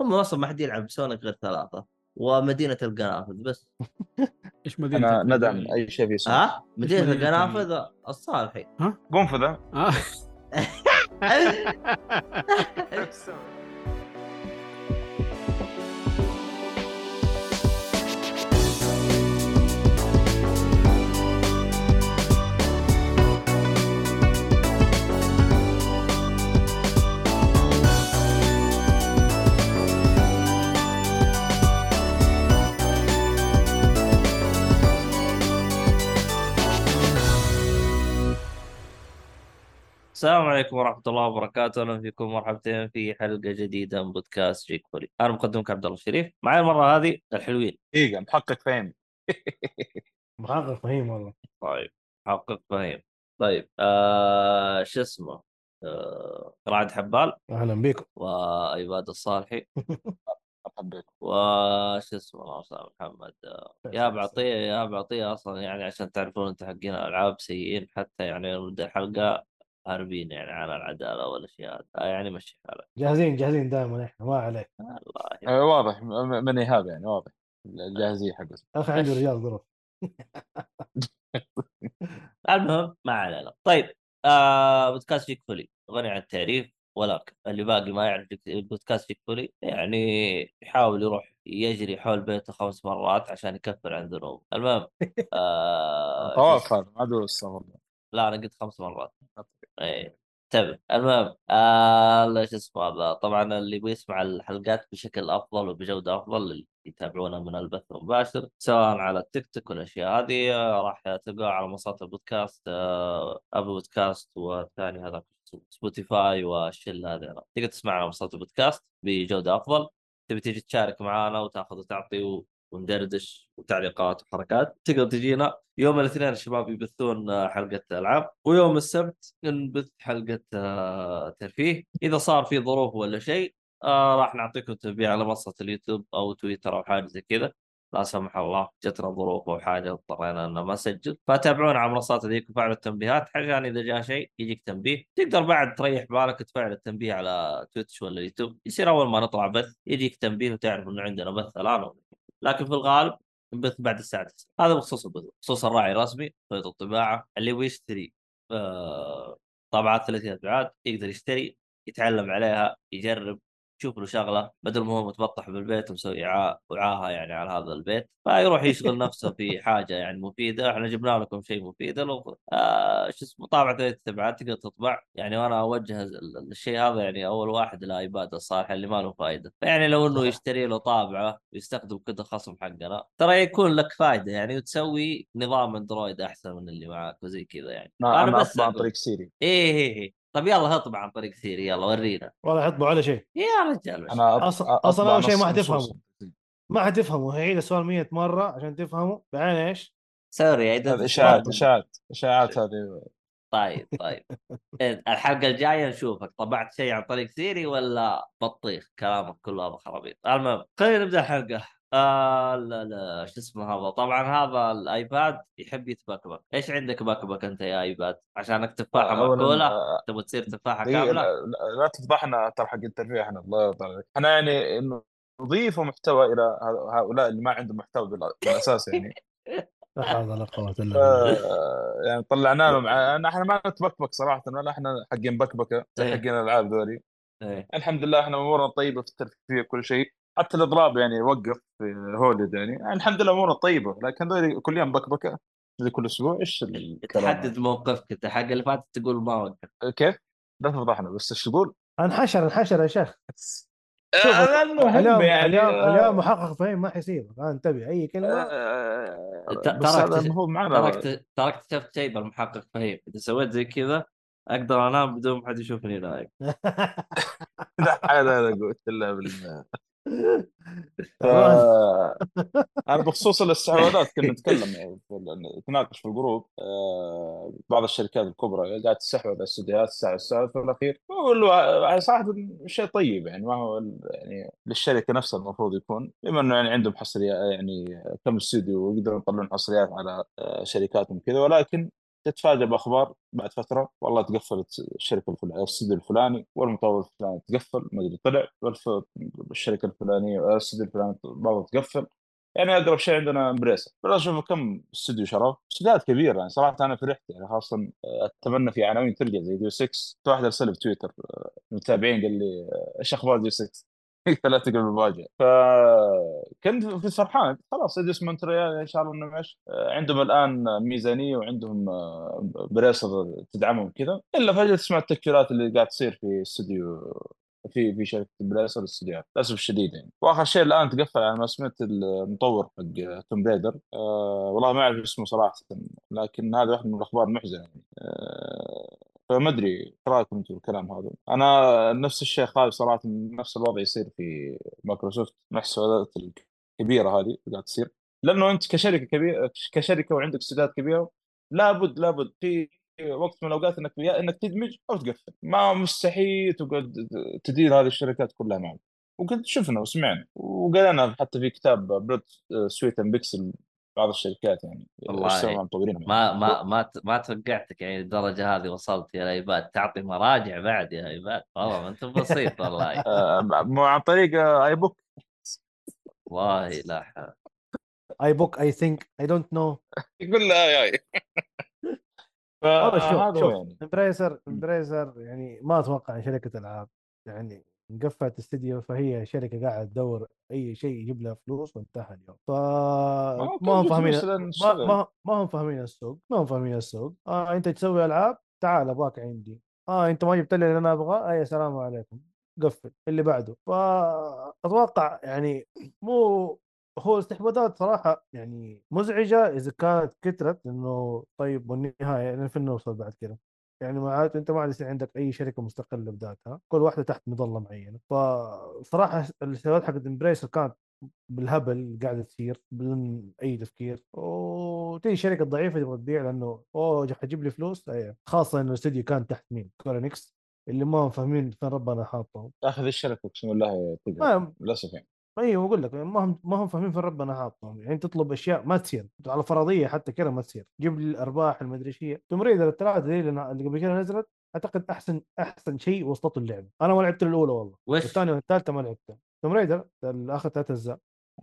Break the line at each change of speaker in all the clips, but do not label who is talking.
هم أصلا ما حد يلعب Sonic غير ثلاثة ومدينة القنافذ بس.
إيش
مدينة
أنا؟
ندعم أي شيء في Sonic
ها مدينة
مدينة
القنافذ الصالحي
قنفذة.
السلام عليكم ورحمة الله وبركاته. أهلا فيكم مرحبتين في حلقة جديدة من بودكاست Geekfully أنا مقدمك عبد الله الشريف. معي المرة هذه الحلوين.
دقيقة محقق فين
محقق فهيم والله.
طيب حقق فهيم. طيب آه شو اسمه؟ آه رعد حبال.
أهلا بكم
وإياد الصالحي.
مرحبا بك.
وش اسمه الله يسلمك محمد؟ يا بعطيه يا بعطيه أصلا يعني عشان تعرفون أنتم حقين الالعاب سيئين حتى يعني نبدا الحلقة. هاربين يعني على العدالة والأشياء. هذه آه، يعني مشي حالك.
جاهزين جاهزين دائما إحنا ما عليك.
الله
آه، واضح من ايهاب يعني واضح. الجاهزيه حقته
أخي عنده رجال ظروف.
المهم ما علينا. طيب آه بودكاست جيك فولي. غني عن التعريف ولكن اللي باقي ما يعرف جيك- بودكاست جيك فولي يعني يحاول يروح يجري حول بيته خمس مرات عشان يكفر عن ذنوب المهم آه
طواف هذا ما أدري
لا أنا قلت خمس مرات. إيه انتبه المهم آه شو اسمه هذا طبعا اللي يبغى يسمع الحلقات بشكل أفضل وبجودة أفضل اللي يتابعونا من البث المباشر سواء على التيك توك والأشياء هذه آه، راح تلقاها على منصات البودكاست آه أبل بودكاست والثاني هذا سبوتيفاي والشله هذه تقدر تسمع على منصات البودكاست بجودة أفضل. تبي تيجي تشارك معنا وتأخذ وتعطي وندردش وتعليقات وحركات. تقدر تجينا يوم الاثنين الشباب يبثون آه، حلقة العاب ويوم السبت نبث حلقة آه، ترفيه. إذا صار في ظروف ولا شيء آه راح نعطيكم تنبيه على منصة اليوتيوب أو تويتر أو حاجة زي كذا. لا سمح الله جتنا ظروف أو حاجة اضطرينا إن ما نسجل. فتابعونا على المنصات هذيك وفعلوا التنبيهات. عشان إذا جاء شيء يجيك تنبيه. تقدر بعد تريح بالك تفعل التنبيه على تويتش ولا يوتيوب يصير أول ما نطلع بث يجيك تنبيه وتعرف إنه عندنا بث الآن. لكن في الغالب نبث بعد الساعة 9 هذا بخصوص البث بخصوص الراعي الرسمي خيط الطباعة اللي يبغى يشتري آه طابعات 30 أبعاد يقدر يشتري يتعلم عليها يجرب يشوف له شغلة بدل ما هو متبطح بالبيت ومسوي عا- وعاهه يعني على هذا البيت فيروح يشغل نفسه في حاجة يعني مفيدة إحنا جبنا لكم شيء مفيد لو آه شو اسمه طابعه ابعاد تقدر تطبع يعني وأنا أوجه ال- الشيء هذا يعني أول واحد لآيباد الصالح اللي ما له فائده فيعني لو
إنه.
يشتري له طابعة ويستخدم كذا خصم حقنا ترى يكون لك فائده يعني وتسوي نظام أندرويد أحسن من اللي معاك وزي كذا يعني
أنا,
بس
عن. طريق سيري
إيه إيه إيه طب يلا اطبع عن طريق سيري يلا ورينا.
ولا يحطوا على شيء.
يا رجال.
أنا أصلاً
أطبع
أول شيء ما حتفهمه. ما حتفهموا هيعيد السؤال 100 مرة عشان تفهموا بعدين
إيش؟ sorry
هذه إشاعات إشاعات إشاعات هذه.
طيب طيب. الحلقة الجاية نشوفك. طبعت شيء عن طريق سيري ولا بطيخ؟ كلامك كله هذا خرابيط. المهم خلينا نبدأ الحلقة. آه لا لا شو اسمه هذا؟ طبعا هذا الآيباد يحب يتبكبك إيش عندك بكبك أنت يا آيباد؟ عشانك تفاحة
أولاً،
مأكولة
آه،
تبغى تصير
تفاحة
كاملة؟
لا, لا, لا تفضحنا ترى حق الترفيه إحنا الله يرضى عليك. إحنا يعني نضيف محتوى إلى هؤلاء اللي ما عندهم محتوى بال- بالأساس يعني.
لا حول ولا قوة إلا بالله.
آه، يعني طلعنا لهم إحنا ما نتبكبك صراحة ولا إحنا حقين زي
إيه.
حقين الألعاب ذولي. الحمد لله إحنا أمورنا طيبة في الترفيه كل شيء. حتى الإضراب يعني وقف في هوليد يعني. يعني الحمد لله امورنا طيبة لكن ذولي كل يوم بكبكه زي كل أسبوع إيش الكلام
تحدد موقفك انت حق اللي فاتت تقول ما وقف
هذا؟ كيف؟ لا تفضحنا بس إيش تقول؟
انحشر انحشر يا شيخ
المهم
اليوم
يعني
اليوم
آه،
اليوم محقق فهيم ما حيسيبك آه، انتبه أي كلمة
آه،
ت-
بس
ترى
هذا
اكتشف-
المفروض معنا
ترى ترى اكتشفت شيء بالمحقق فهيم إذا سويت زي كذا أقدر أنام بدون ما حد يشوفني نايم
لا هذا أنا قلت إلا بالله. أنا بخصوص الاستحواذات كنا نتكلم يعني نتناقش في الجروب آه، بعض الشركات الكبرى قاعد تستحوذ على الاستديوهات الساعة في الأخير. له صراحة شيء طيب يعني ما هو يعني للشركة نفسها المفروض يكون بما إنه يعني عندهم حصريات يعني كم استوديو ويقدروا يطلعون حصريات على آه، شركاتهم كذا ولكن تتفاجأ بأخبار بعد فترة والله تقفلت الشركة الفلانية الاستوديو الفلاني والمطور الفلاني تقفل ما أدري طلع والف- الشركة الفلانية الاستوديو الفلاني برضه تقفل. يعني أقرب شيء عندنا Embracer. بلا أشوف كم استوديو شروا استوديوهات كبيرة يعني صراحة أنا فرحت يعني خاصة آه، أتمنى في عناوين ترجع زي Deus Ex في واحد ارسل في تويتر آه، المتابعين قال لي آه، إيش أخبار Deus Ex لا تقل بالمواجهه فكنت فرحان خلاص Eidos Montreal ان شاء الله انه آه، عندهم الآن ميزانية وعندهم آه، Embracer تدعمهم كذا. إلا فجأة تسمع التقفيلات اللي قاعد تصير في استوديو في في شركة Embracer الاستديوهات للأسف الشديد يعني. وآخر شيء الآن تقفل على ما سمعت المطور حق Tomb Raider. آه والله ما أعرف اسمه صراحة لكن هذا واحد من الأخبار المحزنة يعني. آه فما أدري إيش رأيكم أنتم بالكلام هذا؟ أنا نفس الشيء خايف صراحة من نفس الوضع يصير في مايكروسوفت مع الاستحواذات الكبيرة هذه قاعد تصير. لأنه أنت كشركة كبيرة كشركة وعندك استوديوهات كبيرة لابد لابد في وقت من الأوقات إنك يا إنك تدمج أو تقفل. ما مستحيل تقعد تدير هذه الشركات كلها معك. وقد شفنا وسمعنا. وقرينا حتى في كتاب Blood, Sweat, and Pixels بعض الشركات يعني
والله
مطورين
ما ما ما ت- ما توقعتك يعني الدرجة هذه وصلت يا ايباد تعطي مراجع بعد يا ايباد والله ما أنت بسيط والله.
آه، مو عن طريق آه، e book
والله لا حول.
e-book I think I don't know
يقول لا اي فهذا
شوف شوف
يعني.
Embracer Embracer يعني ما أتوقع شركة ألعاب يعني قفلت استديو فهي شركة قاعدة تدور أي شيء يجيب لها فلوس وانتهى اليوم. ف ما هم فاهمين ما. ما, هم فاهمين السوق ما هم فاهمين السوق. آه أنت تسوي ألعاب تعال ابغاك عندي. آه أنت ما جبت لي اللي أنا أبغاه؟ أي السلام عليكم. قفل. اللي بعده. فاتوقع يعني مو هو استحواذات صراحة يعني مزعجة إذا كانت كثرت إنه طيب والنهاية يعني فين نوصل بعد كذا يعني معناته أنت ما عاد يصير عندك أي شركة مستقلة بذاتها. كل واحدة تحت مظلة معينة. فصراحه الاستحواذات حقت Embracer كانت بالهبل قاعدة تصير بدون أي تفكير. وتجي شركة ضعيفة تبغى تبيع لأنه أوه حتجيب لي فلوس؟ أيوه خاصة إنه الاستوديو كان تحت مين؟ Square Enix اللي ما هم فاهمين فين ربنا حاطهم.
أخذ الشركة اقسم بالله للأسف يعني.
أيوه بقول لك ما هم ما هم فاهمين فين ربنا حاطهم يعني تطلب أشياء ما تصير. على فرضية حتى كذا ما تصير. جيب لي الأرباح المدري إيش هي Tomb Raider الثلاثة دي اللي اللي قبل كذا نزلت أعتقد أحسن أحسن شيء وسطوا اللعبة. أنا ما لعبت الأولى والله.
وش؟
والثانية والثالثة ما لعبتها. Tomb Raider اخر ثلاث أجزاء.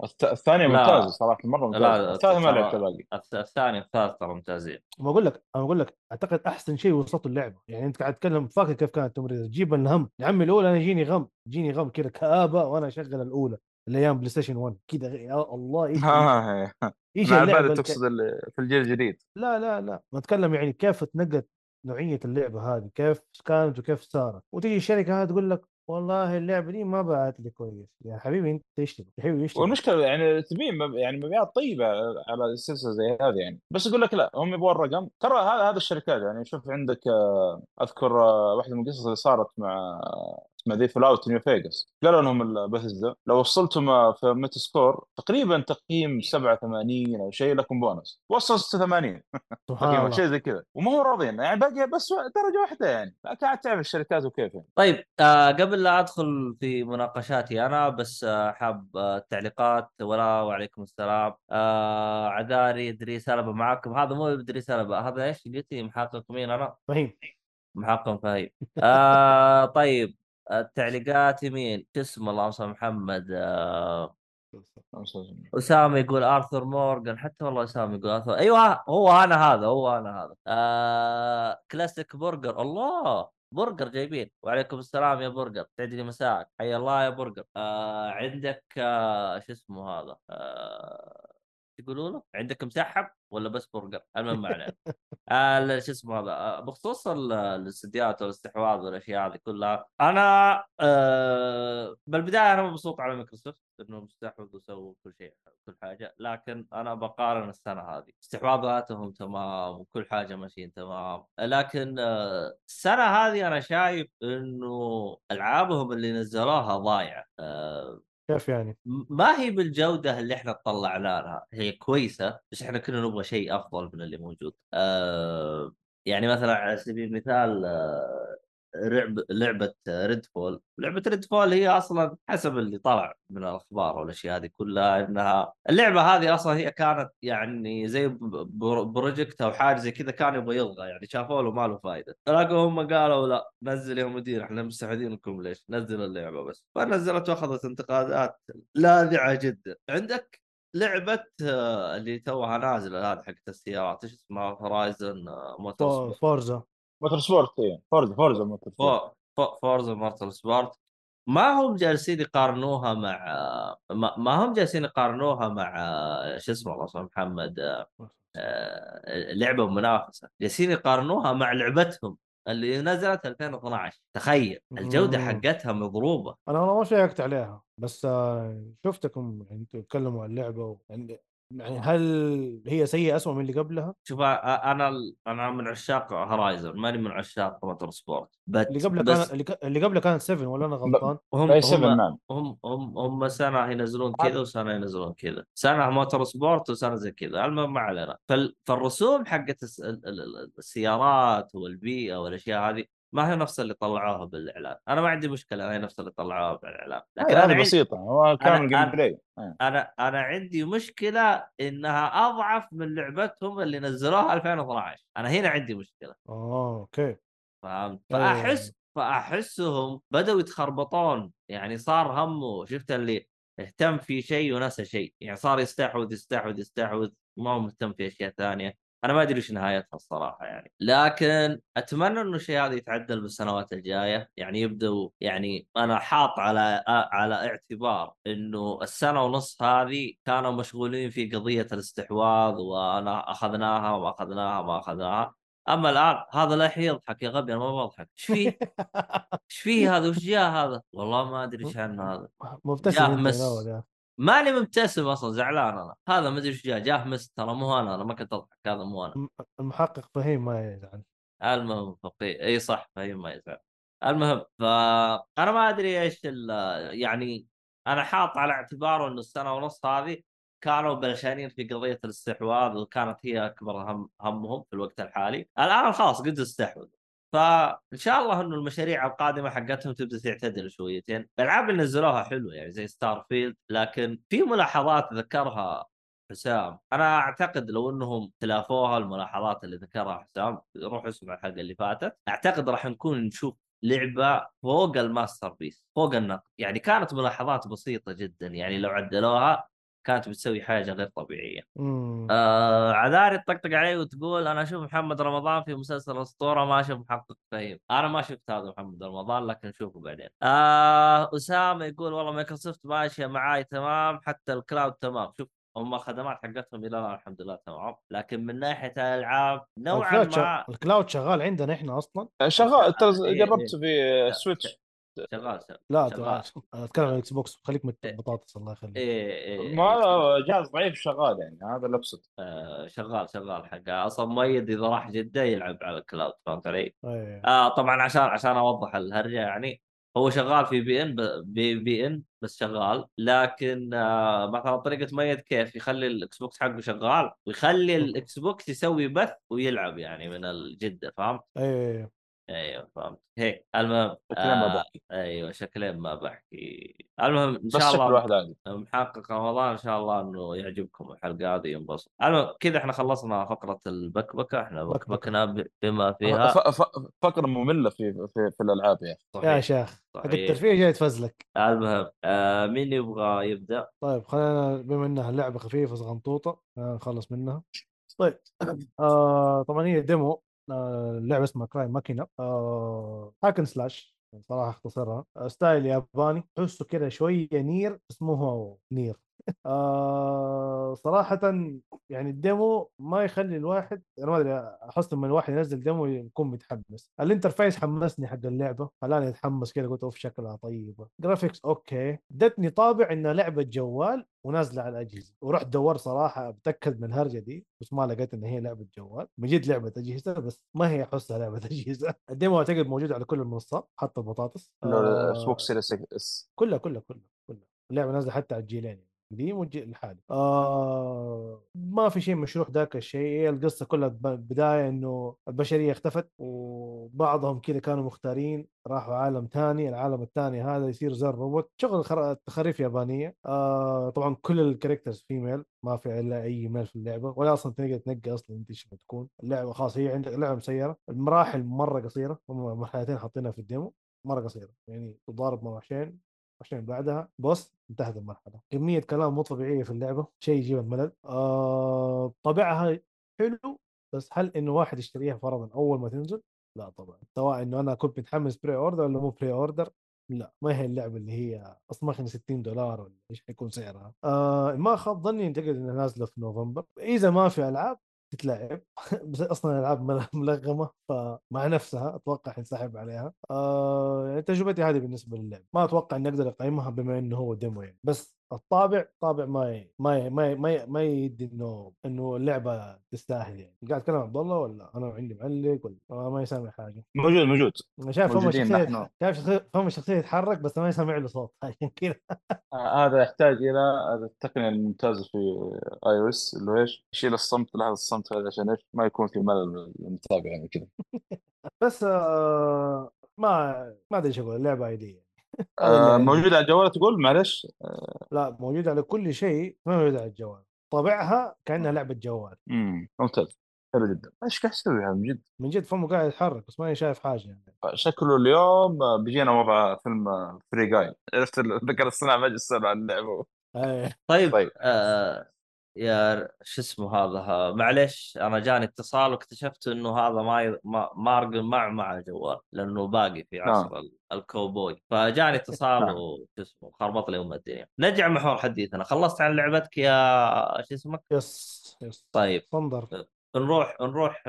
الث- الثانية
لا.
ممتازة صراحة مرة ممتازة.
لا
الثالثة ما لعبت باقي.
الث- الثاني والثالث ترى ممتازين.
ما أقول لك أنا أقول لك أعتقد أحسن شيء وسطوا اللعبة. يعني أنت قاعد تتكلم فاكر كيف كانت Tomb Raider تجيب الهم. يا عمي الأولى أنا يجيني غم. يجيني غم كذا كآبة وأنا أشغل الأولى. الأيام PlayStation 1 كذا يا الله
إيش
إيش
مع
اللعبة
تقصد في الجيل الجديد.
لا لا لا. بتكلم يعني كيف تنقت نوعية اللعبة هذه كيف كانت وكيف صارت. وتيجي الشركة هذه تقول لك والله اللعبة دي ما باعت لي كويس. يا حبيبي أنت إيش تبغى؟ يا حبيبي إيش؟
والمشكلة يعني تبي مب- يعني مبيعات طيبة على السلسلة زي هذه يعني. بس يقول لك لا هم يبغون الرقم. ترى هذا هذا الشركات يعني شوف عندك آه، أذكر آه، واحدة من القصص اللي صارت مع اسمها The Fallout New Vegas. قالوا لهم بثزدا لو وصلتم آه، في Metascore تقريبا تقييم 87 أو شيء لكم بونص وصل 86
سبحان
تقييم
الله.
شيء زي كذا. وما هو راضيين. يعني باقي بس درجة واحدة يعني. عاد تعرف الشركات وكيف يعني.
طيب آه قبل لا أدخل في مناقشاتي أنا بس آه حاب آه التعليقات. ولا وعليكم السلام. آه عذاري إدريس سلبة معاكم. هذا مو إدريس سلبة هذا إيش؟ قلتي محقق مين أنا؟
فهيم.
محقق فهيم. آه طيب. التعليقات مين؟ شو اسمه اللهم صل محمد آه أسامة يقول آرثر مورغان حتى والله أسامة يقول ارثر أيوه هو أنا هذا هو أنا هذا. آه كلاسيك برجر الله برجر جايبين. وعليكم السلام يا برجر سعد لي مساك حي الله يا برجر. آه عندك آه شو اسمه هذا؟ آه تقولوا له عندك مسحب ولا بس برجر المهم ما علينا. آه شو اسمه هذا؟ آه بخصوص ال- الاستديوهات والاستحواذ والأشياء هذه كلها أنا آه بالبداية أنا مبسوط على مايكروسوفت انهم استحوذوا وسووا كل شيء كل حاجة لكن أنا بقارن السنة هذه. استحواذاتهم تمام وكل حاجة ماشيين تمام لكن آه السنة هذه أنا شايف إنه ألعابهم اللي نزلوها ضايعة. آه
كيف يعني؟
ما هي بالجودة اللي إحنا طلعنا لها هي كويسة بس إحنا كنا نبغى شيء أفضل من اللي موجود آه يعني مثلا على سبيل المثال آه لعبة Redfall لعبة Redfall هي أصلا حسب اللي طلع من الأخبار والأشياء هذه كلها إنها اللعبة هذه أصلا هي كانت يعني زي project أو حاجة زي كذا كان يبغى يلغى يعني شافوا له ما له فائده لكن هم قالوا لا نزل يا مدير إحنا مستفيدينكم ليش؟ نزل اللعبة بس. فنزلت وأخذت انتقادات لاذعة جدا. عندك لعبة آه، اللي توها نازلة هذه حقت السيارات إيش اسمها؟ Horizon موتور
فورزا
موتور سبورت إيه. فورزا فورزا موتور سبورت
فو- فو- فورزا موتور سبورت ما هم جالسين يقارنوها مع ما, ما هم جالسين يقارنوها مع شو اسمه الله اسمه محمد آه، لعبة منافسة. جالسين يقارنوها مع لعبتهم اللي نزلت 2012 تخيل
الجودة.
حقتها مضروبة.
أنا أنا ما شيكت عليها بس آه، شفتكم يعني تتكلموا عن اللعبة و... يعني يعني هل هي سيئة اسوء من اللي قبلها؟
شوف أنا أنا من عشاق Horizon ماني من عشاق Motorsport بس
اللي قبلها
بس
كان اللي, قبلها كانت 7 ولا أنا غلطان؟
هم
اي 7
هم
نعم
هم هم هم سنة ينزلون كذا وسنة ينزلون كذا سنة Motorsport وسنة زي كذا المهم ما علينا فال... فالرسوم حقت الس... ال- ال- ال- السيارات والبيئة والأشياء هذه ما هي نفس اللي طلعوها بالاعلان أنا ما عندي مشكلة هي نفس اللي طلعوها بالاعلان لكن
هذه بسيطة. هو كان
ال
game
أنا-
play.
أنا أنا عندي مشكلة إنها أضعف من لعبتهم اللي نزلوها 2012 أنا هنا عندي مشكلة.
آه okay.
فهمت؟
إيه.
فأحس فأحسهم بدأوا يتخربطون. يعني صار همه شفت اللي اهتم في شيء ونسى شيء. يعني صار يستحوذ يستحوذ يستحوذ ما هو مهتم في أشياء ثانية. أنا ما أدري إيش نهايتها الصراحة يعني لكن أتمنى إنه الشيء هذا يتعدل بالسنوات الجاية يعني يبدوا يعني أنا حاط على على اعتبار إنه السنة ونص هذه كانوا مشغولين في قضية الاستحواذ وأنا أخذناها وما اخذناها ما اخذناها أما الآن هذا لا يضحك يا غبي أنا ما بضحك إيش فيه؟ إيش فيه هذا؟ وش جاء هذا؟ والله ما أدري إيش عنه هذا
مبتسم
جاه مس. ماني مبتسم أصلا زعلان أنا. هذا ما أدري إيش جاء جاه مس ترى مو أنا أنا ما كنت أضحك هذا مو أنا.
الم- المحقق فهيم ما يزعل.
المهم فقيه إي صح فهي ما يزعل. المهم فانا ما أدري إيش يعني أنا حاط على اعتباره إنه السنة ونص هذه كانوا بلشانين في قضية الاستحواذ وكانت هي أكبر هم همهم في الوقت الحالي. الآن خلاص قد استحوذوا فإن شاء الله إنه المشاريع القادمة حقتهم تبدأ تعتدل شويتين. الألعاب اللي نزلوها حلوة يعني زي Starfield لكن في ملاحظات ذكرها حسام. أنا أعتقد لو إنهم تلافوها الملاحظات اللي ذكرها حسام روح اسمع الحلقة اللي فاتت. أعتقد راح نكون نشوف لعبة فوق ال masterpiece فوق النقد. يعني كانت ملاحظات بسيطة جدا يعني لو عدلوها كانت بتسوي حاجة غير طبيعية.
مم.
آه عذاري تطقطق علي وتقول أنا أشوف محمد رمضان في مسلسل أسطورة ما أشوف محقق فهيم أنا ما شفت هذا محمد رمضان لكن نشوفه بعدين. آه أسامة يقول والله مايكروسوفت ماشية معاي تمام حتى ال cloud تمام. شوف هم خدمات حقتهم إلى الآن الحمد لله تمام. لكن من ناحية الألعاب نوعا
شغ-
ما
ال cloud شغال عندنا إحنا أصلا.
شغال ترى
إيه،
جربت في Switch
شغال شغال
لا
شغال.
أتكلم عن ال Xbox خليك من
إيه.
البطاطس الله يخليك.
إيه إيه
ما جهاز ضعيف شغال يعني هذا اللي اقصد
آه شغال شغال حقه أصلا مؤيد إذا راح جدة يلعب على ال cloud فهمت علي؟
إيه.
آه طبعا عشان عشان أوضح الهرجة يعني هو شغال في VPN بي, بي إن بس شغال لكن آه مثلا طريقة ميت كيف يخلي الاكس بوكس حقه شغال؟ ويخلي الاكس بوكس يسوي بث ويلعب يعني من الجدة فهمت؟
إيه.
أيوه فهمت. هيك. المهم
شكلين ما
آه
بحكي
أيوه شكلين ما بحكي. المهم إن
بس
شاء
شكل
الله
واحد عادي.
محقق رمضان إن شاء الله إنه يعجبكم الحلقة هذه ينبسط. المهم كذا إحنا خلصنا فقرة البكبكة.
إحنا.
بكبكنا بما فيها
ف- ف- فقرة مملة في في, في الألعاب يا أخي
يا
صحيح
شيخ حق
صحيح.
الترفيه جاي تفزلك.
المهم آه مين يبغى يبدأ؟
طيب خلينا بما إنها لعبة خفيفة صغنطوطة خلينا نخلص منها. طيب آه طبعا هي demo آه اللعبه اسمها Cry Machina hack and slash صراحة أختصرها. آه style ياباني. تحسه كذا شوية Nier بس هو Nier. آه صراحة يعني ال demo ما يخلي الواحد أنا ما أدري أحس لما الواحد ينزل demo يكون متحمس. ال interface حمسني حق اللعبة خلاني أتحمس كذا قلت أوف شكلها طيبة. graphics okay. ادتني طابع انها لعبة جوال ونازلة على الأجهزة. ورحت دورت صراحة أتأكد من الهرجة دي بس ما لقيت إن هي لعبة جوال. من جد لعبة أجهزة بس ما هي احسها لعبة أجهزة. ال demo أعتقد موجود على كل المنصات حتى البطاطس. آه
بوكس Series S
كلها كلها كلها كلها. اللعبة نازلة حتى على الجيلين. القديم والجيل الحالي آه ما في شيء مشروح ذاك الشيء. القصة كلها بداية إنه البشرية اختفت وبعضهم كذا كانوا مختارين راحوا عالم ثاني العالم الثاني هذا يصير زي الروبوت شغل خر- يابانية. آه طبعا كل ال characters female ما في إلا أي male في اللعبة. ولا أصلا تقدر تنقي أصلا أنت إيش بتكون اللعبة خلاص هي عندك لعبة مسيرة. المراحل مرة قصيرة. هم مرحلتين حاطينها في ال demo مرة قصيرة. يعني تضارب مع عشان بعدها. boss. انتهت المرحلة. كمية كلام مو طبيعية في اللعبة شيء يجيب الملل. آه طابعها حلو بس هل إنه واحد يشتريها فرضا أول ما تنزل؟ لا طبعا. سواء إنه أنا كنت متحمس pre-order ولا مو pre-order لا ما هي اللعبة اللي هي أصلا ماخذ 60 دولار ولا إيش حيكون سعرها. آه ما خاب ظني اعتقد إنها نازلة في نوفمبر. إذا ما في ألعاب تتلعب. بس أصلا الألعاب مل- ملغمة فمع نفسها أتوقع حنسحب عليها. آه يعني تجربتي هذه بالنسبة للعب. ما أتوقع إني أقدر أقيمها بما إنه هو demo يعني. بس الطابع طابع ما ي... ما ي... ما ي... ما, ي... ما يدي إنه إنه اللعبة تستاهل يعني. قاعد أتكلم عن عبد الله ولا أنا عندي معلق ولا ما يسامع حاجة؟
موجود موجود.
شايف فم الشخصيه. شايف فم الشخصيه يتحرك بس ما يسمع له صوت. عشان كذا
آه، هذا يحتاج إلى التقنية الممتازة في اي أو اس اللي إيش؟ يشيل الصمت لهذا الصمت هذا عشان إيش؟ ما يكون في ملل للمتابع يعني كذا
بس آه ما ما أدري إيش أقول. اللعبة عادية.
آه. موجود على الجوال تقول؟ معلش.
لا موجود على كل شيء ما موجود على الجوال. طابعها كأنها لعبة جوال.
امم ممتاز. حلو جدا. إيش قاعد يسوي هذا من جد؟
من جد فمه قاعد يتحرك بس ماني شايف حاجة يعني.
شكله اليوم بيجينا وضع فيلم فري جاي. عرفت الذكاء الاصطناعي ما يسال عن اللعبه
إيه.
طيب,
طيب.
آه يا شو اسمه هذا ها معليش أنا جاني اتصال واكتشفت إنه هذا ما ي... ما مارق مع مع جوال لأنه باقي في عصر ال- الكوبوي. فجاني اتصال
نعم.
وشو اسمه خربط لي أم الدنيا. نرجع محور حديثنا. خلصت عن لعبتك يا شو اسمك؟
يس يس.
طيب
صندر
نروح نروح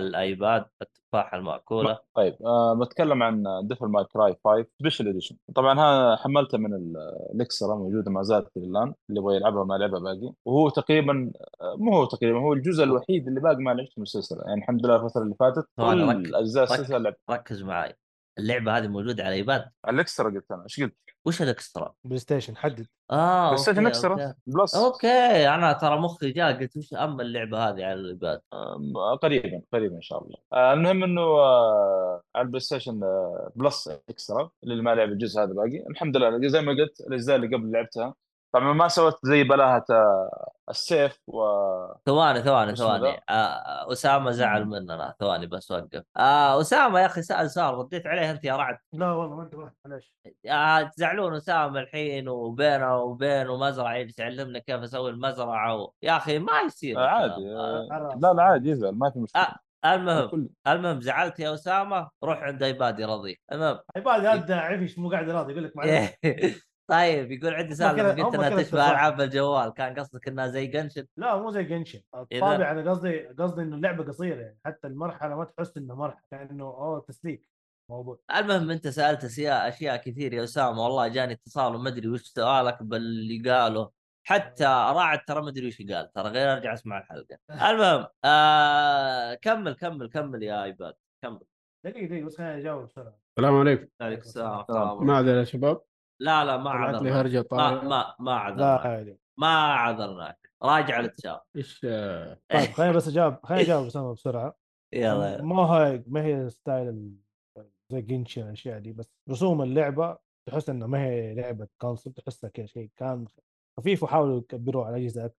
لل iPad التفاحه المأكولة.
طيب آه بتكلم عن Devil May Cry 5 Special Edition. طبعا ها حملته من ال- الإكسرا موجودة ما زالت الآن اللي يبغى يلعبها ما لعبها باقي. وهو تقريبا مو هو تقريبا هو الجزء الوحيد اللي باقي ما لعبته من السلسلة. يعني الحمد لله الفترة اللي فاتت كل أجزاء. السلسلة
ركز معي اللعبة هذه موجودة على ال
iPad ال Extra قلت أنا إيش قلت؟
وش ال
Extra؟ PlayStation حدد.
آه
PlayStation
Extra
Plus.
Okay أنا ترى مخي جاء قلت وش اما اللعبة هذه على ال
iPad؟ قريبا قريبا إن شاء الله. آه، المهم إنه آه، على البلاي ستيشن آه، بلس إكسترا اللي ما لعب الجزء هذا باقي. الحمد لله زي ما قلت الأجزاء اللي قبل لعبتها طبعا ما سويت زي بلاهة آه، السيف و
ثواني ثواني ثواني.
ذا؟
آه أسامة زعل. مننا. ثواني بس وقف. آه أسامة يا أخي سأل سؤال رديت عليه أنت يا رعد.
لا والله ما انت معلش
آه تزعلون أسامة الحين وبينه وبينه مزرعه يجلس يعلمنا كيف أسوي المزرعة و... يا أخي ما يصير
آه، عادي. آه،
خلاص.
لا لا عادي يزعل ما في مشكلة.
آه المهم المهم زعلت يا أسامة روح عند ايبادي رضيك المهم.
عباد هذا عفش مو قاعد راضي يقول لك معلش
طيب يقول عندي سالفه قلت
إنها
تشبه. ألعاب الجوال كان قصدك إنها زي جنشن
لا مو زي جنشن الطابع أنا قصدي قصدي إنه اللعبة قصيرة يعني حتى المرحلة ما تحس انها مرحلة كأنه أوه تسليك موضوع.
المهم أنت سألت اشياء أشياء كثير يا أسامة والله جاني اتصال وما أدري وش سؤالك باللي قاله. حتى رعد ترى ما أدري وش قال ترى غير أرجع أسمع الحلقة. المهم آه كمل كمل كمل يا iPad كمل.
دقيقة دقيقة بس خليني أجاوب بسرعة.
السلام عليكم.
عليك السلام
عدل يا شباب.
لا لا ما عذرناك. ما ما ما عذرناك. ما عذرناك. راجع الواتساب
إيش آه،
طيب خليني بس أجاوب خليني أجاوب أسامة بسرعة.
يلا
ما هي ما هي style زي Genshin الأشياء دي بس رسوم اللعبة تحس انها ما هي لعبة concept تحسها كذا شيء كان خفيف وحاولوا يكبروا على أجهزة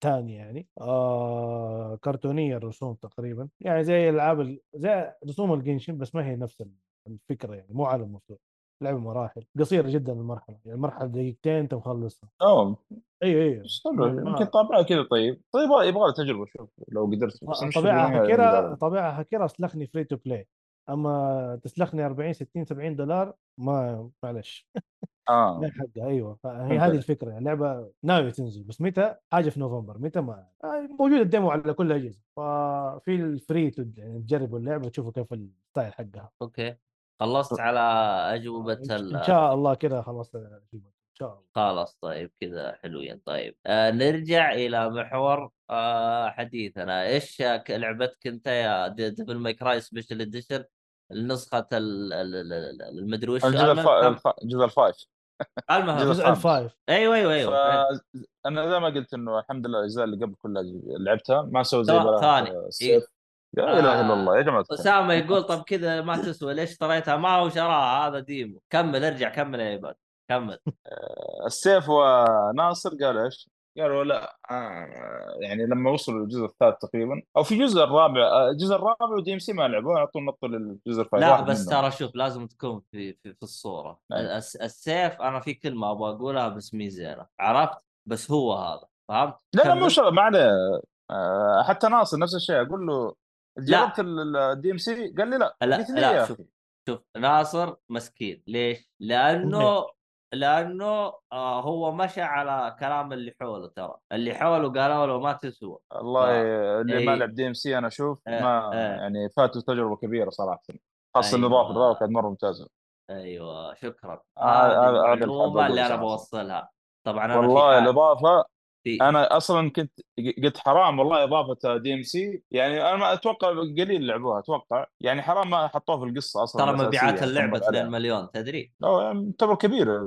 ثانية يعني. آه كرتونية الرسوم تقريبا. يعني زي ألعاب ال- زي رسوم ال Genshin بس ما هي نفس الفكرة يعني مو عالم مفتوح. لعبة مراحل قصيرة جدا المرحلة يعني المرحله دقيقتين أنت مخلصها.
أوه.
أيوه أيوه
بس حلو
ما-
يمكن طابعها كذا طيب. طيب يبغى يبغى له تجربة شوف لو قدرت
طبيعة
يلعب.
طبيعة هكيرا اسلخني free to play أما تسلخني 40 60 70 دولار ما معلش.
آه.
لا حقها أيوه. فهي هذه. الفكرة يعني اللعبه ناوية تنزل بس متى؟ حاجة في نوفمبر. متى ما آه، موجود ال demo على كل الاجهزه ففي ال free يعني تجربوا اللعبة تشوفوا كيف ال style حقها.
Okay. خلصت على أجوبة ال...
إن شاء الله كذا خلاص أجيبها. إن شاء الله.
خلاص طيب كذا حلوين طيب. آه نرجع إلى محور آه حديثنا. إيش لعبتك أنت يا Devil May Cry Special Edition النسخة ال- ال- ال- ال- المدري وش
الجزء. الجزء ال five.
المهم
الجزء. ال
five.
أيوه أيوه أيوه.
فانا زي ما قلت إنه الحمد لله الأجزاء اللي قبل كلها لعبتها ما سووا زي
ثواني-
بلاها يا إله إلا الله يا جماعة.
اسامه يقول طب كذا ما تسوى ليش اشتريتها ما هو شراها هذا demo كمل ارجع كمل يا عباد كمل
السيف وناصر قالوا إيش؟ قالوا لا آه يعني لما وصلوا للجزء الثالث تقريبا أو في الجزء الرابع آه، الجزء الرابع و DMC ما لعبوه اعطوا نطوا للجزء ال
five
لا
بس. ترى شوف لازم تكون في في, في
الصورة.
الس- السيف أنا في كلمة أبغى أقولها بس مي زينة عرفت بس هو هذا فهمت
لا لا. مو شرط ما عليه آه، حتى ناصر نفس الشيء أقول له. جربت ال DMC قال لي لا
لا، لا، شوف. شوف ناصر مسكين ليش؟ لأنه لأنه آه هو مشى على كلام اللي حوله ترى اللي حوله قالوا له ما تسوى
والله
آه.
اللي ما
إيه.
لعب DMC أنا أشوف
آه،
ما
آه.
يعني فاتوا تجربة كبيرة صراحة خاصة
أيوة.
الاضافه الاضافه كانت مرة ممتازه
أيوه شكرا
آه،
هذه
هذا اللي
المعلومه اللي
أنا.
بوصلها طبعا أنا
والله الاضافه أنا أصلا كنت قلت حرام والله إضافة DMC. يعني أنا ما أتوقع قليل لعبوها أتوقع. يعني حرام ما حطوها في القصة أصلا
ترى مبيعات
عشان
اللعبة
نمر
2
عليها.
مليون تدري؟
يعني تعتبر كبيرة.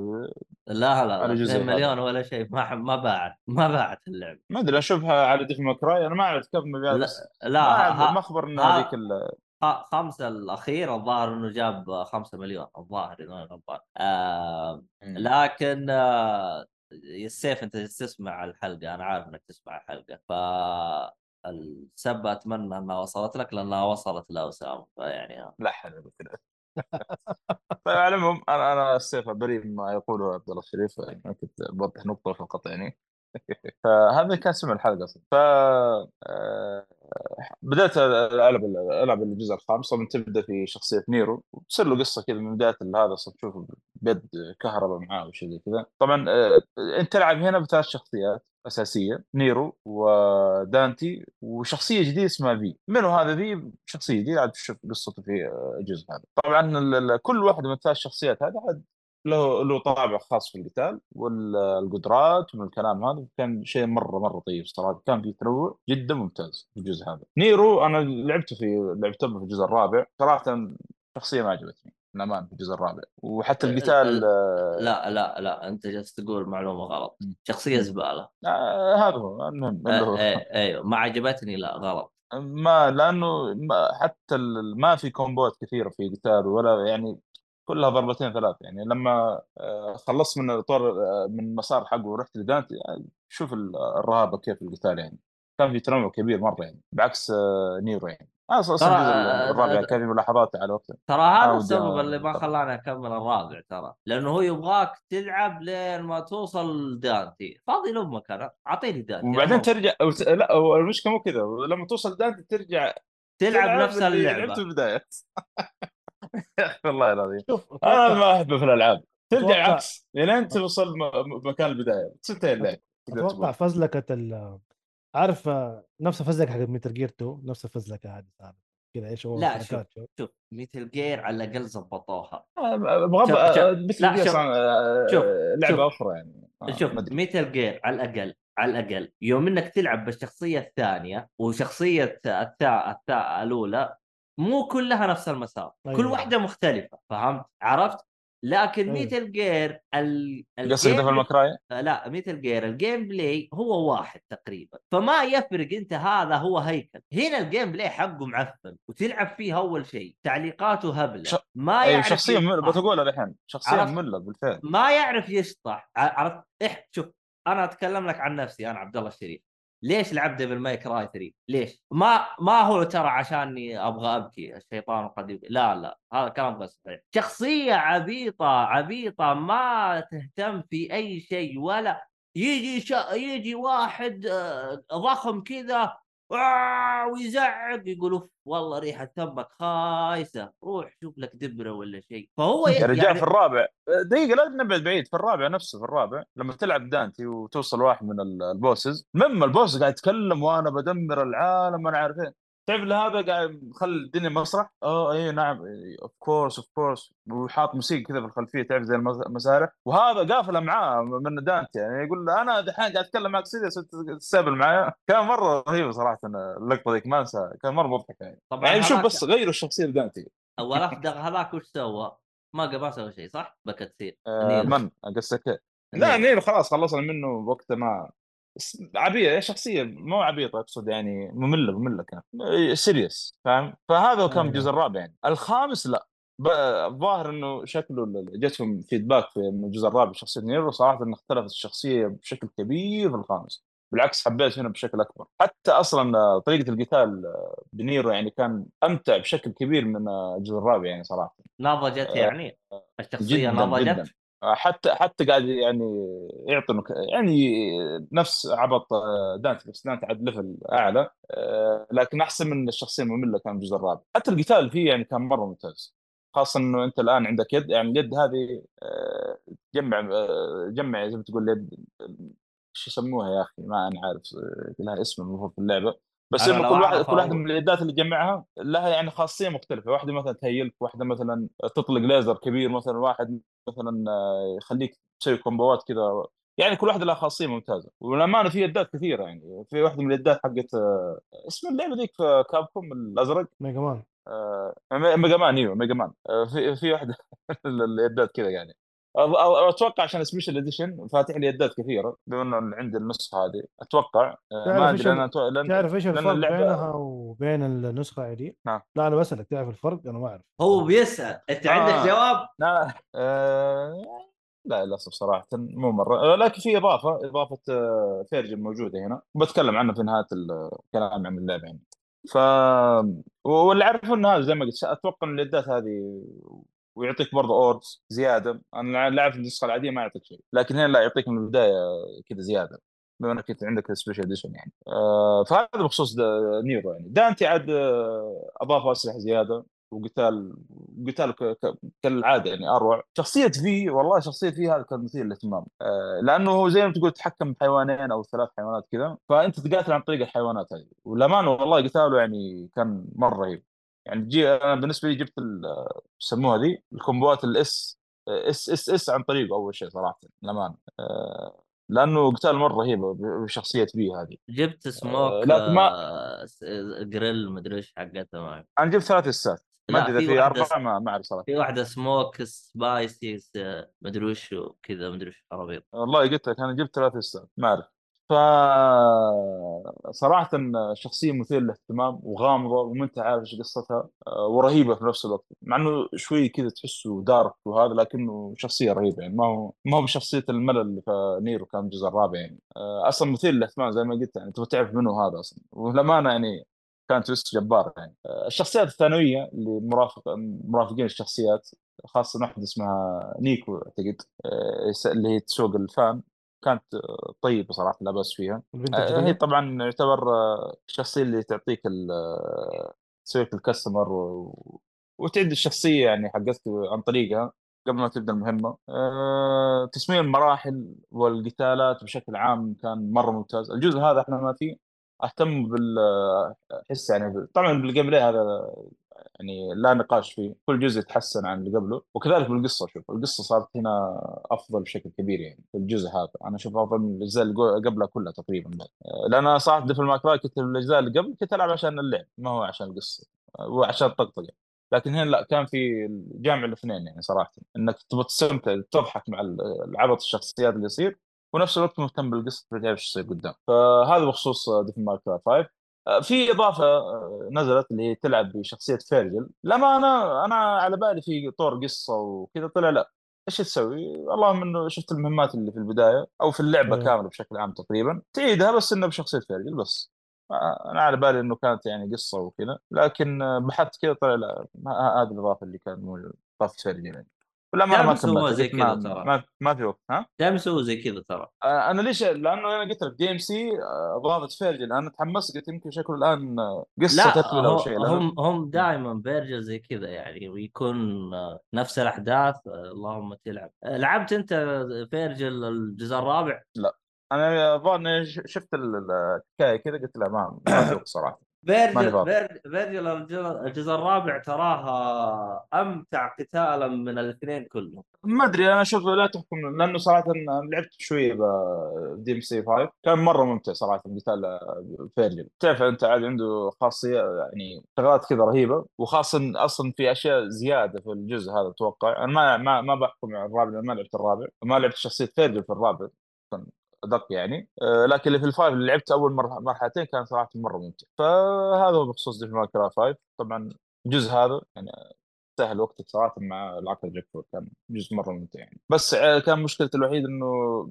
لا لا
على
لا
جزء
2
هذا.
مليون ولا شيء ما ما باعت ما باعت اللعبة.
ما أدري أشوفها على Devil May Cry أنا ما أعرف كم مبيعات
لا لا
ما ما أخبر
إن
هذيك
خمسة الأخير الظاهر إنه جاب خمسة مليون الظاهر إذا أنا غلطان. آه لكن آه السيف أنت تسمع الحلقة أنا عارف إنك تسمع الحلقة ف السبة أتمنى أنها وصلت لك لأنها وصلت لأسامة فيعني آه.
لا حول ولا قوة طيب العموم أنا أنا السيف بريء مما يقوله عبد الله الشريف أنا كنت بوضح نقطة القطع يعني فهذا كان سمع الحلقة أصلا ف بدأت ألعب ألعب الجزء الخامس طبعا تبدأ في شخصية نيرو وتصير له قصة كذا من بداية هذا أصلا تشوف بيد كهرباء معاه وشيء زي كذا. طبعا أنت تلعب هنا بثلاث شخصيات أساسية نيرو ودانتي وشخصية جديدة اسمها V. منو هذا V؟ شخصية جديدة عاد تشوف قصته في الجزء هذا. طبعا كل واحدة من الثلاث شخصيات هذا عاد له له طابع خاص في القتال والقدرات ومن الكلام هذا كان شيء مرة مرة طيب صراحة كان في تنوع جدا ممتاز في الجزء هذا. نيرو أنا لعبته في لعبته في الجزء الرابع صراحة شخصية ما عجبتني الأمان في الجزء الرابع. وحتى القتال آه،
لا لا لا أنت جالس تقول معلومة غلط.
م.
زبالة.
آه، هذا هو المهم
آه، أيوه ما عجبتني لا غلط.
ما لأنه ما حتى ما في كومبوات كثيرة في قتال ولا يعني كلها ضربتين ثلاث. يعني لما آه، خلصت من الإطار آه، من المسار حقه ورحت لدانتي يعني شوف ال- الرهابة كيف القتال يعني. كان في تنوع كبير مرة يعني بعكس آه، نيرو يعني. أصلا
ترى،
الرابع كان في ملاحظات على وقته.
ترى هذا السبب اللي ما. خلاني اكمل الرابع ترى. لأنه هو يبغاك تلعب لين ما توصل دانتي فاضي لامك أنا أعطيني دانتي.
وبعدين ترجع لا المشكلة مو كذا. لما توصل دانتي ترجع
تلعب نفس
اللي
اللعبة.
لعبته البداية. والله العظيم
شوف أنا
ما أحبه في الألعاب ترجع
أتوقع-
عكس لين توصل مكان البداية تنتهي اللعبه تقدر أتوقع.
فزلكة ال عارف آه، نفس الفزلكه حقت Metal Gear 2 نفس الفزلكه هذه صارت كذا إيش هو
لا،
شوف.
شوف Metal Gear على الأقل زبطوها
بغض
شوف- شوف.
مثل
لا،
Gear
شوف.
لعبة أخرى يعني آه،
شوف. Metal Gear على الأقل على الأقل يوم إنك تلعب بالشخصية الثانية وشخصيه الثاء الثاء الأولى مو كلها نفس المسار
أيوة.
كل واحدة مختلفة فهمت عرفت لكن
أيوة.
Metal Gear ال...
قصدك
ال
May Cry
آه، لا Metal Gear ال gameplay هو واحد تقريبا فما يفرق أنت هذا هو هيكل هنا ال gameplay حقه معفن وتلعب فيه أول شيء تعليقاته هبلة
ش-
ما
اي
يعرف
شخصيه
يشطح.
مملة بتقولها الحين شخصيه
عرفت؟
مملة بالفعل
ما يعرف يشطح عرفت إح شوف أنا أتكلم لك عن نفسي أنا عبد الله الشريف ليش لعبت Devil May Cry 3 ليش؟ ما ما هو ترى عشاني أبغى أبكي الشيطان قد يبكي لا لا هذا كلام غير صحيح. شخصية عبيطة عبيطة ما تهتم في أي شيء ولا يجي شا... يجي واحد آه، ضخم كذا ويزعق يقول أوف، والله ريحة تمك خايسة. روح شوف لك دبرة ولا شيء. فهو
يا رجال
يعني
في الرابع دقيقة لا نبعد بعيد في الرابع نفسه في الرابع لما تلعب دانتي وتوصل واحد من ال- ال bosses المهم ال boss قاعد يتكلم وأنا بدمر العالم أنا عارف إيه. تعرف هذا قاعد مخلي الدنيا مسرح آه اي نعم of course of course وحاط موسيقى كذا في الخلفية تعرف زي المس- المسارح وهذا قافله معاه من دانتي يعني يقول له أنا دحين قاعد أتكلم معك serious تستهبل معايا كان مرة رهيب صراحة اللقطة ذيك ما انساها كان مرة مضحك يعني
طبعا
يعني شوف بس غيروا الشخصية لدانتي
والافدغ هذاك وش سوى؟ ما ما سوى شيء صح؟ بكت سير
آه. من قصدك إيه؟ لا
نير.
نير خلاص خلصنا منه وقته ما بس عبيط شخصية مو عبيطة أقصد يعني مملة مملة كان. serious فاهم؟ فهذا كان
أيوة.
الجزء الرابع يعني. الخامس لا. الظاهر إنه شكله جتهم feedback في الجزء الرابع شخصية نيرو صراحة إنه اختلفت الشخصية بشكل كبير في الخامس. بالعكس حبيت هنا بشكل أكبر. حتى أصلا طريقة القتال بنيرو يعني كان أمتع بشكل كبير من الجزء الرابع يعني صراحة.
نضجت يعني.
الشخصية
نضجت
حتى حتى قاعد يعني يعطي يعني نفس عبط آه، دانتي بس دانتي عاد level أعلى آه، لكن أحسن من الشخصية الممله كان الجزء الرابع. حتى القتال فيه يعني كان مرة ممتاز خاصة إنه أنت الآن عندك يد يعني اليد هذه آه، جمع آه، جمع زي ما تقول يد شو يسموها يا أخي؟ ما أنا عارف آه، لها اسم المفروض في اللعبة. بس
إنه
كل واحد كل
واحدة.
من اليدات اللي تجمعها لها يعني خاصية مختلفة. واحدة مثلا تهيلك واحدة مثلا تطلق ليزر كبير مثلا واحد مثلا آه، يخليك تسوي كومبوات كذا يعني كل واحدة لها خاصية ممتازة. والأمانة في يدات كثيرة يعني في واحدة من اليدات حقت آه، اسم اللعبة ذيك في كابكوم الأزرق.
ميجا مان.
آه، ميجا مان إيوه ميجا مان. آه، في في واحدة اليدات كذا يعني. أتوقع عشان special edition فاتح لي يدات كثيرة بما إنه عندي النسخة هذه أتوقع آه، ما أدري أنا لأن
تعرف
إيش
الفرق
اللعبة
بينها وبين النسخة دي؟
نعم.
لا أنا بسألك تعرف الفرق؟ أنا ما أعرف
هو بيسأل أنت
آه.
عندك جواب
لا آه، لا للأسف صراحة مو مرة آه، لكن في إضافة إضافة آه، فيرجل موجودة هنا بتكلم عنها في نهاية الكلام عن اللعبة يعني ف واللي أعرفه انه هذا زي ما قلت أتوقع إن اليدات هذه ويعطيك برضه orbs زيادة. أنا لاعب في النسخة العادية ما يعطيك شيء. لكن هنا لا يعطيك من البداية كذا زيادة بما إنك أنت عندك special edition يعني. آه فهذا بخصوص دا- نيرو يعني. دانتي عاد آه، أضاف أسلحة زيادة وقتال قتال كالعادة يعني أروع. شخصية V والله شخصية V هذا كان مثير للاهتمام. آه لأنه هو زي ما تقول تحكم بحيوانين أو ثلاث حيوانات كذا فأنت تقاتل عن طريق الحيوانات هذه. والامانه والله قتاله يعني كان مرة رهيب. يعني تجي أنا بالنسبة لي جبت يسموها ذي الكومبوات ال S إس إس إس عن طريقه أول شيء صراحة للامانه آه لأنه قتال مرة رهيب بشخصية بي هذه.
جبت سموك
لكن ما-
آه، جريل مدري إيش حقتها معي
أنا جبت ثلاث إسات. ما
لا،
أدري إذا
في
أربعة ما ما أعرف صراحة.
في واحدة سموك سبايسي مدري وش كذا مدري وش عربيط
والله قلت لك أنا جبت ثلاث إسات ما أعرف. ف صراحة شخصية مثيرة للاهتمام وغامضة وما أنت عارف إيش قصتها آه، ورهيبة في نفس الوقت. مع إنه شوي كذا تحسه دارك وهذا لكنه شخصية رهيبة يعني. ما هو ما هو بشخصية الملل اللي في نيرو كان الجزء الرابع يعني. آه، أصلا مثير للاهتمام زي ما قلت يعني. تبغى تعرف منه هذا أصلا. والامانة يعني كان تويست جبار يعني. آه، الشخصيات الثانوية اللي مرافق مرافقين الشخصيات خاصة واحدة اسمها نيكو أعتقد اللي هي تسوق الفان. كانت طيبة صراحة لا بأس فيها. آه، هي طبعا يعتبر الشخصية اللي تعطيك تسوي لك الكاستمر و... وتعد الشخصية يعني حقتك عن طريقها قبل ما تبدأ المهمة. أه... تصميم المراحل والقتالات بشكل عام كان مرة ممتاز. الجزء هذا إحنا ما فيه أهتم بال آه، أحس يعني طبعا بال gameplay هذا يعني لا نقاش فيه كل جزء يتحسن عن اللي قبله. وكذلك بالقصة شوف القصة صارت هنا أفضل بشكل كبير يعني في الجزء هذا. أنا أشوف أفضل من الأجزاء اللي قبلها كلها تقريبا. لأن أنا صراحة Devil May Cry كنت الأجزاء اللي قبل كنت ألعب عشان اللعب ما هو عشان القصة. وعشان الطقطقة. لكن هنا لا كان في جامع الاثنين يعني صراحة. إنك تبغى تستمتع تضحك مع ال- العبط الشخصيات اللي يصير ونفس الوقت مهتم بالقصة تعرف إيش يصير قدام. فهذا بخصوص Devil May Cry 5 آه، في إضافة آه، نزلت اللي هي تلعب بشخصية فيرجل لما أنا أنا على بالي في طور قصة وكذا طلع لا إيش تسوي؟ اللهم إنه شفت المهمات اللي في البداية أو في
اللعبة.
كاملة بشكل عام تقريبا تعيدها بس إنه بشخصية فيرجل بس آه، أنا على بالي إنه كانت يعني قصة وكذا لكن آه، بحثت كذا طلع لا هذه الإضافة اللي كانت موجودة، إضافة فيرجل يعني
دائما
ما
يسووها
كملت
زي
ما,
كذا ترى.
ما, ما في وقت ها؟
دائما يسووا زي كذا ترى.
آه، أنا ليش؟ لأنه أنا قلت لك DMC اضافت فيرجل. أنا تحمست قلت يمكن شكله الآن آه، قصة
لا
تكمل
أو
شيء
هم هم دائما فيرجل زي كذا يعني ويكون آه، نفس الأحداث. آه، اللهم تلعب. آه، لعبت أنت فيرجل الجزء الرابع؟
أنا الظاهر إني ش- شفت ال- ال- الحكاية كذا قلت لا ما ما في وقت صراحة.
فيرجل. فيرجل الجزء- الرابع تراها أمتع قتالا من الاثنين كلهم.
ما أدري أنا أشوف لا تحكم لأنه صراحة لعبت شوية ب DMC 5 كان مرة ممتع صراحة قتال فيرجل. تعرف أنت عاد عنده خاصية يعني شغلات كذا رهيبة وخاصة أصلا في أشياء زيادة في الجزء هذا أتوقع. أنا ما ما ما بحكم على الرابع ما لعبت الرابع ما لعبت شخصية فيرجل في الرابع. ادق يعني. آه، لكن اللي في ال five اللي لعبت أول مرة مرحلتين كان صراحة مرة ممتع. فهذا هو بخصوص Devil May 5 طبعا الجزء هذا يعني سهل وقتك صراحة مع العقل جاكفور كان جزء مرة ممتع يعني. بس ع- كان مشكلته الوحيد إنه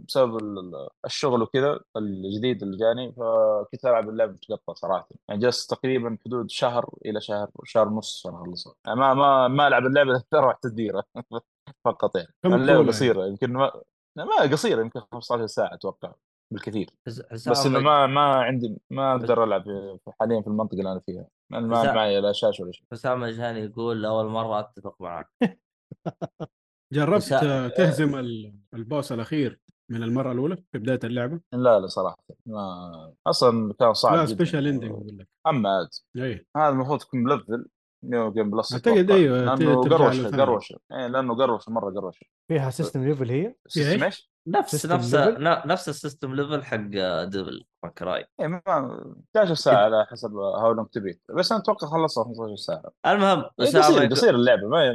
بسبب ال- ال- الشغل وكذا الجديد اللي جاني فكنت ألعب اللعبة متقطع صراحة. يعني جلست تقريبا حدود شهر إلى شهر شهر ونص عشان أخلصها. يعني ما ما ما ألعب اللعبة إلا تديرة فقط يعني. اللعبة
طولها
قصيرة يمكن ما ما قصيرة يمكن 15 ساعة أتوقع بالكثير. بس إنه ما ما عندي ما أقدر ألعب في- حاليا في المنطقة اللي أنا فيها. ما معي لا شاشة ولا شيء.
حسام الجهني يقول لأول مرة أتفق معك.
جربت تهزم ال- ال boss الأخير من المرة الأولى في بداية اللعبة؟
لا لا صراحة. ما أصلا كان صعب
لا special ending أقول لك.
أما عاد.
اي
هذا المفروض تكون ملفل. new game
plus
أتوقع.
أيوة،
لأنه
ترجع
قروش
للثاني.
قروش إيه لأنه قروش مرة قروش
فيها system level هي؟
system إيش؟
نفس نفس نفس ال system level حق Devil May Cry.
إيه ما 11 ساعة على حسب How Long to Beat. بس أنا أتوقع خلصها 15 ساعة.
المهم
إيه
اسامه
قصير
يقول-
قصير اللعبة ما هي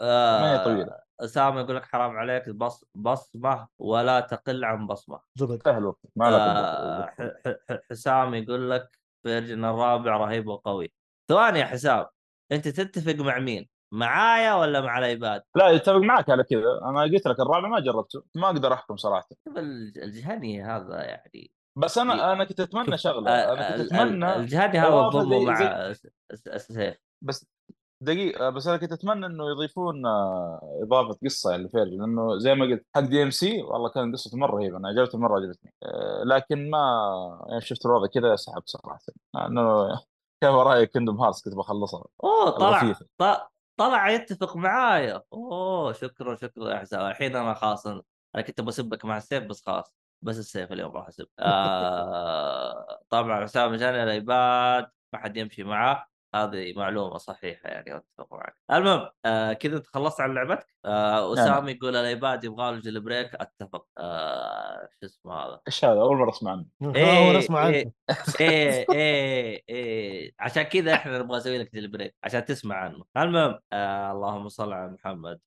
ما هي
آه،
طويله
اسامه يقول لك حرام عليك بص بصمة ولا تقل عن بصمة.
زبد.
سهل وقت ما
آه،
لا
ح- ح- ح- حسام يقول لك فيرجل الرابع رهيب وقوي. ثواني يا حسام. أنت تتفق مع مين؟ معايا ولا مع الإيباد؟
لا يتفق معك على كذا. أنا قلت لك الرابع ما جربته ما أقدر
أحكم صراحة. الجهني هذا يعني
بس أنا أنا كنت
أتمنى
شغلة
آه،
أنا كنت أتمنى
الجهني هذا
إضافة
ضمه
زي-
مع السيف.
بس دقيقة بس أنا كنت أتمنى إنه يضيفون آه، إضافة قصة لفيرجل لأنه زي ما قلت حق DMC والله كان قصته مرة رهيبة أنا عجبتني مرة عجبتني آه، لكن ما يعني شفت الوضع كذا سحبت صراحة. لأنه كان وراي Kingdom Hearts كنت بخلصها.
أوه طلع. ط- طلع يتفق معايا. أوه شكرا شكرا. يا حسام الحين أنا خلاص أنا كنت بسبك مع السيف بس خلاص بس السيف اليوم راح أسب. آه طبعا حسام جاني ال iPad ما حد يمشي معاه هذه معلومة صحيحة يعني أتفق معك. المهم آه كذا أنت خلصت عن لعبتك؟ آه اسامه يقول ال iPad يبغى له jailbreak أتفق. آه شو اسمه هذا؟
إيش هذا؟ أول مرة أسمع عنه.
إيه،
أول أسمع
إيه.
عنه.
إيه إيه إيه. عشان كذا إحنا نبغى نسوي لك jailbreak عشان تسمع عنه. المهم آه اللهم صل على محمد.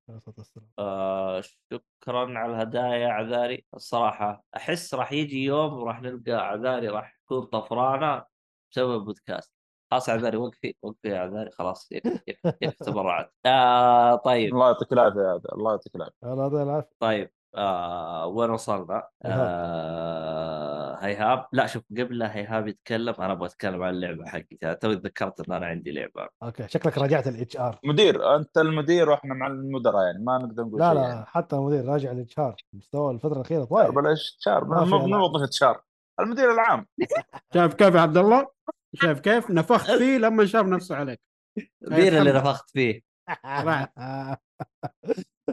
آه شكرا على الهدايا يا عذاري. الصراحة أحس راح يجي يوم وراح نلقى عذاري راح تكون طفرانة بسبب بودكاست خلاص عذاري وقفي وقفي يا عذاري خلاص يكفي تبرعات آه طيب.
الله يعطيك العافية يا هذا الله يعطيك العافية.
الله يعطيه العافية.
طيب آه وين وصلنا؟ آه هيهاب لا شوف قبل لا هيهاب يتكلم أنا أبغى أتكلم عن اللعبة حقتي توي تذكرت إن أنا عندي لعبة.
okay شكلك راجعت ال HR
مدير أنت المدير وإحنا مع المدراء يعني ما نقدر نقول
لا
شيء
لا
يعني.
حتى المدير راجع ال HR مستوى الفترة
الأخيرة
طايح
بلاش
ما في
مو
ألعاب.
وظيفة HR المدير العام.
شايف كيف يا عبد الله؟ شايف كيف؟ نفخت فيه لما شاف نفسه عليك.
مين اللي. نفخت فيه؟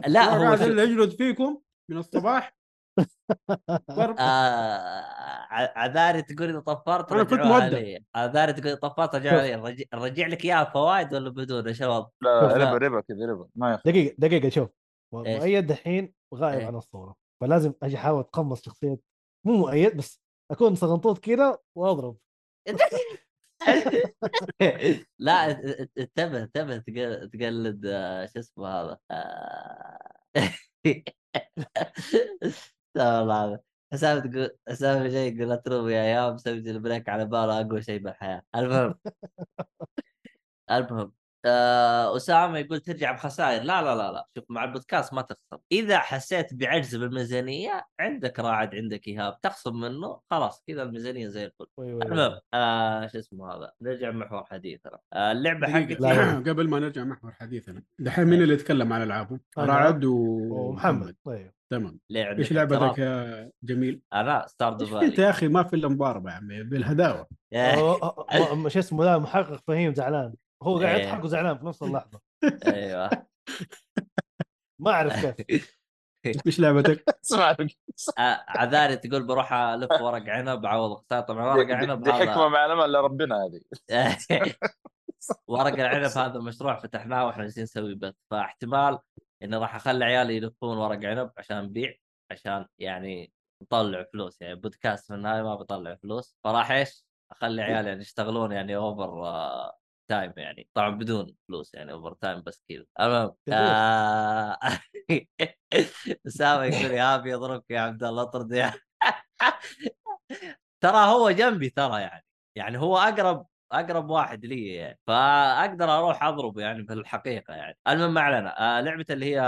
لا
هو قاعد
شو...
يجلد فيكم من الصباح. ضرب
آه... ع- عذاري تقول إذا طفرت
أنا كنت.
لي عذاري تقول إذا طفرت رجعوها لي رجع... لك إياها فوائد ولا بدون؟ إيش الوضع؟
لا ربا ربا كذا ربا. ما يخ...
دقيقة دقيقة شوف؟ مؤيد دحين غايب
إيه.
عن الصورة. فلازم أجي أحاول أتقمص شخصية. مو مؤيد بس أكون صغنطوط كذا وأضرب.
لا انتبه انتبه تق- تقلد آه، شو اسمه هذا؟ آه، استغفر الله العظيم. حسام تقول حسام جاي يقول اتروب يا أيام مسوي البريك على باله أقوى شيء بالحياة. المهم. المهم. اسامه يقول ترجع بخسائر. لا لا لا لا. شوف مع البودكاست ما تخسر. إذا حسيت بعجز بالميزانية عندك راعد عندك إيهاب. تخصم منه خلاص كذا الميزانية زي الفل. المهم آه شو اسمه هذا؟ نرجع محور حديثنا آه اللعبة
لا.
قبل ما نرجع محور حديثنا دحين مين اللي يتكلم على
ألعابه؟
رعد
ومحمد. طيب.
تمام. إيش لعبتك؟ يا جميل؟
أنا Stardew
إيش أنت
Valley
يا أخي؟ ما في إلا مضاربه يا عمي
بالهداوة. شو اسمه؟ ذا محقق فهيم زعلان. هو قاعد
إيه.
يضحك وزعلان في نفس اللحظة.
أيوه.
ما أعرف كيف.
إيش لعبتك؟
اسمع
آه، عذاري تقول بروح ألف ورق عنب اعوض خساره طبعا ورق عنب
دي حكمة معلمه إلا ربنا هذه.
ورق العنب هذا مشروع فتحناه وإحنا جالسين نسوي بث. فاحتمال إني راح أخلي عيالي يلفون ورق عنب عشان نبيع عشان يعني نطلع فلوس. يعني بودكاست في النهايه ما بطلع فلوس. فراح إيش؟ أخلي عيالي يعني يشتغلون يعني overtime يعني طبعا بدون فلوس يعني overtime بس كذا المهم اسامه يقول يا أبي يضربك يا عبد الله اطرد يا ترى هو جنبي ترى يعني يعني هو أقرب أقرب واحد لي يعني فأقدر أروح اضربه يعني في الحقيقة يعني. المهم ما علينا آه لعبة اللي هي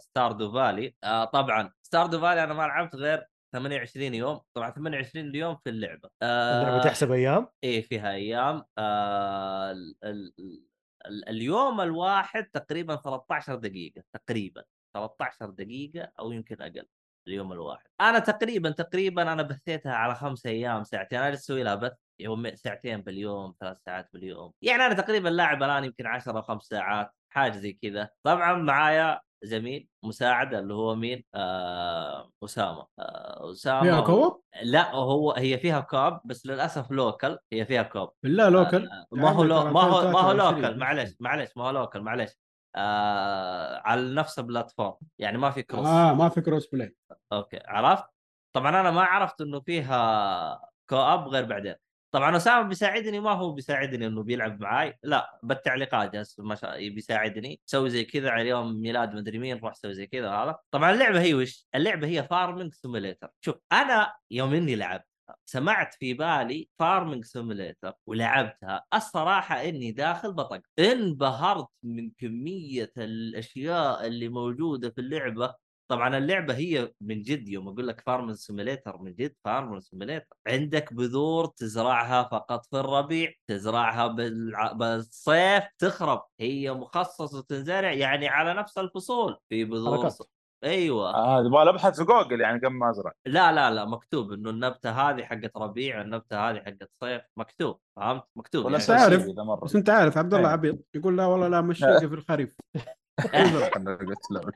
Stardew Valley آه طبعا Stardew Valley أنا ما لعبت غير 28 يوم. طبعا 28 يوم في اللعبة. آه
اللعبه تحسب أيام؟
إيه فيها أيام. آه ال ال ال اليوم الواحد تقريبا 13 دقيقة تقريبا 13 دقيقة أو يمكن أقل اليوم الواحد. أنا تقريبا تقريبا أنا بثيتها على خمس أيام ساعتين. أنا أسوي لها بث يوم ساعتين باليوم ثلاث ساعات باليوم. يعني أنا تقريبا لاعب الآن يمكن 10 أو خمس ساعات حاجة زي كذا. طبعا معايا زميل مساعد اللي هو مين؟ آه أسامة. آه أسامة
فيها co-op؟
لا هو هي فيها co-op بس للأسف local هي فيها co-op.
بالله local
ما هو لو
ترى
ما هو ما هو
2023.
local معلش معلش ما هو local معلش. آه على نفس ال platform. يعني ما في cross
آه ما في cross play
okay عرفت؟ طبعا أنا ما عرفت إنه فيها co-op غير بعدين. طبعا أسامة بيساعدني ما هو بيساعدني إنه بيلعب معاي. لا بالتعليقات جالس بيساعدني. سوي زي كذا على يوم ميلاد مدري مين روح سوي زي كذا هذا. طبعا اللعبة هي وش؟ اللعبة هي farming simulator شوف أنا يوم إني لعبت سمعت في بالي farming simulator ولعبتها الصراحة إني داخل بطق. انبهرت من كمية الأشياء اللي موجودة في اللعبة طبعا اللعبة هي من جد يوم أقول لك farm simulator من جد farm simulator. عندك بذور تزرعها فقط في الربيع تزرعها بالع... بالصيف تخرب. هي مخصصة تنزرع يعني على نفس الفصول. في بذور
حركات.
أيوه.
آه يبغى ابحث في جوجل يعني قبل ما أزرع.
لا لا لا مكتوب إنه النبتة هذه حقت ربيع النبتة هذه حقت صيف مكتوب. فهمت؟ مكتوب
ولا
يعني.
مره
بس أنت عارف عبد الله
أيوة.
عبيط. يقول لا والله لا مشيك في الخريف.
أنا قلت له.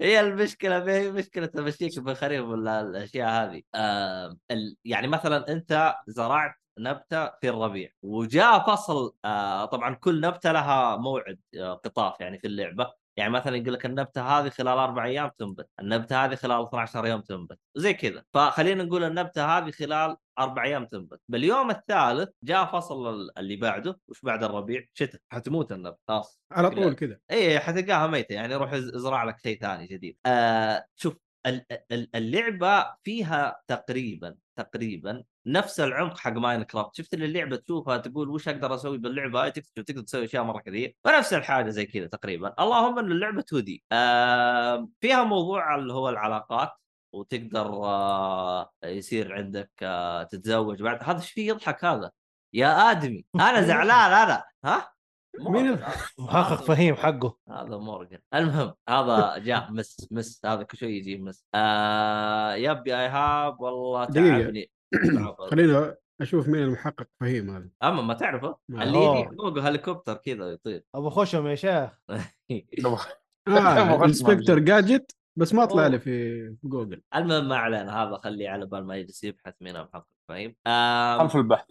هي المشكلة ما هي مشكلة تمشيك بالخريف ولا الأشياء هذه آه. يعني مثلا أنت زرعت نبتة في الربيع وجاء فصل آه طبعا كل نبتة لها موعد آه قطاف يعني في اللعبة يعني مثلا يقول لك النبتة هذه خلال أربع أيام تنبت، النبتة هذه خلال 12 يوم تنبت، زي كذا، فخلينا نقول النبتة هذه خلال أربع أيام تنبت، باليوم الثالث جاء فصل اللي بعده، وش بعد الربيع؟ شتاء، حتموت النبتة. خلاص.
على طول كذا.
اي حتلقاها ميتة. يعني روح از- ازرع لك شيء ثاني جديد. آه شوف ال- ال- اللعبة فيها تقريبا تقريبا نفس العمق حق Minecraft شفت اللي اللعبة تشوفها تقول وش أقدر أسوي باللعبة؟ هاي تقدر تقدر تسوي اشياء مرة كثير. ونفس الحاجة زي كذا تقريبا. اللهم إن اللعبة 2 D آه فيها موضوع اللي هو العلاقات وتقدر آه يصير عندك آه تتزوج بعد. هذا إيش فيه؟ يضحك هذا. يا آدمي أنا زعلان أنا. ها؟
مين؟
محقق فهيم حقه.
هذا مورجن المهم هذا جاء مس مس هذا كل شوي يجي مس. آه يبي إيهاب والله. تعبني.
خلينا أشوف مين المحقق فهيم هذا.
أما ما تعرفه؟ اللي. يجي فوق هليكوبتر كذا يطير
أبو خشم يا شيخ.
آه Inspector Gadget بس ما طلع. لي في جوجل.
المهم ما علينا هذا خليه على بال ما يجلس يبحث مين المحقق آه
خلف البحث.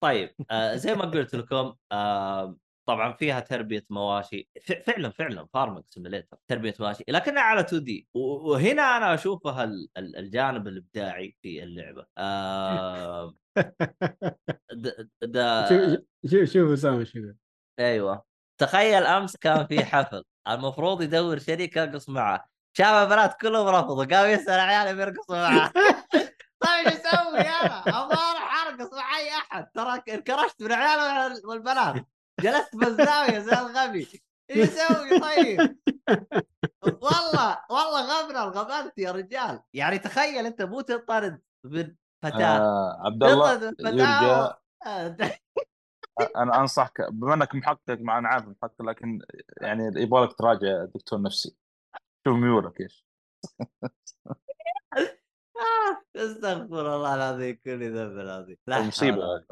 طيب آه زي ما قلت لكم آه طبعا فيها تربية مواشي. فعلا فعلا farming simulator تربية مواشي. لكنها على 2 D. وهنا أنا اشوفها ال- ال- الجانب الإبداعي في اللعبة. آه د- د-
شوف شوف شوف اسامه شوف.
أيوه. تخيل أمس كان في حفل. المفروض يدور شريك يرقص معه. شاف البنات كلهم رفضوا. قام يسأل عياله بيرقصوا معه. طيب إيش أسوي أنا؟ أبغى أروح أرقص مع أي أحد. ترى انكرشت من العيال والبنات. جلست بالزاويه زي الغبي. إيش أسوي طيب؟ والله والله غبنا الغبنت يا رجال. يعني تخيل أنت مو تنطرد من فتاة.
آه عبد الله يرجى أنا أنصحك بما إنك محقق مع أنا عارف محقق لكن يعني يبغى لك تراجع دكتور نفسي. شوف ميولك
إيش. أستغفر الله العظيم كل ذنب العظيم. لا
مصيبة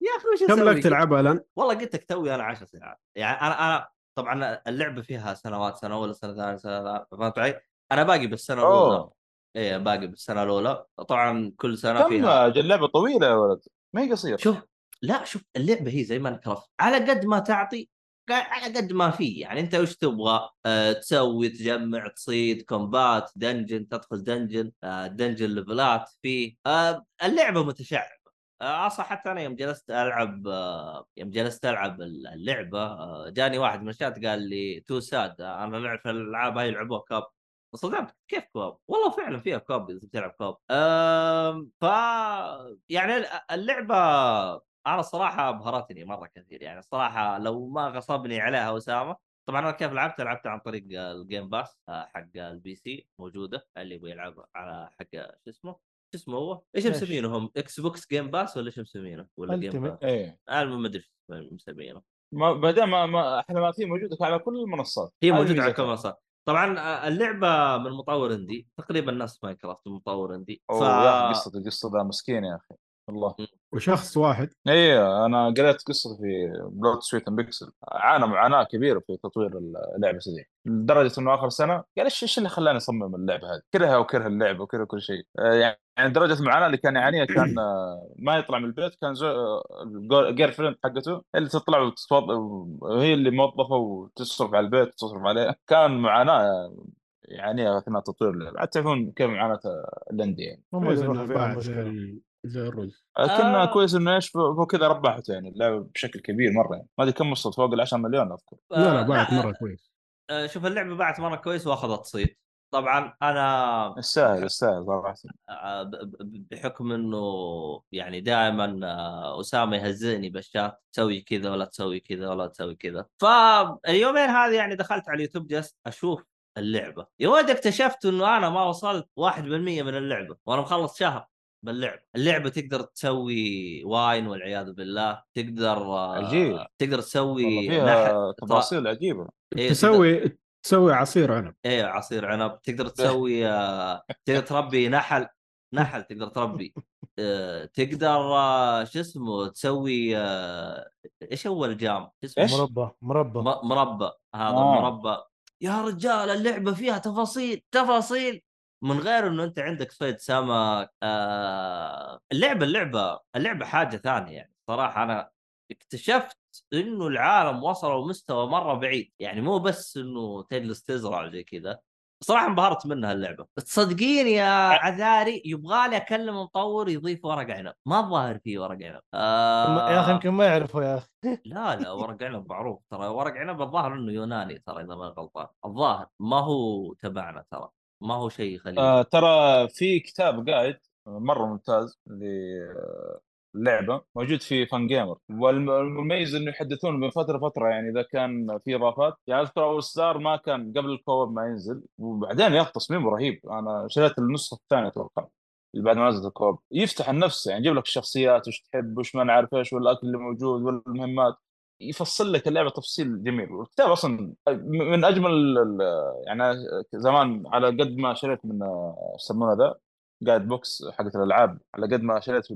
يا أخي وش
كم؟ لك تلعبها الآن؟
والله قلت لك توي أنا 10 ساعات يعني أنا أنا طبعا اللعبة فيها سنوات سنة أولى سنة ثانية سنة ثالثة، فهمت علي؟ أنا باقي بالسنة الأولى.
اوه
إيه باقي بالسنة الأولى. طبعا كل سنة
كم
فيها
أجل لعبه طويلة يا ولد. ما هي قصيرة.
شوف لا شوف اللعبة هي زي Minecraft على قد ما تعطي على قد ما في. يعني أنت وش تبغى؟ أه تسوي تجمع تصيد combat dungeon تدخل dungeon أه dungeon level ات فيه أه اللعبة متشعبة. آه، أصلا حتى أنا يوم جلست ألعب آه، يوم جلست ألعب اللعبة آه، جاني واحد من الشات قال لي تو ساد أنا في الألعاب هاي لعبوها co-op. صدمت كيف co-op؟ والله فعلا فيها co-op إذا بتلعب co-op. ف يعني اللعبة أنا الصراحه أبهرتني مرة كثير. يعني الصراحه لو ما غصبني عليها أسامة طبعا أنا كيف لعبت؟ لعبت عن طريق ال Game Pass آه، حق ال PC موجودة اللي يبغى يلعب على حق شو اسمه؟ شو اسمه هو؟ إيش
إيش؟
مسمينهم؟ Xbox Game Pass ولا إيش مسمينه؟ ولا
Game.
Pass؟
إيه
أنا ما أدري إيش مسمينه
ما دام ما, ما إحنا ما في موجوده على كل المنصات
هي موجودة على. كل منصه طبعا آه، اللعبة من مطور indie تقريبا نفس Minecraft من مطور indie ف
قصه القصة ذا مسكين يا أخي والله
وشخص واحد.
إيه أنا قريت قصته في Blood Sweat Pixels عانى معاناة كبيرة في تطوير اللعبة دي. لدرجة إنه آخر سنة قال إيش إيش اللي خلاني أصمم اللعبة هذه؟ كرهها وكره اللعبة وكره كل شيء. آه، يعني يعني درجة المعاناة اللي كان يعانيها كان آه، ما يطلع من البيت كان زو... ال girlfriend حقته اللي تطلع وتتوظف وهي اللي موظفة وتصرف على البيت وتصرف عليه كان معاناة يعانيها أثناء تطوير اللعبة. عاد تعرفون كيف
معاناة
ال indie
يعني زي الرز.
لكن
آه.
كويس إنه إيش فوق كذا ربحته يعني اللعبه بشكل كبير مرة يعني. ما أدري كم وصلت فوق ال 10 مليون أذكر.
لا لا
آه،
باعت مرة كويس.
آه، شوف اللعبة باعت مرة كويس وأخذت صيت. طبعا أنا
يستاهل يستاهل صراحة.
آه، ب- ب- بحكم إنه يعني دائما أسامة يهزئني بالشات تسوي كذا ولا تسوي كذا ولا تسوي كذا. فاليومين هذه يعني دخلت على اليوتيوب جلست أشوف اللعبة. يا ولد اكتشفت إنه أنا ما وصلت 1% من اللعبة وأنا مخلص شهر. باللعبه اللعبة تقدر تسوي واين والعياذ بالله تقدر آه،
عجيب.
تقدر تسوي
فيها تفاصيل عجيبة
إيه،
تسوي تسوي عصير عنب
إيه عصير عنب تقدر تسوي آه، تقدر تربي نحل نحل تقدر تربي آه، تقدر آه، شو اسمه تسوي آه، إيش هو الجام؟ شو اسمه؟
إيش؟
مربى مربى
مربى هذا
آه.
مربى يا رجال اللعبة فيها تفاصيل تفاصيل من غير إنه أنت عندك صيد سمك آه اللعبة اللعبة اللعبة حاجة ثانية يعني صراحة. أنا اكتشفت إنه العالم وصلوا مستوى مرة بعيد يعني مو بس إنه تجلس تزرع زي كذا. صراحة انبهرت منها اللعبة. تصدقين يا عذاري يبغى لي أكلم مطور يضيف ورق عنب. ما الظاهر فيه ورق عنب. آه
يا أخي يمكن ما يعرفوا يا أخي.
لا لا ورق عنب معروف. ترى ورق عنب الظاهر إنه يوناني ترى إذا ما غلطان. الظاهر ما هو تبعنا ترى. ما هو شيء خليجي
آه ترى في كتاب قاعد مرة ممتاز للعبه موجود في Fangamer والمميز إنه يحدثون من فترة فترة يعني إذا كان في إضافات. يعني أذكر أول اصدار ما كان قبل ال co-op ما ينزل وبعدين يا أخي تصميمه رهيب. أنا شريت النسخة الثانية أتوقع اللي بعد ما نزلت ال co-op يفتح النفس يعني يجيب لك الشخصيات وش تحب وش ما نعرف إيش والأكل اللي موجود والمهمات. يفصل لك اللعبة تفصيل جميل. والكتاب أصلا من أجمل يعني زمان على قد ما شريت من آه، يسمونه the. guide books حقت الألعاب على قد ما شريت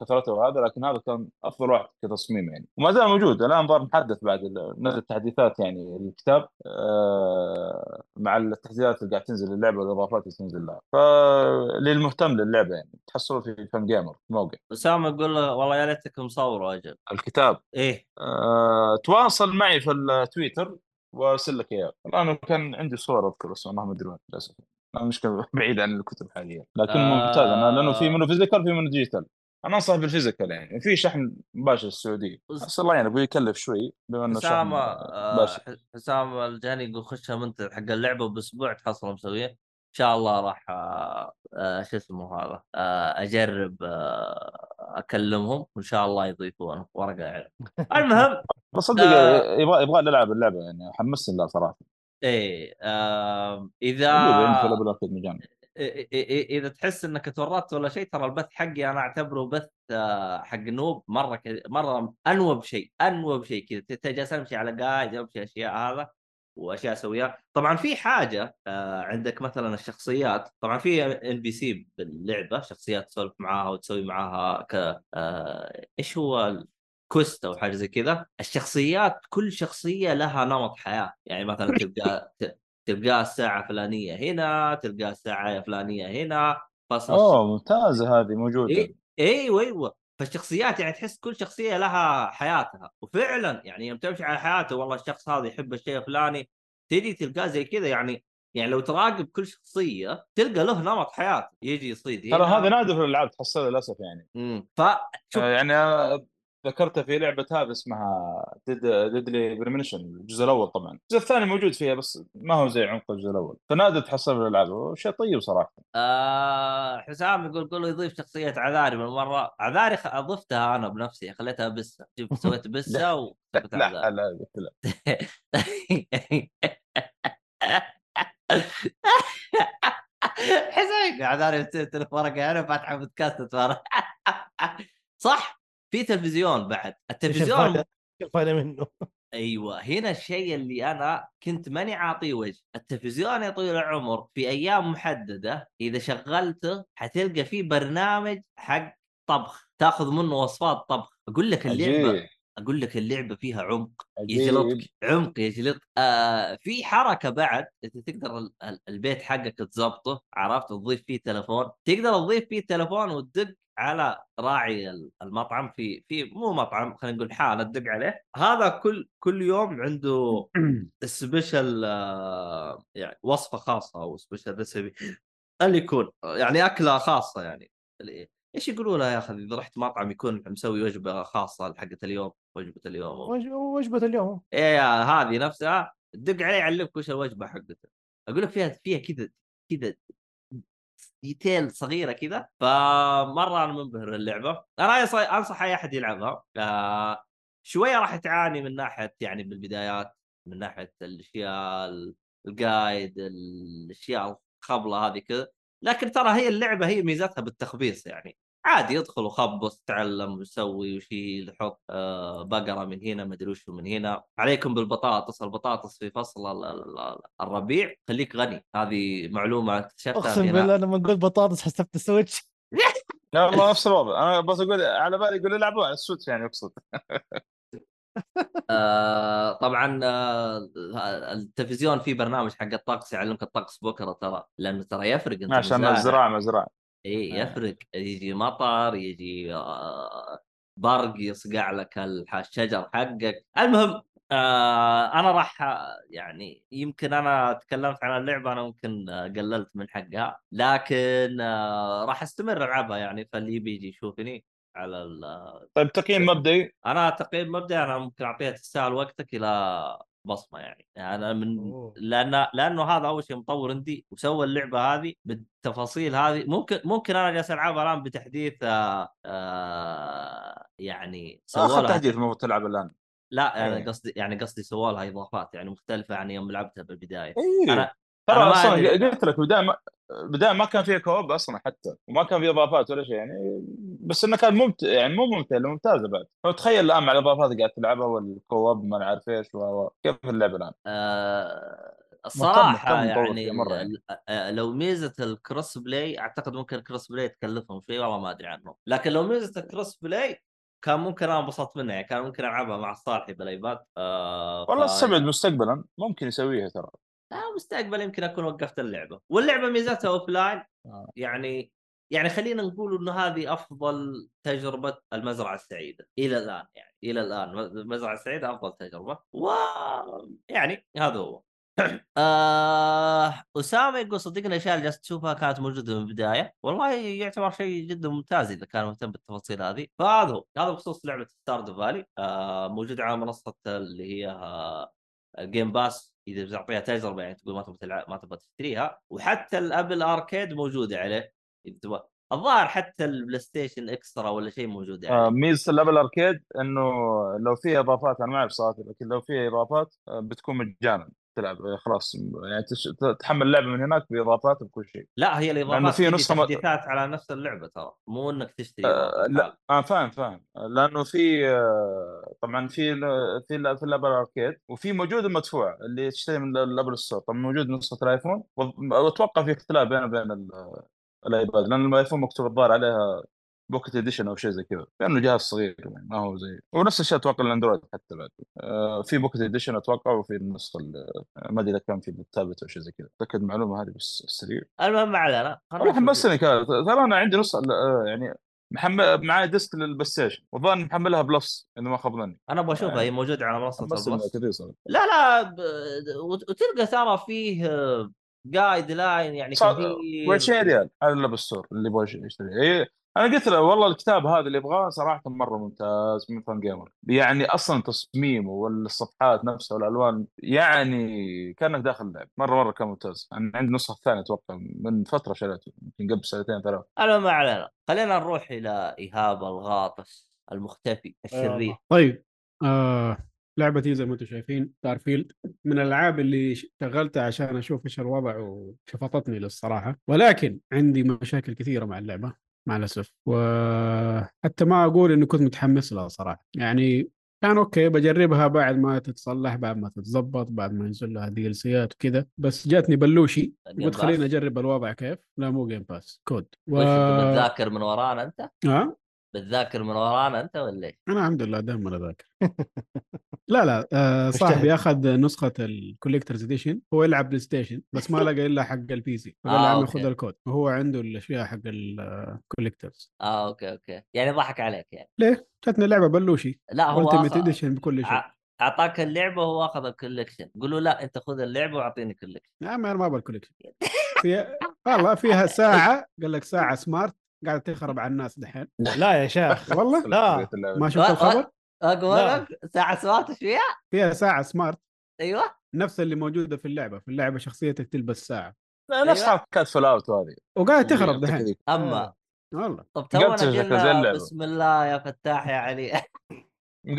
كثرته وهذا لكن هذا كان أفضل واحد كتصميم يعني. وما زال موجود. الآن ظهر محدث بعد نزل تحديثات يعني الكتاب آه، مع التحديثات اللي قاعد تنزل للعبة والإضافات اللي تنزل لها. فللمهتم للعبة يعني. تحصلوا في Fangamer موقع.
اسامه يقول له والله يا ليتك مصوره أجل.
الكتاب.
إيه.
آه، تواصل معي في التويتر وأرسل لك إياه. الآن كان عندي صور أذكر بس ما أدري وين للأسف. أنا مشكله بعيد عن الكتب حاليا. لكن
آه.
ممتاز. أنا لأنه في منه physical في منه digital أنا أنصح بال physical يعني. في شحن مباشر السعودية. بس الله يعينك بيكلف شوي بما إنه
حسام آه، حسام الجاني يقول خشها منتج حق اللعبة بأسبوع تحصل مسوية. إن شاء الله راح آه، آه، شو اسمه هذا آه، أجرب آه، أكلمهم وإن شاء الله يضيفون ورقة عنب المهم
بس صدق
آه.
يبغى يبغى نلعب اللعبة يعني. حمسني لها صراحة.
إيه آه، إذا إذا تحس إنك تورطت ولا شيء ترى البث حقي أنا أعتبره بث آه، حق noob مرة ك... مرة noob شيء noob شيء كذا. ت- جالس امشي على قاعد امشي أشياء هذا وأشياء أسويها. طبعا في حاجة آه، عندك مثلا الشخصيات طبعا في NPC باللعبة شخصيات تسولف معاها وتسوي معاها ك آه، إيش هو كوست أو حاجة زي كذا الشخصيات كل شخصية لها نمط حياة. يعني مثلا تلقى تلقاه الساعة فلانية هنا تلقاه الساعة فلانية هنا فصل
أوه ممتازة هذه موجودة.
إيه أيوه أيوه. فالشخصيات يعني تحس كل شخصية لها حياتها. وفعلا يعني يوم تمشي على حياته والله الشخص هذا يحب الشيء الفلاني تجي تلقاه زي كذا. يعني يعني لو تراقب كل شخصية تلقى له نمط حياه يجي يصيد
ترى هذا نادر في الالعاب تحصله للأسف يعني.
امم ف
آه، يعني ذكرتها في لعبة هذا اسمها Dead Deadly Premonition الجزء الأول طبعا. الجزء الثاني موجود فيها بس ما هو زي عمق الجزء الأول. فنادر تحصله في الألعاب وشيء طيب صراحة.
آه حسام يقول قول يضيف شخصية عذاري من مره عذاري. اضفتها أنا بنفسي خليتها بسة. شوف سويت بسة وسويت
لا لا قلت لا.
حسين عذاري تلف ورقة أنا فاتحة بودكاست صح؟ في تلفزيون بعد. التلفزيون
الفائده منه؟
أيوه هنا الشيء اللي أنا كنت ماني عاطيه وجه. التلفزيون يا طويل العمر في أيام محددة إذا شغلته حتلقى فيه برنامج حق طبخ. تاخذ منه وصفات طبخ. أقول لك اللعبة
عجيب.
أقول لك اللعبة فيها عمق. يجلطك عمق يجلط. آه في حركة بعد. أنت تقدر ال- ال- البيت حقك تظبطه. عرفت؟ تضيف فيه تلفون. تقدر تضيف فيه تلفون وتدق على راعي ال- المطعم في في مو مطعم خلينا نقول حالة تدق عليه. هذا كل كل يوم عنده special آه يعني وصفة خاصة أو special recipe اللي يكون يعني أكلة خاصة يعني. إيش يقولوا لها يا أخي؟ إذا رحت مطعم يكون مسوي وجبة خاصة حقت اليوم وجبة اليوم.
وج- وجبة اليوم.
إيه هذه نفسها دق عليه يعلمك وش الوجبة حقته. أقول لك فيها فيها كذا كذا detail صغيرة كذا فمرة أنا منبهر اللعبه أنا أنصح أي أحد يلعبها. آه شوية راح تعاني من ناحية يعني بالبدايات من ناحية الأشياء ال- ال guide الأشياء الخبلة هذه كذا. لكن ترى هي اللعبة هي ميزتها بالتخبيص يعني. عادي يدخل وخبص تعلم ويسوي ويشيل يحط آه بقرة من هنا ما أدري وش من هنا. عليكم بالبطاطس البطاطس في فصل ال- ال- ال- الربيع خليك غني. هذه معلومة اكتشفتها أقسم.
بالله لما قلت بطاطس حسبت ال Switch.
لا والله نفس الوضع. أنا بس أقول على بالي يقول يلعبوا على ال Switch يعني يقصد
آه طبعا آه التلفزيون فيه برنامج حق الطقس يعلمك الطقس بكرة ترى لأنه ترى يفرق أنت
عشان. الزراعة مزرعه
إي
آه.
يفرق. يجي مطر يجي آه برق يصقع لك الشجر حقك. المهم آه أنا راح يعني يمكن أنا تكلمت عن اللعبة أنا ممكن قللت من حقها. لكن آه راح أستمر ألعبها يعني فاللي يبي يجي يشوفني على ال-
طيب تقييم مبدئي؟
أنا تقييم مبدئي أنا ممكن أعطيها تستاهل وقتك إلى بصمة يعني, يعني أنا من
أوه.
لأن لأنه هذا أول شيء مطور عندي وسوى اللعبة هذه بالتفاصيل هذه ممكن ممكن أنا جالس العبها الآن بتحديث آه آه يعني سووا
اخر تحديث المفروض تلعب الآن
لا أنا
إيه.
قصدي يعني قصدي سووا لها إضافات يعني مختلفة عن يوم لعبتها بالبداية
اي
أنا
ترى
ما أصلا.
قلت لك ما بدايه ما كان فيها co-op أصلا حتى وما كان فيها إضافات ولا شيء يعني بس إنه كان ممتع يعني مو ممتع ممتازة بعد. فتخيل الآن مع الإضافات قاعد تلعبها وال co-op ما نعرف إيش كيف اللعبة الآن؟
آه الصراحه
مهتم مطور
يعني,
مرة يعني.
آه، لو ميزة ال crossplay أعتقد ممكن ال crossplay تكلفهم شيء والله ما أدري عنهم. لكن لو ميزة ال crossplay كان ممكن أنا انبسطت منها يعني كان ممكن ألعبها مع صالحي بال iPad. آه
والله
ف-
استبعد مستقبلا ممكن يسويها ترى.
آه مستقبل يمكن أكون وقفت اللعبة. واللعبة ميزتها offline
آه.
يعني يعني خلينا نقول إنه هذه أفضل تجربة المزرعة السعيدة إلى الآن يعني إلى الآن المزرعة السعيدة أفضل تجربة. و يعني هذا هو. آه أسامة يقول صدقني الاشياء اللي جالس تشوفها كانت موجودة من البداية. والله يعتبر شيء جدا ممتاز إذا كان مهتم بالتفاصيل هذه. فهذا هو. هذا بخصوص لعبة Stardew Valley آه موجودة على منصة اللي هي آه ال Game Pass إذا بتعطيها تجربه يعني تقول ما تبغى تلعب ما تبغى تشتريها وحتى ال Apple Arcade موجودة عليه. إذا تبغى الظاهر حتى ال PlayStation Extra ولا شيء موجود
آه،
عليه.
ميزة اللعبه ال Arcade إنه لو فيها إضافات أنا ما أعرف صراحة لكن لو فيها إضافات آه، بتكون مجانا. تلعب آه، خلاص يعني. تحمل اللعبه من هناك بإضافات بكل شيء
لا هي الإضافات
في
تجي
نسخة م-
تحديثات على نفس اللعبة ترى مو إنك تشتري
آه، لا. أنا فاهم فاهم لأنه في آه، طبعا في في في اللعبه ال Arcade وفي موجود المدفوع اللي تشتري من ال App Store طبعا موجود نسخة ال iPhone وأتوقع في اختلاف بينه وبين ال- ال iPad لأن ال iPhone مكتوب الظاهر عليها Pocket Edition أو شيء زي كذا لأنه جهاز صغير يعني ما هو زي ونفس الشيء أتوقع ال Android حتى بعد. آه في Pocket Edition أتوقع وفي النسخة ال- ما أدري إذا كان في بالتابلت أو شيء زي كذا. أتأكد المعلومة هذه بس سريع.
المهم ما علينا
والله. حمسني كذا ترى أنا عندي نسخة آه، يعني محمل معي disc لل PlayStation والظاهر محملها Plus إذا ما خاب ظني.
أنا أبغى أشوفها
آه.
هي موجودة على منصة
ال Plus
لا لا ب... وت- وتلقى ترى فيه guideline يعني كثير
20 ريال على ال App Store اللي يبغى يشتري. إيه أنا قلت له والله الكتاب هذا اللي يبغاه صراحة مرة ممتاز من Fangamer يعني أصلا تصميمه والصفحات نفسها والألوان يعني كأنك داخل اللعب مرة مرة كان ممتاز. أنا عندي النسخه الثانية أتوقع من فترة شريته يمكن قبل سنتين ثلاث
أنا ما علينا. خلينا نروح إلى إيهاب الغاطس المختفي الشرير.
الله.
طيب آه لعبتي زي ما أنتم شايفين Starfield من الألعاب اللي شغلتها عشان أشوف إيش الوضع وشفطتني للصراحة ولكن عندي مشاكل كثيرة مع اللعبة. مع الأسف. وحتى ما أقول إني كنت متحمس لها صراحة. يعني كان okay بجربها بعد ما تتصلح بعد ما تتظبط بعد ما ينزل لها DLC ات وكذا. بس جاتني بلوشي قلت خليني. أجرب الوضع كيف. لا مو Game Pass code. و...
بتذاكر من ورانا أنت؟
ها؟
بتذاكر من ورانا أنت ولا إيش؟
أنا الحمد لله دائما أذاكر لا لا آه. صاحبي أخذ نسخة ال Collector's Edition هو يلعب PlayStation بس ما لقى إلا حق ال PC فقال
آه،.
خذ الكود وهو عنده الاشياء حق ال
Collector's آه okay okay يعني ضحك عليك يعني
ليه؟ جاتني لعبة بلوشي
لا هو Ultimate.
Edition بكل شيء
أعطاك اللعبة وهو أخذ ال collection قول له لا أنت خذ اللعبة وأعطيني collection
يا عمي أنا ما أبغى ال collection والله فيها ساعة قال لك ساعة smart قاعدة تخرب على الناس دحين.
لا. يا شيخ.
والله؟
لا.
ما شفت الخبر؟
أقول ساعة smart إيش فيها؟
فيها ساعة smart
أيوه.
نفس اللي موجودة في اللعبة. في اللعبة شخصيتك تلبس ساعة.
لا نفس
أيوة.
حركات Fallout هذه.
وقاعده تخرب دحين.
أما.
والله.
طب تونا قلنا. بسم الله يا فتاح يا عليم.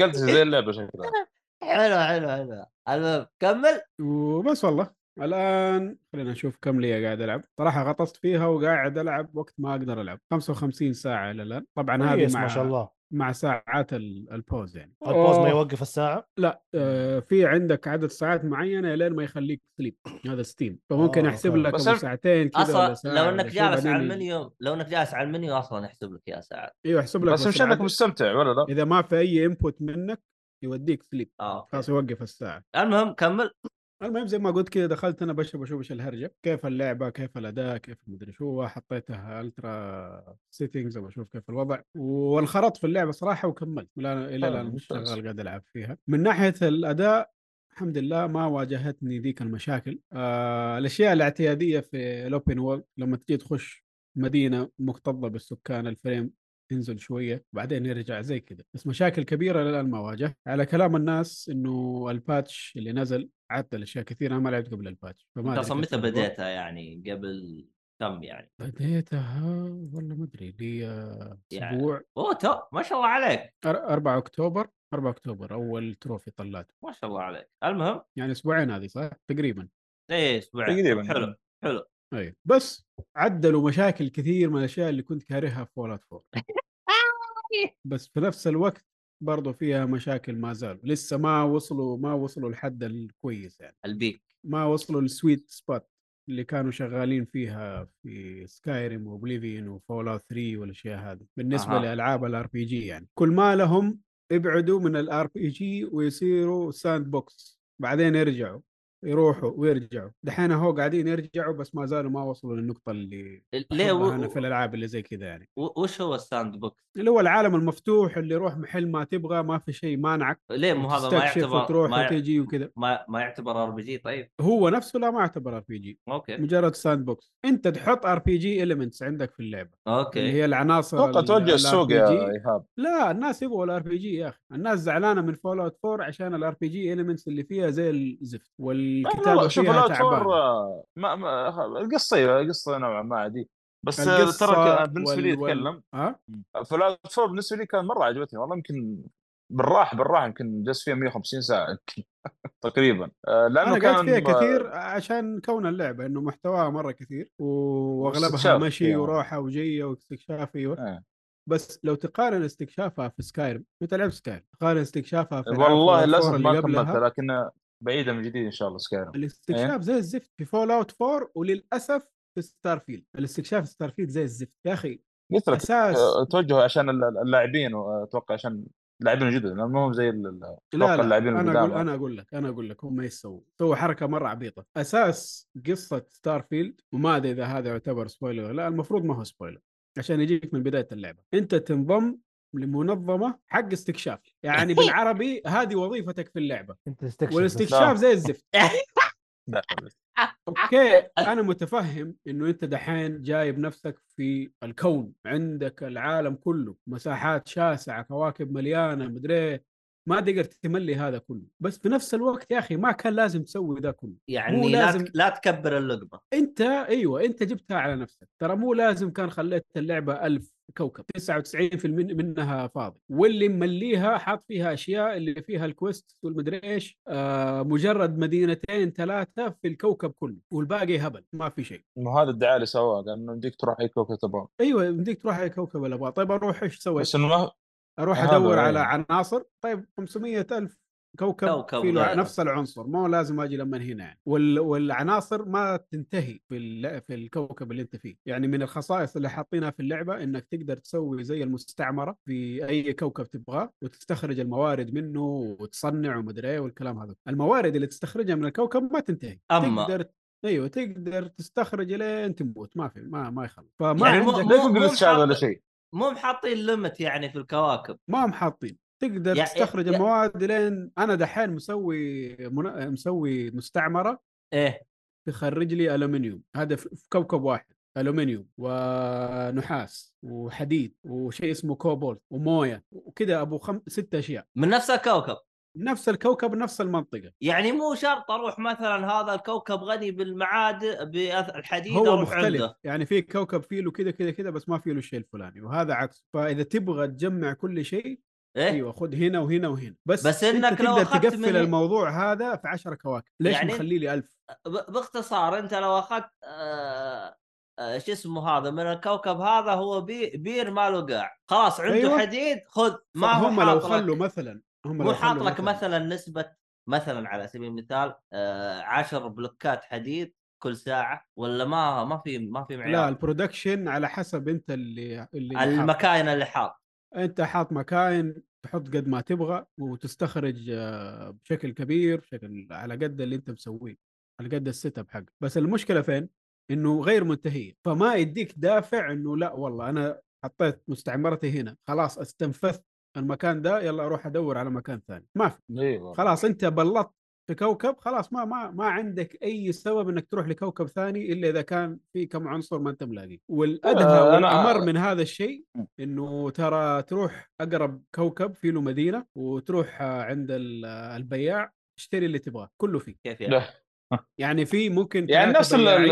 قلت زي اللعبة شكلها.
حلو حلو حلو. المهم كمل.
وبس والله. الآن خلينا نشوف كم لي قاعد ألعب. صراحة غطست فيها وقاعد ألعب وقت ما أقدر ألعب. 55 ساعة إلى الآن. طبعا هذه مع
ما شاء الله.
مع ساعات ال- ال pause يعني.
ال pause
ما.
يوقف الساعة؟
لا آه في عندك عدد ساعات معينة لين ما يخليك sleep هذا Steam فممكن
آه،
أحسب
فهمت.
لك
بس
ساعتين كذا
أصلا
ساعة
لو
إنك
جالس على المنيو لو إنك جالس على المنيو أصلا يحسب لك يا ساعات.
إيوه يحسب لك
بس مش انك مستمتع ولا لا؟
إذا ما في أي input منك يوديك sleep
آه
خلاص. يوقف الساعة.
المهم كمل.
المهم زي ما قلت كذا دخلت أنا بجرب أشوف إيش الهرجة. كيف اللعبة كيف الأداء كيف مدري شو. حطيتها ultra settings أبغى أشوف كيف الوضع. وانخرط في اللعبة صراحة وكملت. إلى
آه،
الآن
ممتاز.
شغال قاعد ألعب فيها. من ناحية الأداء الحمد لله ما واجهتني ذيك المشاكل. آه الأشياء الاعتيادية في ال open world لما تجي تخش مدينة مكتظة بالسكان ال frame ينزل شوية بعدين يرجع زي كذا بس مشاكل كبيرة للان ما واجهت على كلام الناس إنه ال patch اللي نزل عدل أشياء كثيرة أنا ما لعبت قبل ال
patch
فما
أنت
أصلا
متى. بديتها يعني قبل كم يعني؟
بديتها والله ما أدري لي
يعني.
أسبوع
أوه تو ما شاء الله عليك
أر- 4 أكتوبر 4 أكتوبر أول trophy طلعته
ما شاء الله عليك المهم
يعني أسبوعين هذه صح تقريبا
إيه أسبوعين
تقريباً.
حلو حلو
أي بس عدلوا مشاكل كثير من الأشياء اللي كنت كارهها في Fallout 4 بس في نفس الوقت برضو فيها مشاكل ما زالوا لسه ما وصلوا ما وصلوا الحد الكويس يعني.
ال peak.
ما وصلوا ال sweet spot اللي كانوا شغالين فيها في Skyrim و Oblivion و Fallout 3 والأشياء هذه بالنسبة
أها.
لألعاب ال RPG يعني. كل ما لهم يبعدوا من ال RPG ويصيروا sandbox بعدين يرجعوا. يروحوا ويرجعوا. دحين هو قاعدين يرجعوا بس ما زالوا ما وصلوا للنقطة اللي
ليه و...
أنا في الألعاب اللي زي كذا يعني.
و... وش هو ال sandbox؟
اللي هو العالم المفتوح اللي يروح محل ما تبغى ما في شيء مانعك
ليه؟ مو هذا ما يعتبر
وتروح
ما, ي...
وتجي وكذا.
ما ما يعتبر RPG طيب؟
هو نفسه لا ما يعتبر RPG
okay.
مجرد sandbox. أنت تحط RPG elements عندك في اللعبة. اللي
okay
هي العناصر أتوقع
توجه
ال
السوق. يا إيهاب.
لا الناس يبغوا ال RPG يا أخي. الناس زعلانة من Fallout 4 عشان ال RPG elements اللي فيها زي الزفت
لا، شوف
فيها
four ما ما القصة قصه نوعا ما عادي. بس ترى بالنسبة لي
وال-
اتكلم
ها؟
Fallout four بالنسبة لي كان مرة عجبتني والله يمكن بالراحة بالراحة يمكن جلست فيها 150 ساعة تقريبا. آه، لأنه
أنا
كان
فيها كثير عشان كون اللعبة إنه محتواها مرة كثير
وأغلبها
مشي
فيها.
وروحه وجيه واستكشاف أيوه.
آه.
بس لو تقارن استكشافها في Skyrim أنت لعبت Skyrim تقارن استكشافها في
والله
Fallout 4
للاسف ما كملتها لكن بعيدة من جديد إن شاء الله سكايرم.
الاستكشاف زي الزفت في Fallout 4 وللأسف في Starfield الاستكشاف في Starfield زي الزفت. يا أخي
قلت لك
أساس
آه، توجهوا عشان الل- اللاعبين وأتوقع عشان اللاعبين الجدد لأنه مو زي
أتوقع
اللاعبين أنا
أقول أنا أقول لك أنا أقول لك هم إيش سووا؟ سووا حركة مرة عبيطة. أساس قصة Starfield وما أدري إذا هذا يعتبر spoiler ولا لا المفروض ما هو spoiler عشان يجيك من بداية اللعبة. أنت تنضم لمنظمة حق استكشاف. يعني بالعربي هذه وظيفتك في اللعبة.
انت تستكشف.
والاستكشاف زي الزفت. أوكي أنا متفهم إنه أنت دحين جايب نفسك في الكون. عندك العالم كله. مساحات شاسعة كواكب مليانة مدري إيه. ما تقدر تملي هذا كله. بس في نفس الوقت يا أخي ما كان لازم تسوي ذا كله. مو
يعني لا
لازم-
لا تكبر اللقمة.
أنت أيوه أنت جبتها على نفسك. ترى مو لازم كان خليت اللعبة ألف كوكب. 99% من- منها فاضي. واللي ممليها حاط فيها أشياء اللي فيها ال quest والمدري إيش آه مجرد مدينتين ثلاثة في الكوكب كله والباقي هبل ما في شيء.
انه هذا الدعاية اللي سواه قال انه يمديك تروح أي كوكب تبغاه.
أيوه يمديك تروح أي كوكب اللي ابغاه طيب أروح إيش سويت؟
بس إنه ما
أروح
أدور.
على عناصر. طيب 500 ألف كوكب,
كوكب
في له
غيره.
نفس العنصر مو لازم أجي لما هنا يعني. وال... والعناصر ما تنتهي في ال... في الكوكب اللي أنت فيه. يعني من الخصائص اللي حاطينها في اللعبة إنك تقدر تسوي زي المستعمرة في أي كوكب تبغاه وتستخرج الموارد منه وتصنع ومدري إيه والكلام هذا. الموارد اللي تستخرجها من الكوكب ما تنتهي.
أما-
تقدر أيوه تقدر تستخرج لين تموت. ما في ما ما يخلص. فما
يعني مو-
عندك
ليش
مو
شهاده ولا شيء؟
مو محاطين ليمت يعني في الكواكب.
ما هم حاطين تقدر
يا-
تستخرج
يا-
المواد لين أنا دحين مسوي من... مسوي مستعمرة
إيه.
تخرج لي ألومنيوم. هذا في كوكب واحد ألومنيوم ونحاس وحديد وشيء اسمه كوبولت وموية وكذا أبو خم... ست أشياء.
من نفس الكوكب.
نفس الكوكب نفس المنطقة.
يعني مو شرط أروح مثلا هذا الكوكب غني بالمعادن بالحديد
هو
أروح
مختلف.
عنده.
يعني في كوكب فيه له كذا كذا كذا بس ما فيه له الشيء الفلاني وهذا عكس. فإذا تبغى تجمع كل شيء
إيه؟
أيوه خذ هنا وهنا وهنا. بس
بس
أنت
إنك لو أخذت
تقفل
من-
الموضوع هذا في 10 كواكب. ليش
يعني-
مخلي لي 1000
ب- باختصار أنت لو أخذت آه آه شو اسمه هذا من الكوكب هذا هو بي بير ما له قاع. خلاص عنده
أيوة.
حديد خذ ما هو
هم لو خلوا مثلا هم لو
حاط لك مثلا. نسبة مثلا على سبيل المثال آه 10 بلوكات حديد كل ساعة ولا ما ما في ما في
لا
معيار؟
ال production على حسب أنت اللي اللي.
المكاين اللي حاط.
أنت حاط مكاين تحط قد ما تبغى وتستخرج آه، بشكل كبير بشكل على قد اللي أنت مسويه على قد ال setup حقك. بس المشكلة فين؟ إنه غير منتهيه فما يديك دافع إنه لا والله أنا حطيت مستعمرتي هنا خلاص استنفذت المكان ده يلا أروح أدور على مكان ثاني. ما في.
أيوه
خلاص أنت بلطت في كوكب خلاص ما ما ما عندك أي سبب إنك تروح لكوكب ثاني إلا إذا كان في كم عنصر ما أنت ملاقيه. والأدهى
آه،
والأمر من هذا الشيء. إنه ترى تروح أقرب كوكب فيه له مدينة وتروح عند ال- البياع تشتري اللي تبغاه كله فيه.
كيف يعني؟
يعني في ممكن
يعني نفس ال- ال-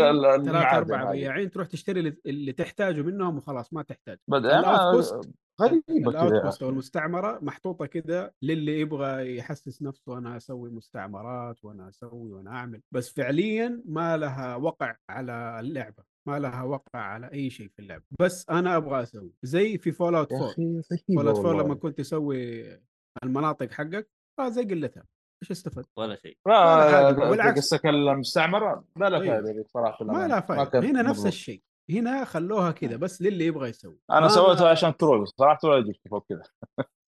بياعين، تروح تشتري اللي- اللي تحتاجه منهم وخلاص ما تحتاج.
بد- غريبة كذا
ال outpost
أو.
المستعمرة محطوطة كده للي يبغى يحسس نفسه أنا أسوي مستعمرات وأنا أسوي وأنا أعمل بس فعليا ما لها وقع على اللعبة ما لها وقع على أي شيء في اللعبة بس أنا أبغى أسوي زي في Fallout
يا
4
أخي غريبه
Fallout 4
والله.
لما كنت تسوي المناطق حقك آه زي قلتها إيش استفدت؟
ولا شيء
ما بالعكس.
قصتك المستعمرة ما لها
أيوه.
فائده صراحة
ما. لها فائده هنا نفس. الشيء هنا خلوها كذا بس للي يبغى يسوي. أنا
سويتها عشان troll صراحة ولا يجيك فوق كذا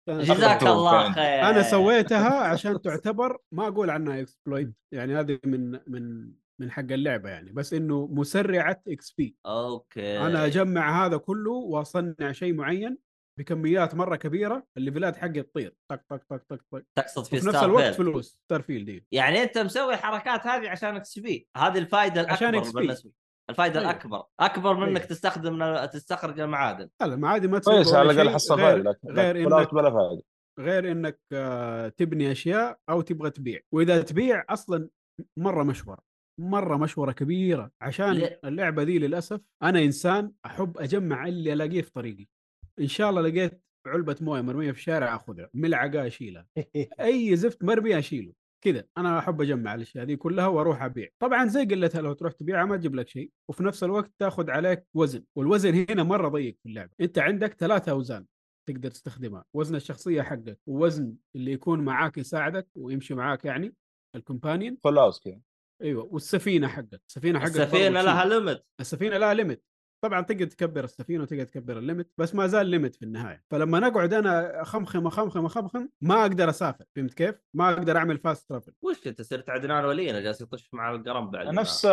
جزاك الله خير.
أنا سويتها عشان تعتبر ما أقول عنها exploit يعني هذه من من من حق اللعبة يعني بس إنه مسرعة إكس بي.
أوكي.
أنا أجمع هذا كله وأصنع شيء معين بكميات مرة كبيرة ال levelات حقي تطير. طق طق طق طق طق.
تقصد في
وفي نفس الوقت
فيلد.
فلوس Starfield دي
يعني أنت مسوي الحركات هذه عشان XP. هذه الفائده
عشان
الأكبر
XP.
بالنسبة الفائدة
أيوه.
الأكبر. أكبر من إنك
أيوه.
تستخدم تستخرج المعادن.
لا ما تسوي
كويس على الأقل
غير,
فائدة لكن
غير انك
بلا فائدة.
غير إنك آه، تبني أشياء أو تبغى تبيع. وإذا تبيع أصلا مرة مشوره مرة مشورة كبيرة. عشان؟ اللعبة دي للأسف أنا إنسان أحب أجمع اللي ألاقيه في طريقي. إن شاء الله لقيت علبة موية مرمية في الشارع أخذها ملعقة أشيلها. أي زفت مرمي أشيله. كذا أنا أحب أجمع الأشياء دي كلها وأروح أبيع. طبعا زي قلتها لو تروح تبيعها ما تجيب لك شيء وفي نفس الوقت تاخذ عليك وزن والوزن هنا مرة ضيق في اللعبة. أنت عندك ثلاثة أوزان تقدر تستخدمها وزن الشخصية حقك ووزن اللي يكون معاك يساعدك ويمشي معاك يعني ال
companion Fallout كذا
أيوه والسفينة حقك. السفينة حقك السفينة
لها. limit
السفينة لها limit طبعا تقدر تكبر السفينة وتقدر تكبر ال limit بس ما زال limit في النهاية. فلما نقعد أنا أخمخم أخمخم أخمخم ما أقدر أسافر. فهمت كيف؟ ما أقدر أعمل fast travel
وش أنت صرت عدنان ولينا جالس يطش مع القرن بعد
نفس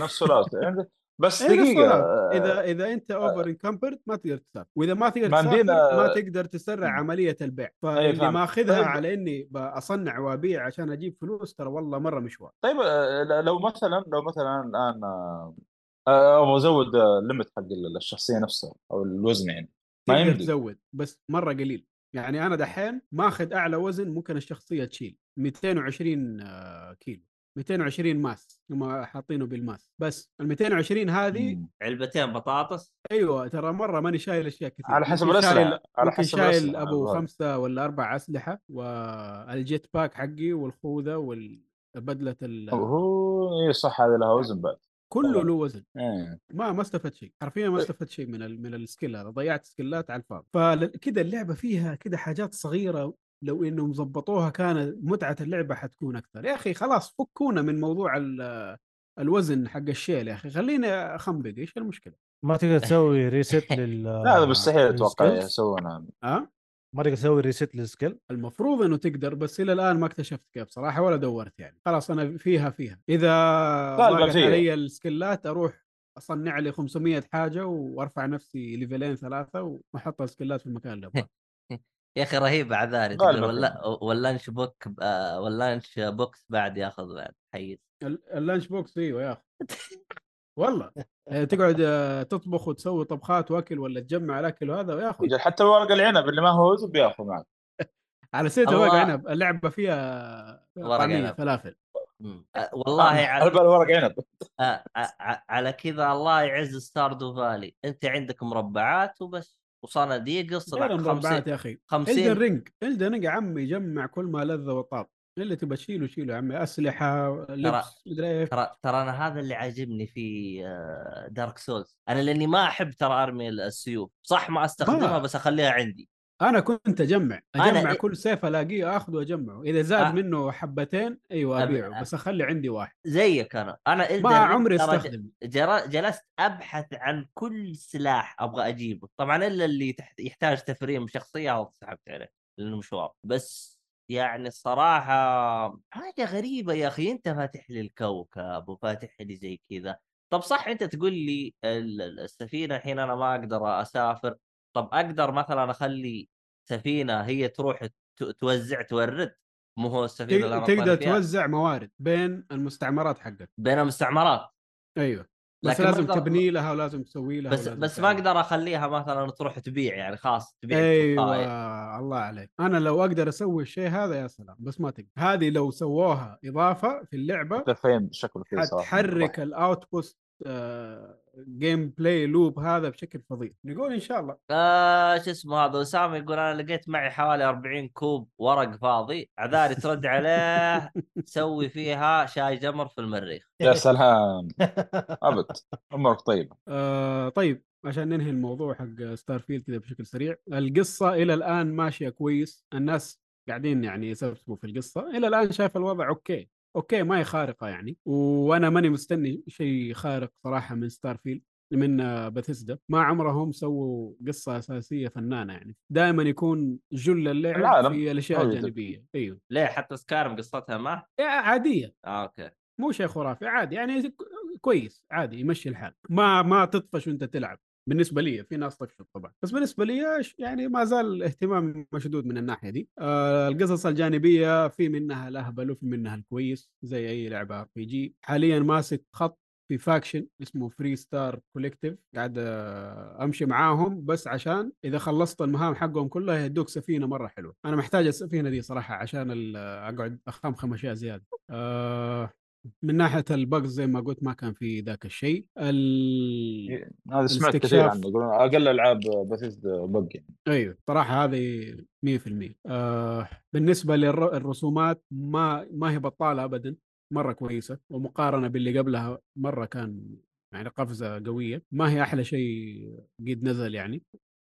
نفس بس
إيه الصراحة.
آه،
إذا إذا أنت اوفر انكمبرد ما تقدر تسافر. وإذا ما تقدر
ما
تسافر ما تقدر تسرع
مم.
عملية البيع.
أيوة
فاللي. ماخذها
طيب.
على إني بصنع وأبيع عشان أجيب فلوس ترى والله مرة مشوار.
طيب آه، لو مثلا لو مثلا الآن آه، آه، أبغى أزود الليمت حق الشخصية نفسها أو الوزن يعني. ما يمدي.
تزود بس مرة قليل. يعني أنا دحين ماخذ أعلى وزن ممكن الشخصية تشيل. 220 آه، كيلو. 220 mass هم حاطينه بال mass. بس ال 220 هذه
مم.
علبتين بطاطس.
أيوه ترى مرة ماني شايل أشياء كثير.
على حسب
شايل
على حسب
شايل
الأسلحة،
أبو
الغالب.
خمسة ولا أربع أسلحة وال jetpack حقي والخوذة والبدلة ال-
هو اي صح هذا لها وزن بعد.
كله له وزن.
إيه.
ما ما استفدت شيء. حرفيا ما استفدت شيء من ال من ال skill هذا. ضيعت skillات على الفاضي. فكذا اللعبة فيها كذا حاجات صغيرة. لو إنهم ظبطوها كان متعة اللعبة حتكون أكثر. يا أخي خلاص فكونا من موضوع ال- الوزن حق الشيل يا أخي. خليني أخنبق. إيش المشكلة؟
ما تقدر تسوي reset لل
لا هذا مستحيل
أتوقع؟
يسوونها.
ها؟
ما تقدر تسوي reset لل skill
المفروض إنه تقدر بس إلى الآن ما اكتشفت كيف صراحة ولا دورت يعني. خلاص أنا فيها فيها.
إذا
ضاقت. علي ال skillات أروح أصنع لي 500 حاجة وأرفع نفسي levelين ثلاثة وأحط ال skillات في المكان اللي أبغاه.
يا أخي رهيب عذاري. ولا وال lunch bo- وال lunch box بعد ياخذ بعد حيز
ال- ال lunch box إيوه يا أخي والله. يعني تقعد آه، تطبخ وتسوي طبخات وأكل ولا تجمع الأكل وهذا وياخذ.
حتى ورق العنب اللي ما هو وزن بياخذ معك.
على سيرة. ورق عنب اللعبة فيها
ورق
طعمية
عنب.
فلافل.
آه، والله
على ورق عنب
آه، آه، آه، على كذا الله يعز Stardew Valley أنت عندك مربعات وبس وصناديق
المربعات
50
يا أخي.
50
Elden Ring Elden Ring يا عمي جمع كل ما لذ وطاب. اللي تبى تشيله شيله يا عمي. أسلحة لبس إيش.
ترى ترى أنا هذا اللي عاجبني في Dark Souls أنا لأني ما أحب ترى أرمي السيوف. صح ما
أستخدمها
بس أخليها عندي.
أنا كنت أجمع.
أنا
أجمع
إيه-
كل سيف ألاقيه أخذه وأجمعه. إذا زاد
آه.
منه حبتين
أيوه
أبيعه. بس أخلي عندي واحد.
زيك أنا. أنا
ما عمري
ترى
استخدم
جر- جلست أبحث عن كل سلاح أبغى أجيبه. طبعا إلا اللي تحت يحتاج تفريم شخصية أو سحبت عليه لأنه مشوار. بس يعني الصراحة حاجة غريبة يا أخي أنت فاتح لي الكوكب وفاتح لي زي كذا. طب صح أنت تقول لي ال- ال- السفينة الحين أنا ما أقدر أسافر طب أقدر مثلا أخلي سفينة هي تروح توزع تورد؟ مو هو السفينة اللي أنا
تقدر توزع موارد بين المستعمرات حقك.
بين المستعمرات.
أيوه. بس لازم
أقدر-
تبني لها ولازم تسوي لها
بس بس ما. أقدر أخليها مثلا تروح تبيع يعني خلاص تبيع
أيوه
التلقائي.
الله عليك أنا لو أقدر أسوي الشيء هذا يا سلام بس ما تقدر هذه لو سووها إضافة في اللعبة
تفهيم شكله فيه
حتحرك ال outpost gameplay loop هذا بشكل فظيع. نقول إن شاء الله.
آه شو اسمه هذا؟ اسامه يقول أنا لقيت معي حوالي 40 كوب ورق فاضي عذاري ترد عليه. سوي فيها شاي جمر في المريخ.
يا سلام. أبد امورك طيبه
آه طيب عشان ننهي الموضوع حق Starfield كذا بشكل سريع. القصة إلى الآن ماشية كويس. الناس قاعدين يعني يسبسبوا في القصة. إلى الآن شايف الوضع أوكي. أوكي ما هي خارقة يعني. وأنا ماني مستني شيء خارق صراحة من Starfield من آه، بثيسدا ما عمرهم سووا قصة أساسية فنانة يعني. دائما يكون جل اللعب
العالم
في
الأشياء.
الجانبية. أيوه.
ليه؟ حتى Skyrim قصتها ما؟
عادية.
آه أوكي.
مو شيء خرافي عادي. يعني كويس عادي يمشي الحال. ما ما تطفش وأنت تلعب. بالنسبة لي في ناس تطفش طبعا. بس بالنسبة لي يعني ما زال اهتمام مشدود من الناحية دي. آه القصص الجانبية في منها الأهبل وفي منها الكويس زي أي لعبة RPG حاليا ماسك خط في faction اسمه Freestar Collective قاعد آه، أمشي معاهم بس عشان إذا خلصت المهام حقهم كلها يدوك سفينة مرة حلوة. أنا محتاج السفينة دي صراحة عشان ال- أقعد أخمخم أشياء زيادة. آه من ناحية ال bugs زي ما قلت ما كان في ذاك الشيء. ال...
هذا سمعت كثير. عنه يقولون أقل ألعاب Bethesda bug يعني.
أيوه صراحة هذه 100% آه بالنسبة للرسومات ما ما هي بطالة ابدا مرة كويسة ومقارنة باللي قبلها مرة كان يعني قفزة قوية. ما هي أحلى شيء قد نزل يعني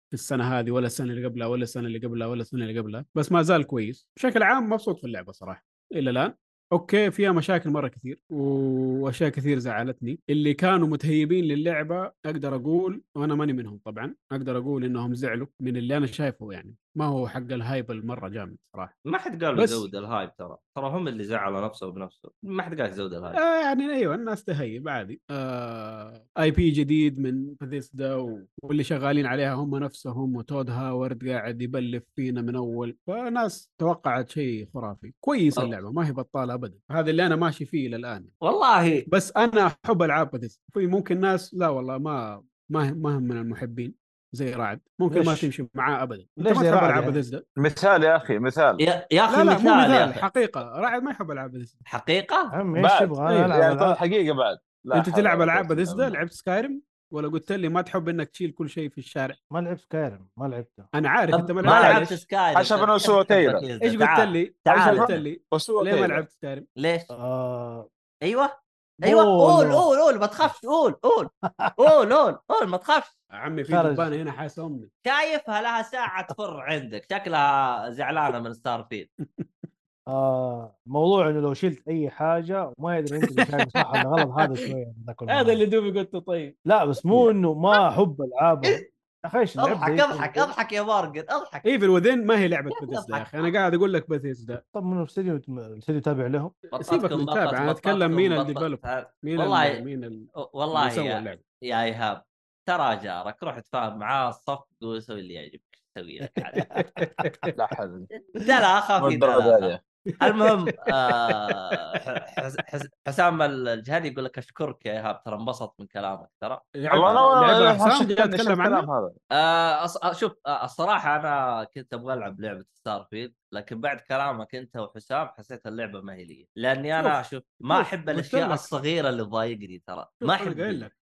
في السنة هذه ولا السنة اللي قبلها ولا السنة اللي قبلها ولا السنة اللي قبلها بس ما زال كويس. بشكل عام مبسوط في اللعبة صراحة إلى الآن. أوكي فيها مشاكل مرة كثير وأشياء كثير زعلتني. اللي كانوا متهيبين للعبة أقدر أقول وأنا ماني منهم طبعا أقدر أقول إنهم زعلوا من اللي أنا شايفه يعني. ما هو حق ال hype المرة جامد صراحة.
ما حد قال
بس-
يزود ال hype ترى. ترى هم اللي زعلوا نفسه بنفسه. ما حد قال يزود ال hype
آه يعني أيوه الناس تهيب عادي آه IP جديد من بثيسدا و- واللي شغالين عليها هم نفسهم وتود هاورد قاعد يبلف فينا من أول. فناس توقعت شيء خرافي. كويس. اللعبة ما هي بطالة ابدا. هذا اللي أنا ماشي فيه إلى الان
والله.
بس أنا أحب ألعاب بثيسدا في ممكن ناس لا والله ما ما ما هم من المحبين. زي رعد ممكن ما
ليش؟
تمشي معاه ابدا أنت
ليش
ما تحب
رعد
ألعاب
يعني؟
بثيسدا
مثال يا أخي مثال
يا, يا أخي
لا لا
مثال,
مو
يا
مثال
أخي
حقيقة رعد ما يحب ألعاب بثيسدا
حقيقة
عمي
إيش
تبغى
أنا.
ألعب
يعني. حقيقة بعد لا أنت
تلعب
ألعاب
بثيسدا. لعبت سكايرم ولا قلت لي ما تحب إنك تشيل كل شيء في الشارع
ما لعبت سكايرم ما لعبتها
أنا عارف أنت ما
ما
لعبت
لعبت
ليش؟
سكاي
عشان أنا وسوى تيرا.
إيش قلت لي؟
تعال.
إيش قلت لي؟ ليه ما. لعبت سكايرم؟
ليش؟
آه
أيوه أيوه قول. قول قول ما تخافش قول قول قول قول قول ما تخافش
عمي في. دبانة هنا حاسه أمي
شايفها لها ساعة تفر عندك شكلها زعلانة من Starfield
آه موضوع إنه لو شلت أي حاجة وما يدري أنت اللي شايف صح ولا غلط هذا شوية.
هذا اللي دوبي قلته طيب
لا بس مو إنه ما أحب ألعابهم يا أخي إيش لعبت أضحك؟
اضحك أضحك يا مارجن أضحك.
Evil Within ما هي لعبة بثيسدا يا أخي. أنا قاعد أقول لك بثيسدا
طب من الاستديو الاستديو تابع لهم؟
سيبك من تابع، أنا أتكلم مين ال developer. مين
والله-
ال مين ال
والله يا, يا إيهاب ترى جارك روح تفاهم معاه الصف قول سوي اللي يعجبك سوي لك.
لا
لا
أخاف هذه.
المهم آه حس- حس- حسام الجهني يقول لك أشكرك يا إيهاب ترى انبسط من كلامك ترى.
الله
لعبه
أنا
اتكلم
الكلام هذا.
آه أص... آه، شوف آه الصراحة أنا كنت أبغى ألعب لعبة Starfield لكن بعد كلامك أنت وحسام حسيت اللعبة ما هي لي. لأني أنا شوف ما أحب
الأشياء.
الصغيرة اللي تضايقني ترى ما
أحب لك.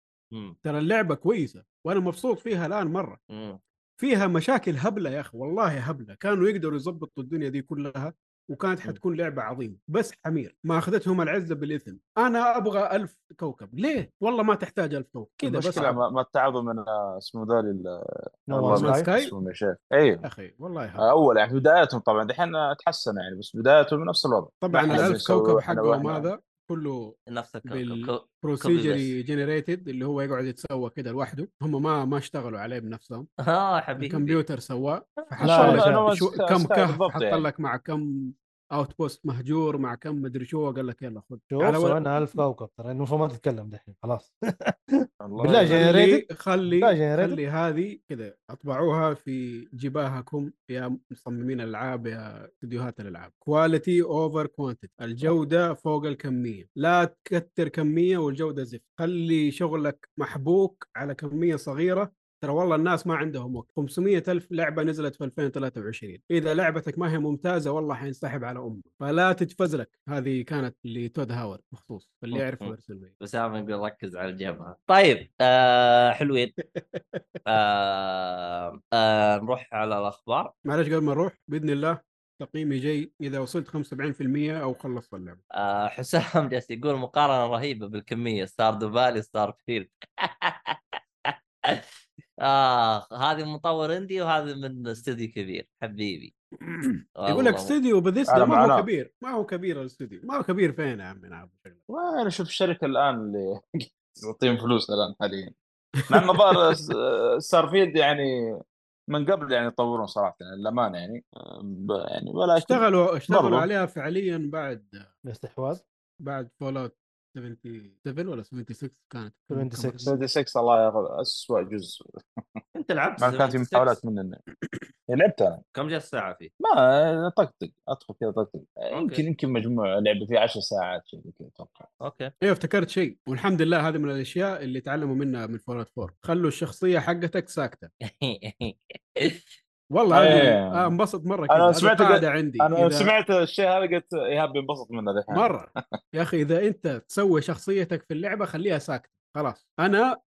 ترى اللعبة كويسة وأنا مبسوط فيها الآن مرة.
مم.
فيها مشاكل هبلة يا أخي والله هبلة. كانوا يقدروا يظبطوا الدنيا دي كلها وكانت حتكون لعبة عظيمة. بس حمير ما أخذتهم العزة بالإثم. أنا أبغى ألف كوكب. ليه؟ والله ما تحتاج ألف كوكب. كذا بس
ما ما اتعظوا من اسمه ذا No Man's Sky.
أيوه أخي والله.
أول يعني بداياتهم طبعا. دحين تحسن يعني بس بداياتهم نفس الوضع.
طبعا الألف
بنسوي
كوكب حقهم. هذا كله
نفس الكوكب
بال-
كو-
procedurally generated اللي هو يقعد يتسوى كده لوحده. هم ما ما اشتغلوا عليه بنفسهم.
آه حبيبي.
الكمبيوتر سواه فحط لك كم كهف حط
يعني.
لك مع كم outpost مهجور مع كم مدري شو قال لك يلا خذ.
شوف
على
سوينا أنا 1000 كوكب ترى المفروض ما تتكلم دحين خلاص. بالله. جاي-
خلي؟ خلي. خلي هذه كذا اطبعوها في جباهكم يا مصممين الألعاب يا استديوهات الألعاب. quality over quantity الجودة فوق الكمية. لا تكتر كمية والجودة زفت. خلي شغلك محبوك على كمية صغيرة ترى والله الناس ما عندهم وقت. 500 ألف لعبة نزلت في 2023 إذا لعبتك ما هي ممتازة والله حينسحب على أمك. فلا تتفزلك. هذه كانت لتود هاورد. مخصوص. اللي يعرف
مم.
يرسل
اسامه يقول ركز على الجبهة. طيب آه حلوين. آه آه نروح على الأخبار.
معلش قبل ما نروح بإذن الله تقييمي جاي إذا وصلت 75% أو خلصت اللعبة.
آه حسام جالس يقول مقارنة رهيبة بالكمية. ستاردو فالي ستار فيلد آه هذه من مطور indie وهذه من استوديو كبير حبيبي
يقول لك. استوديو
بيثيسدا
ما هو. كبير ما هو كبير الاستوديو ما هو كبير فين يا عمي نعم
وأنا أشوف الشركة الآن اللي تعطيهم فلوس الآن حاليا لأن الظاهر ستارفيلد يعني من قبل يعني يطورون صراحة يعني للأمانة يعني ب- يعني ولكن
اشتغلوا اشتغلوا. عليها فعليا بعد
الاستحواذ
بعد فول اوت 77 ولا 76 كانت
76.
76 الله ياخذ اسوء جزء.
أنت لعبت
ما كانت في
76
محاولات مني إني- يعني لعبت أنا
كم جاء الساعة فيه؟
ما طقطق. أدخل كذا طقطق. يمكن يمكن مجموعه لعبة فيه 10 ساعات شيء كذا أتوقع.
أوكي.
أيوه افتكرت شيء. والحمد لله هذه من الأشياء اللي تعلموا منها من اوت 4 خلوا الشخصية حقتك ساكتة. والله. آه انبسط مرة
أنا
كذا
سمعت
قاعدة عندي
أنا
إذا-
سمعت الشيء هذا قلت ايهاب بينبسط منه دحين.
مرة. يا أخي إذا أنت تسوي شخصيتك في اللعبة خليها ساكتة. خلاص. أنا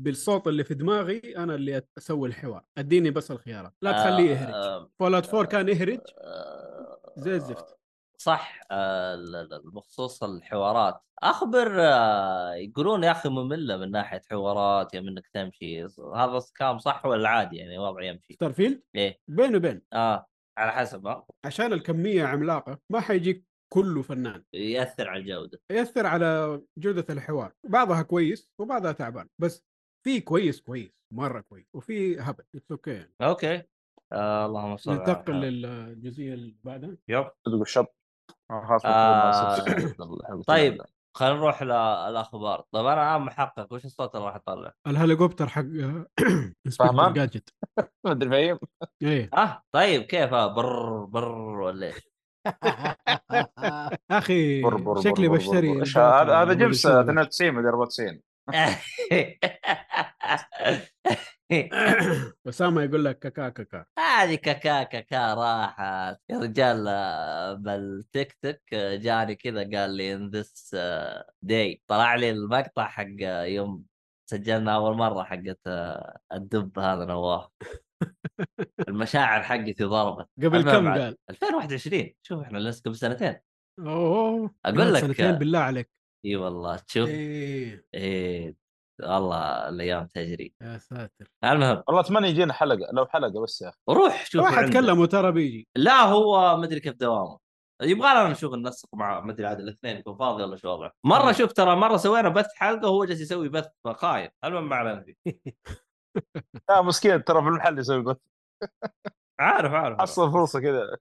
بالصوت اللي في دماغي أنا اللي أسوي الحوار. أديني بس الخيارات. لا تخليه يهرج.
آه،
فول اوت 4 كان يهرج؟
آه،
زي الزفت.
صح آه، ال- ال- بخصوص الحوارات. أخبر آه، يقولون يا أخي مملة من ناحية حوارات يا منك تمشي. هذا كلام صح ولا عادي يعني؟ وضع يمشي.
ستار فيلد
إيه.
بين وبين
آه على حسب ها
عشان الكمية عملاقة ما حيجيك كله فنان.
يأثر على الجودة.
يأثر على جودة الحوار. بعضها كويس وبعضها تعبان. بس في كويس كويس مرة كويس وفي هبل. it's okay يعني.
okay. آه اللهم صل على
ننتقل. للجزئيه اللي بعدها.
yep.
تقول شط آه،
آه، طيب خلينا نروح للأخبار. طيب أنا الان محقق وش الصوت اللي راح اطلع؟
الهليكوبتر حق
فهمان؟
جادجت
ما أدري فاهم
إيه.
آه طيب كيف؟ آه، بر بر ولا
إيش؟ أخي
شكلي بشتري
هذا؟ جبس
أسبوع.
92 مدري 94
اسامه يقول لك كاكا كاكا.
هذه كاكا كاكا راحت. يا رجال بالتيك توك جاني كذا قال لي ان ذس داي طلع لي المقطع حق يوم سجلنا أول مرة حقت آه، الدب هذا نواف. المشاعر حقتي ضربت.
قبل كم. قال؟
2021 شوف إحنا لسه قبل سنتين. أوه.
قبل
لك-
سنتين بالله عليك.
إي والله. تشوف
إيه.
إيه والله الأيام تجري.
يا ساتر.
المهم
والله أتمنى يجينا حلقة لو حلقة بس يا أخي.
روح شوف
واحد
عنده.
كلمه ترى بيجي.
لا هو ما أدري كيف دوامه. يبغى لنا نشوف ننسق مع ما أدري عاد الاثنين يكون فاضي ولا شو وضعه. مرة
مم.
شوف ترى مرة سوينا بث حلقة وهو جالس يسوي بث خايف. المهم ما علينا فيه؟
لا مسكين ترى في المحل يسوي بث.
عارف عارف
حصل فرصة كذا.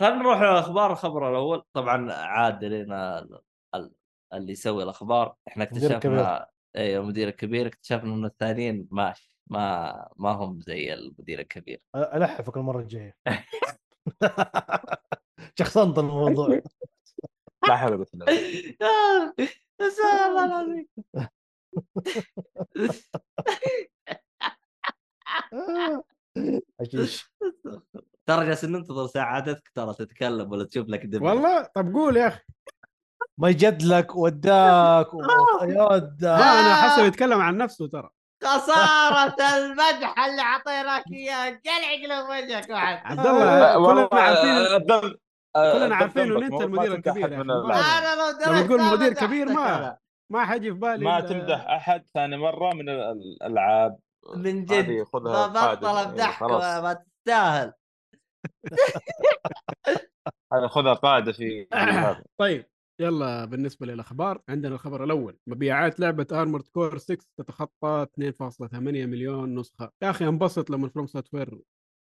خلينا نروح للاخبار الخبر الأول. طبعا عاد لنا ال- ال- اللي يسوي الأخبار. إحنا
المدير الكبير.
اكتشفنا أيوه المدير الكبير اكتشفنا ان الثانيين ماشي ما ما هم زي المدير الكبير.
الحفك المره الجايه شخصنت الموضوع.
لا حول ولا قوة إلا بالله.
يا سلام الله العظيم. ترى جالس ننتظر سعادتك ترى تتكلم ولا تشوف لك دم
والله طب قول يا أخي.
ما يجدلك وداك ويود
ما أنا حسب يتكلم عن نفسه ترى.
خسارة المدح اللي اعطيناك إياه. قلع قلب وجهك واحد.
عبد
لا،
الله
والله
كلنا عارفين
آه، الذنب آه،
كلنا عارفين أنت
مو-
المدير الكبير ما-
أنا لو
تقول مدير كبير ما-. ما حيجي في بالي
ما تمدح أحد ثاني مرة من ال- الألعاب.
من جد.
خذها.
بطل
إيه،
امدحك
خلاص.
ما تستاهل.
هذا خذها قاعدة في
طيب يلا بالنسبة للأخبار عندنا الخبر الأول. مبيعات لعبة آرمورد كور 6 تتخطى 2.8 مليون نسخة. يا أخي انبسط لما فروم سوفت وير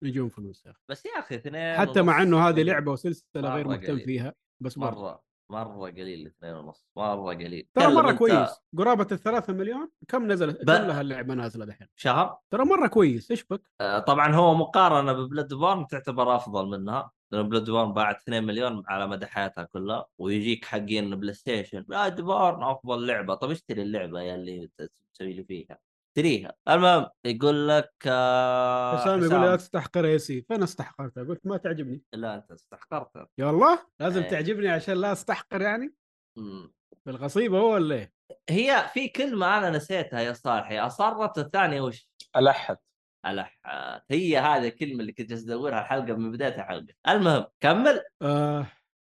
يجون فلوس يا أخي.
بس يا أخي اثنين
حتى مع إنه هذه. لعبة وسلسلة
مرة
غير مهتم. فيها بس برضه
مرة. مرة قليل اثنين ونص مرة قليل.
ترى
مرة
كويس. قرابة الثلاثة مليون كم نزلت؟
ب-
كم لها اللعبة نازلة دحين؟
شهر؟
ترى مرة كويس إيش بك؟
آه، طبعا هو مقارنة ببلاد بورن تعتبر أفضل منها لأن بلاد بورن باعت 2 مليون على مدى حياتها كلها ويجيك حقين بلاي ستيشن بلاد بورن أفضل لعبة. طب اشتري اللعبة يا اللي تسوي لي فيها. اشتريها المهم يقول لك آه
حسام يقول لا تستحقر يا سي. فانا استحقرتها قلت ما تعجبني.
لا أنت استحقرت
يا والله لازم
إيه.
تعجبني عشان لا استحقر يعني؟
مم.
بالغصيبه هو ولا إيه؟
هي في كلمه أنا نسيتها يا صالحي. أصرت الثانية وش؟
الحد
الحات هي هذه الكلمة اللي كنت جالس ادورها الحلقة من بداية الحلقة. المهم كمل.
آه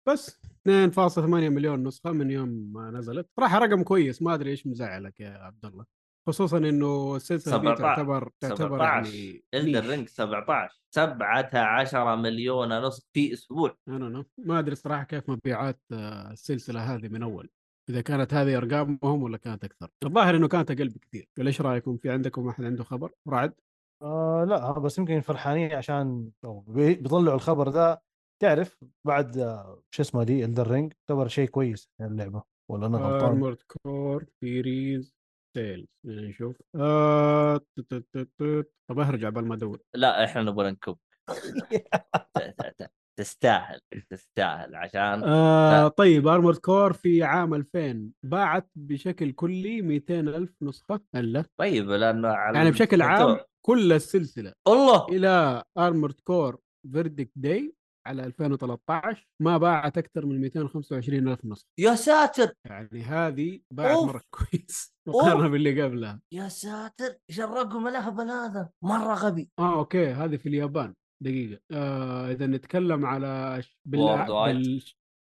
بس 2.8 مليون نسخة من يوم ما نزلت. صراحة رقم كويس ما أدري إيش مزعلك يا عبد الله. خصوصا إنه السلسلة دي
17
تعتبر تعتبر
17
يعني إلدن.
رينج 17 17 مليون نسخ في
أسبوع. أنا. ما أدري صراحة كيف مبيعات آه، السلسلة هذه من أول. إذا كانت هذه أرقامهم ولا كانت أكثر. الظاهر إنه كانت أقل بكثير. ولا إيش رأيكم؟ في عندكم أحد عنده خبر؟ رعد؟
آه لا بس يمكن فرحانين عشان بيطلعوا الخبر ده تعرف بعد آه، شو اسمه دي إلدن رينج يعتبر شيء كويس يعني اللعبة. ولا أنا غلطان.
ارمورد كور series sales نشوف آه... ت- ت- طب ارجع قبل ما ادور.
لا إحنا نبغى نكب. تستاهل تستاهل. عشان
آه طيب ارمورد كور في عام 2000 باعت بشكل كلي 200 ألف نسخة الا
طيب لأنه على
يعني بشكل عام. كل السلسلة.
الله!
إلى ارمورد كور فيردكت داي على 2013 ما باعت أكثر من 225 ألف نسخة.
يا ساتر!
يعني هذه باعت
أوف.
مرة كويس. مقارنة باللي قبلها.
يا ساتر! إيش الرقم الاهبل هذا مرة غبي.
آه okay. هذه في اليابان. دقيقة. آه إذا نتكلم على ش-
Worldwide.
بال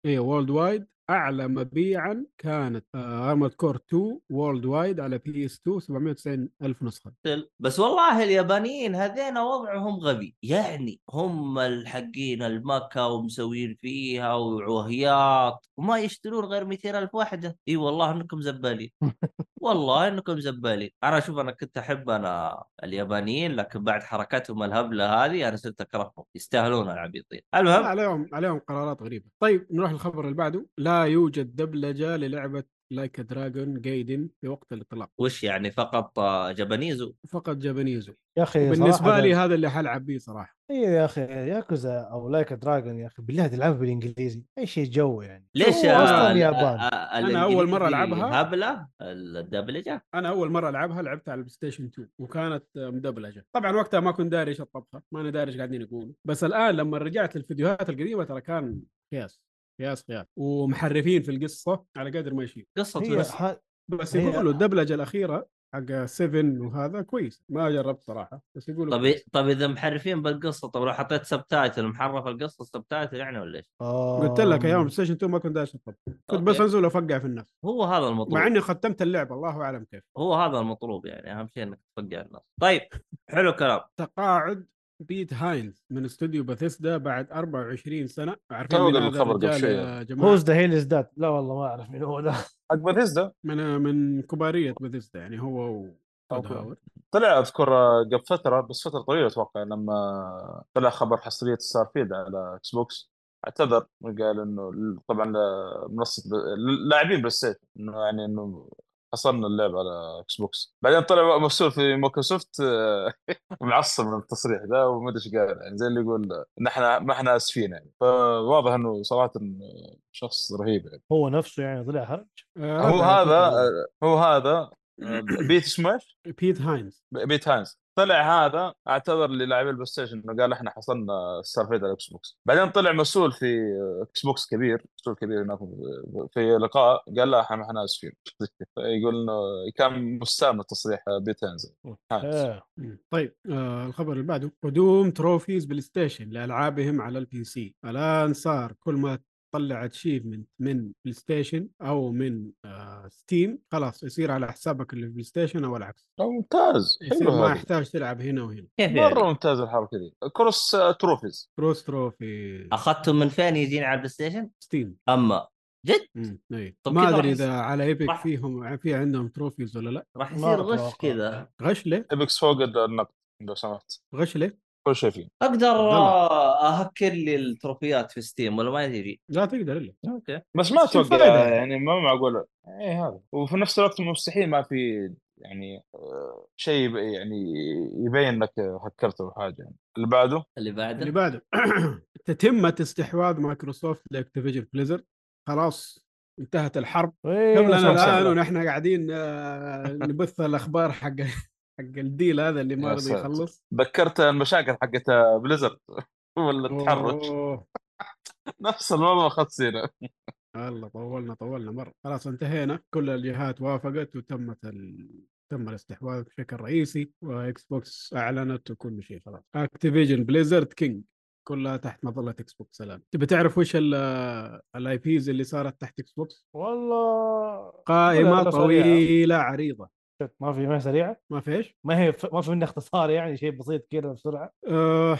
إيه worldwide أعلى مبيعا كانت ارمد كور 2 worldwide على بي اس 2 790 ألف
نسخة. بس والله اليابانيين هذين وضعهم غبي. يعني هم الحقين الميكا ومسوين فيها وعوهيات وما يشترون غير 200 ألف واحدة. إي والله إنكم زبالين. والله إنكم زبالين. أنا أشوف أنا كنت أحب أنا اليابانيين لكن بعد حركاتهم الهبلة هذه أنا صرت أكرههم. يستاهلون العبيطين المهم
عليهم عليهم قرارات غريبة. طيب نروح للخبر اللي بعده. لا يوجد دبلجة للعبة لايك دراجون جايدن في وقت الإطلاق.
وش يعني فقط Japanese او؟
فقط Japanese
او. يا
أخي
بالنسبة
لي هذا اللي حلعب بيه صراحة.
أيوه يا أخي ياكوزا أو Like a Dragon يا أخي بالله تلعبها بالإنجليزي. أي شيء جو يعني.
ليش
أصلا
آه،
اليابان
آه، آه،
أنا أول مرة
الإنجليزي
ألعبها.
هبلة؟ الدبلجة؟
أنا أول مرة ألعبها لعبتها على البلاي ستيشن 2 وكانت مدبلجة. طبعا وقتها ما كنت داري إيش الطبخة ما أنا داري إيش قاعدين يقولوا. بس الآن لما رجعت للفيديوهات القديمة ترى كان قياس. قياس قياس ومحرفين في القصة على قدر ما يشيل
قصة
هي
بس
ح...
بس يقولوا الدبلجة الأخيرة حق 7 وهذا كويس. ما جربت صراحة بس يقولوا
طب
كويس.
طب إذا محرفين بالقصة طب لو حطيت subtitle محرف القصة subtitle يعني ولا إيش؟
قلت لك أيام بلاي ستيشن 2 ما كنت داري إيش الطبخ كنت بس. أنزل وأفقع في الناس
هو هذا المطلوب.
مع إني ختمت اللعبة الله أعلم كيف.
هو هذا المطلوب يعني أهم شيء إنك تفقع الناس طيب حلو الكلام.
تقاعد. بيت هاينز من استوديو باثيسدا بعد 24 سنة. عارفين
تو الخبر قبل
الرجال
شوي.
يا جماعة؟
هوز ذا هيل ذات لا والله ما أعرف مين هو ده.
حق بثيسدا
من من كبارية باثيسدا يعني هو و.
طلع أذكر قبل فترة بس فترة طويلة أتوقع لما طلع خبر حصرية ستارفيلد على إكس بوكس اعتذر قال إنه طبعا منصة لاعبين بلاي ستيشن إنه يعني إنه حصلنا اللعبه على إكس بوكس بعدين طلع مسؤول في مايكروسوفت آه، معصب من التصريح ده وما أدري إيش قال يعني زي اللي يقول آه، إحنا ما إحنا آسفين يعني. فواضح إنه صراحة آه، شخص رهيب يعني.
هو نفسه يعني طلع هرج
آه،
هو
على
هذا. آه، هو هذا آه، بيت اسمه إيش؟
بيت هاينز.
بيت هاينز. طلع هذا اعتذر للاعبين البلاي ستيشن إنه قال إحنا حصلنا ستارفيلد على إكس بوكس. بعدين طلع مسؤول في إكس بوكس كبير مسؤول كبير هناك في لقاء قال لا إحنا ما إحنا اسفين يقول إنه كان مستاء تصريح بيت
إيه.
مم. طيب آه الخبر اللي بعده قدوم trophies بلاي ستيشن لألعابهم على ال PC. الآن صار كل ما تطلع achievement من بلاي ستيشن أو من آه ستيم خلاص يصير على حسابك اللي في بلاي ستيشن أو العكس
ممتاز حلو
ما يحتاج تلعب هنا وهنا
كيف
مرة
يعني؟
ممتاز الحركة دي cross trophies
كروس تروفي
اخذتم من فين يجيني على البلاي ستيشن؟
ستيم
اما جد
مم. إي
طب
ما
أدري
إذا على ايبك
راح-
فيهم في عندهم تروفيز ولا لا
راح يصير غش. كذا
غش ليه؟
ابكس فوق النقد لو سمحت
غش ليه؟
كل شيء فيه.
أقدر اهكر لي التروفيات في ستيم ولا ما يجي؟
لا تقدر إلا.
أوكي.
بس ما
أتوقع يعني؟
ما معقول اي هذا. وفي نفس الوقت مستحيل ما في يعني آه، شيء يعني يبين انك هكرت أو حاجة. يعني اللي بعده؟
اللي بعده؟
اللي بعده. تتمة استحواذ مايكروسوفت ل Activision Blizzard خلاص انتهت الحرب.
إيه،
سلام الآن.
ونحن قاعدين آه، نبث الأخبار حق حق الديل هذا اللي ما رضي. يخلص.
ذكرت المشاكل حقت بليزرد ولا التحرش. نفس الموضوع اخذت سيره
الله طولنا طولنا مرة. خلاص انتهينا. كل الجهات وافقت وتمت ال... تم الاستحواذ بشكل رئيسي وإكس بوكس أعلنت وكل شيء. خلاص. Activision Blizzard King كلها تحت مظلة إكس بوكس الآن. تبي تعرف وش ال IPs اللي صارت تحت إكس بوكس؟
والله
قائمة. طويلة
عريضة. ما في ما سريعة
ما في إيش؟
ما هي ما في منها اختصار يعني شيء بسيط كذا بسرعة
آه...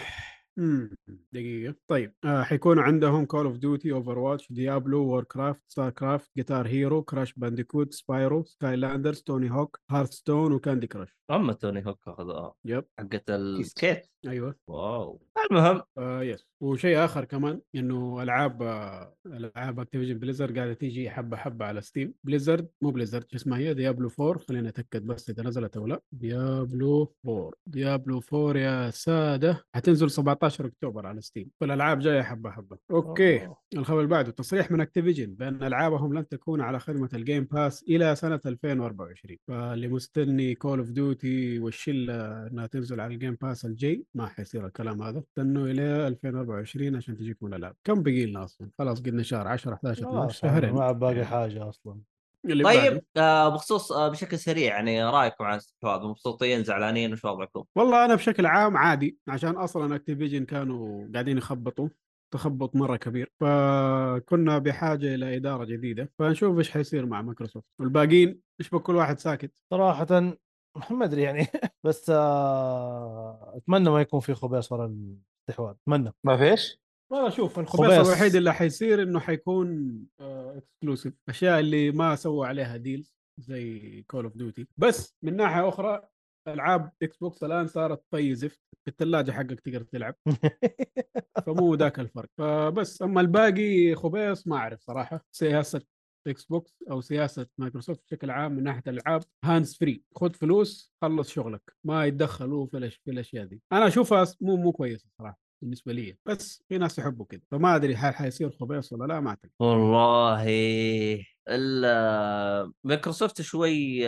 مم، دقيقة. طيب آه حيكون عندهم Call of Duty Overwatch Diablo Warcraft StarCraft Guitar Hero Crash Bandicoot Spyro Skylanders Tony Hawk Hearthstone و Candy Crush
اما Tony Hawk اخذها
يب
حقت ال
skate أيوه.
واو. المهم.
آه yes وشيء آخر كمان إنه ألعاب آه ألعاب Activision Blizzard قاعدة تيجي حبة حبة على ستيم بليزرد مو بليزرد شو اسمها هي؟ ديابلو 4 خلينا نتاكد بس إذا نزلت أو لا. ديابلو 4 ديابلو 4 يا سادة. حتنزل 17 أكتوبر على ستيم فالالعاب جاية حبة حبة. أوكي.
أوه.
الخبر اللي بعده تصريح من Activision بأن ألعابهم لن تكون على خدمة ال Game Pass إلى سنة 2024 فاللي مستني Call of Duty والشلة إنها تنزل على ال Game Pass الجاي. ما حيصير الكلام هذا. استنوا إلى 2024 عشان تجيكم الألعاب. كم بقي لنا أصلا؟ خلاص قلنا شهر 10 11 12
خلاص يعني
شهرين.
ما باقي حاجة أصلا.
اللي
طيب. آه بخصوص آه بشكل سريع يعني رايكم عن الاستحواذ مبسوطين زعلانين وش وضعكم؟
والله أنا بشكل عام عادي عشان أصلا Activision كانوا قاعدين يخبطوا تخبط مرة كبير فكنا بحاجة إلى إدارة جديدة فنشوف إيش حيصير مع مايكروسوفت والباقيين يشبه كل واحد ساكت
صراحة ما أدري يعني بس آه، أتمنى ما يكون في خباث ورا الاستحواذ أتمنى
ما فيش؟
والله شوف
خباث.
الوحيد اللي حيصير إنه حيكون exclusive أشياء اللي ما سووا عليها deals زي Call of Duty بس من ناحية أخرى ألعاب إكس بوكس الآن صارت طي زفت. في الثلاجه حقك تقدر تلعب. فمو ذاك الفرق. فبس أما الباقي خبيص ما أعرف صراحة. سياسة إكس بوكس أو سياسة مايكروسوفت بشكل عام من ناحية الألعاب hands free خذ فلوس خلص شغلك. ما يتدخلوا في الأش- في الأشياء دي. أنا أشوفها مو مو كويسة صراحة. بالنسبة لي بس في ناس يحبوا كذا فما أدري هل حيصير خبيص ولا لا ما أعتقد.
والله ال- مايكروسوفت شوي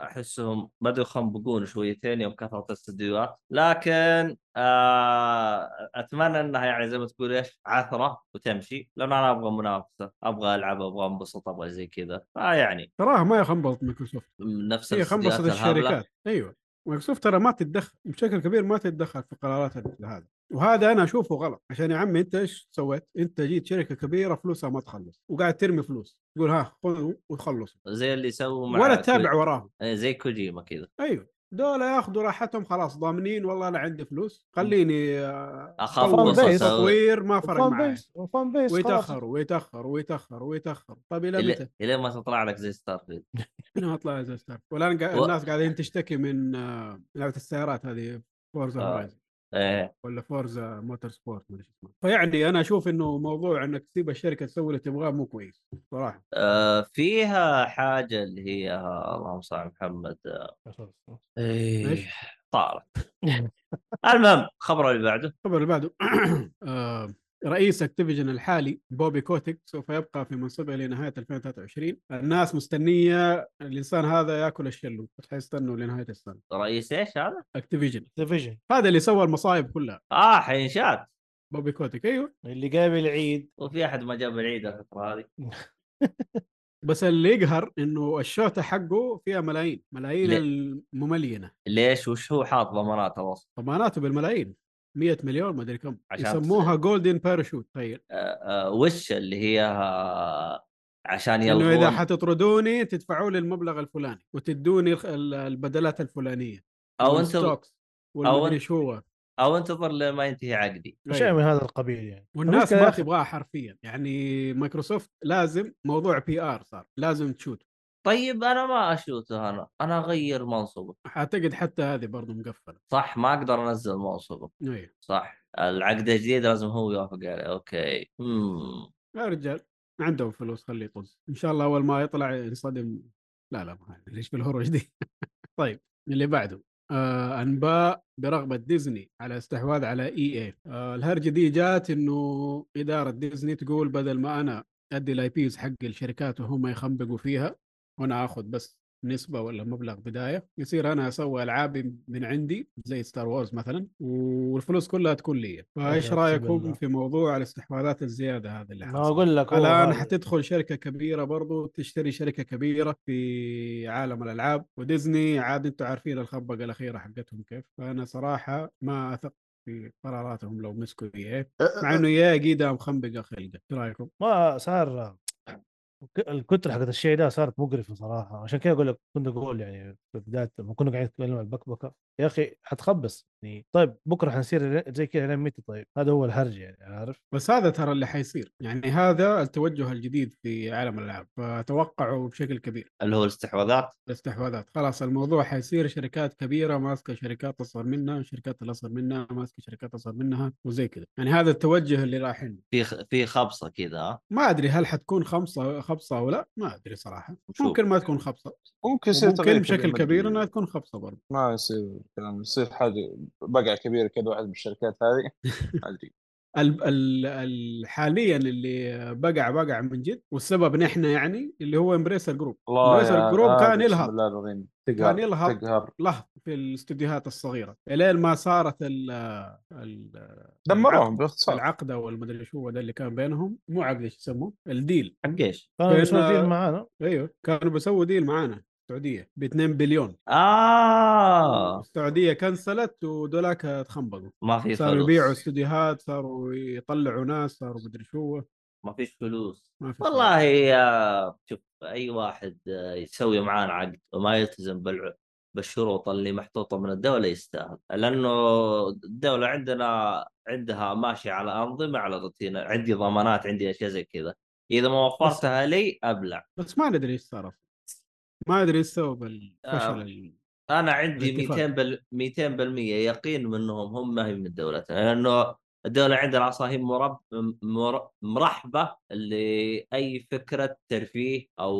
أحسهم بدوا يخنبقون شويتين يوم كثرت الاستديوهات لكن آه أتمنى إنها يعني زي ما تقول إيش عثرة وتمشي لأن أنا أبغى منافسة أبغى ألعب أبغى أنبسط أبغى زي كذا. فيعني
تراها ما يخنبص مايكروسوفت.
نفس
هي خنبصت. الشركات. أيوه. مايكروسوفت ترى ما تتدخل بشكل كبير ما تتدخل في قرارات هذا وهذا أنا أشوفه غلط. عشان يا عمي أنت إيش سويت؟ أنت جيت شركة كبيرة فلوسها ما تخلص وقاعد ترمي فلوس. تقول ها خذوا وخلصوا
زي اللي يسووا مع
ولا تتابع وراهم.
إيه، زي كوجيما كذا.
أيوه. دول ياخذوا راحتهم خلاص ضامنين والله أنا عندي فلوس خليني آه،
أسوي.
تطوير ما فرق معي
و fan بيس خلاص.
ويتاخروا ويتاخروا ويتاخروا ويتاخروا طيب إلى
إلى
متى؟
إلى ما تطلع لك زي Starfield
هنا اطلع زي Star
والآن
الناس قاعدين تشتكي من آه، لعبة السيارات هذه Forza
آه. إيه
ولا Forza Motorsport ما اسمها فيعني أنا أشوف إنه موضوع إنك تسيب الشركة تسوي اللي تبغاه مو كويس صراحة.
آه فيها حاجة اللي هي اللهم صل على محمد إيه.
إيش؟
طارت. المهم الخبر اللي بعده.
الخبر اللي بعده. آه، رئيس Activision الحالي بوبي كوتيك سوف يبقى في منصبه لنهاية 2023 الناس مستنية الإنسان هذا يأكل الشلوت حيستنوا لنهاية السنة.
رئيس إيش هذا؟
Activision.
ديفيجن
هذا اللي سوى المصايب كلها.
آه حينشات
بوبي كوتيك أيوه.
اللي جاب العيد.
وفي أحد ما جاب العيد الفترة هذه.
بس اللي يقهر إنه الشوتة حقه فيها ملايين. ملايين
ليه؟
المملينة.
ليش؟ وش هو حاط ضمانات أصلا؟
ضماناته بالملايين. 100 مليون ما أدري كم
عشان
يسموها golden parachute تخيل.
آه آه وش اللي هي عشان
انه
يلغون؟
اذا حتطردوني تدفعوا لي المبلغ الفلاني وتدوني البدلات الفلانية
أو
انت
أنت-
شو. هو
أو انتظر لما ينتهي عقدي.
اشياء
أيوة.
من هذا القبيل يعني.
والناس
المشكلة يا
ما تبغاها حرفيا. يعني مايكروسوفت لازم موضوع PR صار لازم تشوت.
طيب أنا ما اشوته أنا أنا أغير منصبه
اعتقد حتى هذه برضه مقفلة.
صح ما أقدر أنزل منصبه
أيوه
صح العقد الجديد لازم هو يوافق عليه أوكي. امم
يا رجال عندهم فلوس خليه يطز. إن شاء الله أول ما يطلع ينصدم. لا لا ما ليش بالهروج دي؟ طيب اللي بعده. آه أنباء برغبة ديزني على استحواذ على EA آه الهرجة دي جات إنه إدارة ديزني تقول بدل ما أنا أدي ال IPs حق الشركات وهم يخنبقوا فيها وأنا آخذ بس نسبة ولا مبلغ بداية يصير أنا أسوي ألعابي من عندي زي Star Wars مثلا والفلوس كلها تكون لي فإيش
رأيكم.
في موضوع الاستحواذات الزيادة هذا اللي
ما
حاصل
أقول لك الآن.
حتدخل شركة كبيرة برضو تشتري شركة كبيرة في عالم الألعاب وديزني عاد أنتم عارفين الخنبقة الاخيره حقتهم كيف فأنا صراحة ما أثق في قراراتهم لو مسكوا إيه مع إنه يا قيدها مخنبقه خلقة إيش رأيكم؟
ما صار الكتر حقت الشيء ده صارت مقرفة صراحة. عشان كذا أقول لك كنت أقول يعني في بداية لما كنا قاعدين نتكلم عن البكبكة. يا أخي حتخبص. يعني طيب بكرة حنصير زي كذا لين متى طيب؟ هذا هو الهرج يعني عارف؟
بس هذا ترى اللي حيصير. يعني هذا التوجه الجديد في عالم الألعاب فتوقعوا بشكل كبير.
اللي هو الاستحواذات؟
الاستحواذات. خلاص الموضوع حيصير شركات كبيرة ماسكة شركات أصغر منها شركات الأصغر منها ماسكة شركات أصغر منها وزي كذا. يعني هذا التوجه اللي رايحين
في خ- في خبصة كذا ها؟
ما أدري هل حتكون خمسه خبصة أو لا ما أدري
صراحة.
ممكن ما تكون خبصة.
ممكن يصير
ممكن بشكل كبير. إنها تكون خبصة برضه.
ما يصير. كلام يصير حاجة بقعه كبيره كذا واحد من الشركات هذه. ما أدري.
ال ال ال حاليا اللي بقع بقع من جد والسبب نحن يعني اللي هو Embracer
Group
Embracer
Group
كان يلهط كان يلهط. لهط في الاستديوهات الصغيرة. إلين ما صارت ال ال
دمروهم باختصار.
العقد أو المدري شو هو ده اللي كان بينهم مو عقد إيش يسموه؟ الديل
حق إيش؟
كانوا بيسوي ديل معانا.
أيوه كانوا بيسووا ديل معانا. السعودية ب 2 بليون.
آه.
السعودية كنسلت ودولاك تخنبقوا.
ما في
صاروا
فلوس.
يبيعوا استديوهات صاروا يطلعوا ناس صاروا مدري شو.
ما فيش فلوس.
ما في
والله يا شوف أي واحد آه، يسوي معانا عقد وما يلتزم بالع... بالشروط اللي محطوطة من الدولة يستاهل. لأنه الدولة عندنا عندها ماشية على أنظمة على روتين عندي ضمانات عندي أشياء زي كذا. إذا ما وفرتها لي أبلع.
بس ما ندري إيش صار. ما أدري إيش سبب الفشل
آه. أنا عندي
الاتفاق.
200 بال 200% يقين منهم هم ما هي من دولتنا لأنه الدولة عندنا أصلا هي مرب... مر... مرحبة لأي فكرة ترفيه أو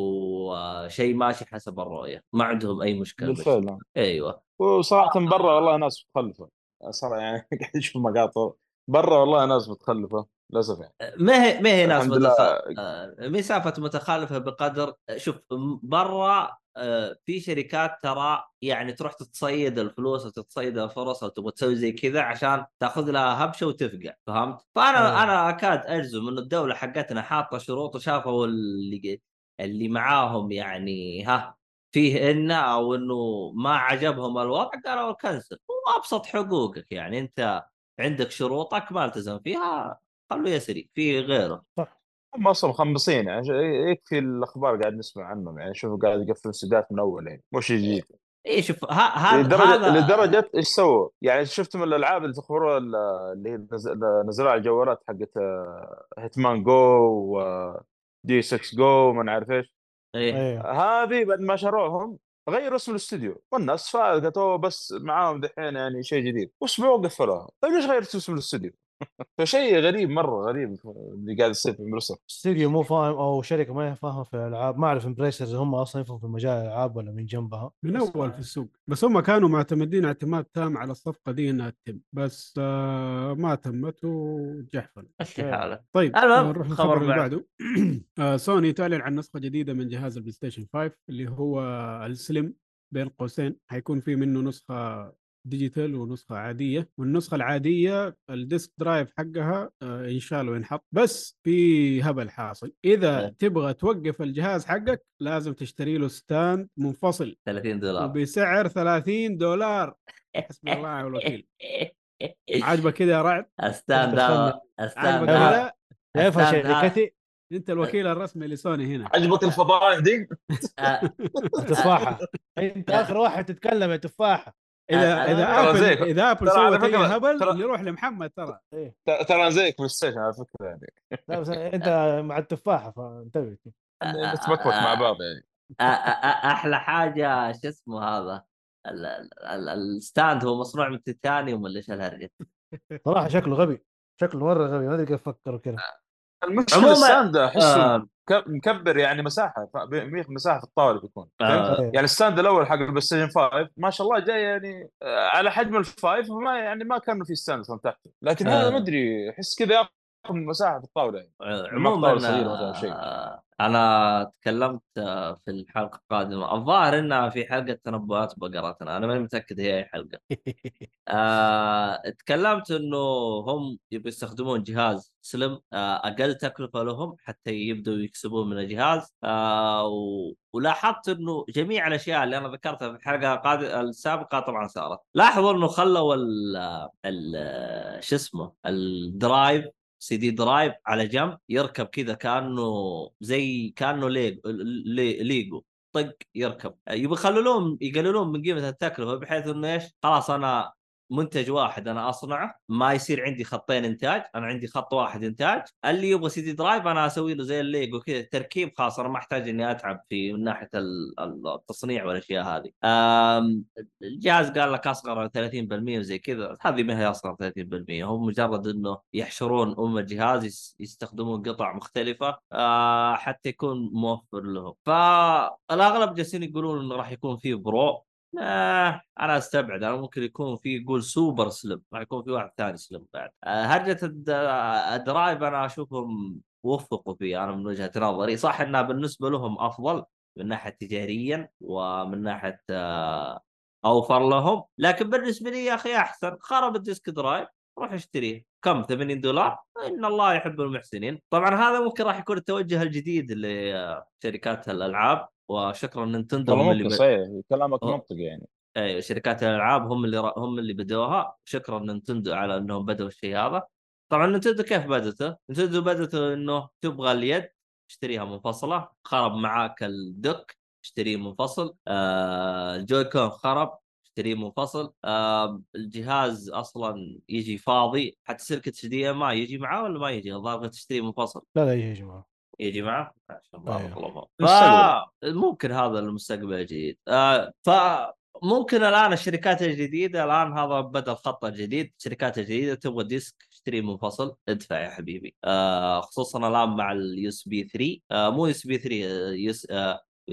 آه، شيء ماشي حسب الرؤية ما عندهم أي مشكلة بس.
بالفعل
أيوه
وصراحة برا والله ناس متخلفة صراحة يعني قاعد أشوف مقاطع برا والله ناس متخلفة للأسف يعني
ما هي ما هي ناس
الحمد لله.
متخ... آه، ما سالفه متخلفه بقدر شوف برا آه، في شركات ترى يعني تروح تتصيد الفلوس وتتصيد الفرص وتبغى تسوي زي كذا عشان تاخذ لها هبشة وتفقع فهمت؟ فانا
أيوة.
أنا أكاد أجزم انه الدولة حقتنا حاطة شروط وشافوا اللي اللي معاهم يعني ها فيه انه أو إنه ما عجبهم الوضع قالوا كنسل وابسط حقوقك يعني أنت عندك شروطك ما التزم فيها خلوه يسري في غيره.
هم أصلا مخمصين يعني يكفي الأخبار قاعد نسمع عنهم يعني شوفوا قاعد يقفلون سدات من أول يعني مش جديد.
اي شوف ها هذا
لدرجة
هذا
لدرجة إيش سووا؟ يعني شفت من الألعاب اللي تخبروا اللي هي نز- نزلوها على الجوالات حقت آه، هيتمان جو و دي 6 جو ما نعرف إيش.
إيه.
أيوه
هذه بعد ما شروهم غيروا اسم الاستوديو والناس فاقت "أوه بس معاهم دحين يعني شيء جديد. واسبوع قفلوها طيب ليش غيرتوا اسم الاستوديو؟ فشيء غريب مرة غريب اللي قاعد يصير في مصر
استديو مو فاهم أو شركة ما هي فاهمة في الألعاب. ما أعرف امبريسرز هم أصلا يفهموا في مجال الألعاب ولا من جنبها.
من اول في السوق. بس هم كانوا معتمدين اعتماد تام على الصفقة دي إنها تتم. بس آه ما تمت وجحفل.
مشي حالك
طيب آه، نروح
خبر
للخبر اللي
بعد.
بعده. آه سوني تعلن عن نسخة جديدة من جهاز ال PlayStation 5 اللي هو ال Slim بين قوسين. حيكون في منه نسخة digital ونسخة عادية والنسخة العادية ال disk drive حقها آه ينشال وينحط. بس في هبل حاصل. إذا
إيه.
تبغى توقف الجهاز حقك لازم تشتري له stand منفصل.
30 دولار.
وبسعر 30 دولار. حسبي الله ونعم الوكيل. عاجبك كده يا رعد؟
stand
stand
هذا-
شركتي
أنت الوكيل الرسمي لسوني هنا.
عجبك الفضائح دي؟
آه،
تفاحة. أنت آخر واحد تتكلم يا تفاحة.
اذا إذا
ترى
ابل. إذا ابل سوت اي هبل
ترى-
نروح لمحمد ترى.
إيه.
ترى أنا زيك PlayStation على فكرة يعني.
لا بس أنت مع التفاحة فانتبه.
نتبكبك مع بعض يعني.
أحلى حاجة شو اسمه هذا؟ ال- ال- ال- ال stand هو مصنوع من تيتانيوم ولا إيش الهرجة؟
صراحة شكله غبي. شكله مرة غبي ما أدري كيف فكروا كذا.
المشكلة
عموما
ال stand
أحسه
آه، مكبر يعني مساحة مساحة في الطاولة بيكون
آه،.
يعني ال stand الأول حق ال PlayStation 5 ما شاء الله جاي يعني آه، على حجم ال five ما يعني ما كان في stand أصلا تحته لكن هذا
آه.
ما أدري أحس كذا ياخذ مساحة في الطاولة يعني.
عموما أنا تكلمت آه، في الحلقة القادمة. الظاهر إنها في حلقة تنبؤات بقراتنا. أنا ماني متأكد هي أي حلقة. آه، تكلمت إنه هم يبي يستخدمون جهاز slim آه، أقل تكلفة لهم حتى يبدأوا يكسبون من الجهاز. آه، و- ولاحظت إنه جميع الأشياء اللي أنا ذكرتها في الحلقة القاد- السابقة طبعا صارت. لاحظوا إنه خلوا ال ال شو اسمه ال drive CD drive على جنب يركب كذا كأنه زي كأنه ليجو لي- ليجو طق يركب. يبي يخللون يقللون من قيمة التكلفة بحيث إنه إيش؟ خلاص أنا منتج واحد أنا أصنعه ما يصير عندي خطين إنتاج أنا عندي خط واحد إنتاج اللي يبغى CD drive أنا أسوي له زي الليجو كذا تركيب خلاص أنا ما أحتاج إني أتعب في من ناحية ال- ال- التصنيع والأشياء هذه. الجهاز قال لك أصغر 30% وزي كذا هذه ما هي أصغر 30% هم مجرد إنه يحشرون أم الجهاز يس- يستخدمون قطع مختلفة آه، حتى يكون موفر لهم. فالأغلب جالسين يقولون إنه راح يكون فيه Pro آه أنا أستبعد. أنا ممكن يكون في يقول super slim راح يكون في واحد ثاني slim بعد. آه هرجه الد- ال drive؟ أنا أشوفهم وفقوا فيه أنا من وجهة نظري. صح إنها بالنسبة لهم أفضل من ناحية تجاريا ومن ناحية آه أوفر لهم. لكن بالنسبة لي يا أخي أحسن. خرب ال disk drive روح اشتريه. كم؟ 80 دولار؟ إن الله يحب المحسنين. طبعا هذا ممكن راح يكون التوجه الجديد لشركات الألعاب. وشكرا
Nintendo
هم اللي.
صحيح كلامك. منطقي يعني
أيوه شركات الألعاب هم اللي هم اللي بدوها شكرا Nintendo على إنهم بدوا الشيء هذا طبعا Nintendo كيف بدته؟ Nintendo بدته إنه تبغى اليد اشتريها منفصلة خرب معاك ال dock اشتريه منفصل آه ال Joy-Con خرب اشتريه منفصل آه الجهاز أصلا يجي فاضي حتى سلك HDMI يجي معاه ولا ما يجي؟ الظاهر تشتريه منفصل
لا لا يا جماعة
يجي معه عشان
أيوه.
بارك الله.
المستقبل.
فممكن هذا المستقبل الجديد آه فممكن الآن الشركات الجديدة الآن هذا بدا الخط الجديد الشركات الجديده تبغى disk اشتري منفصل ادفع يا حبيبي آه خصوصا الآن مع ال USB 3 آه مو يو اس بي 3 يو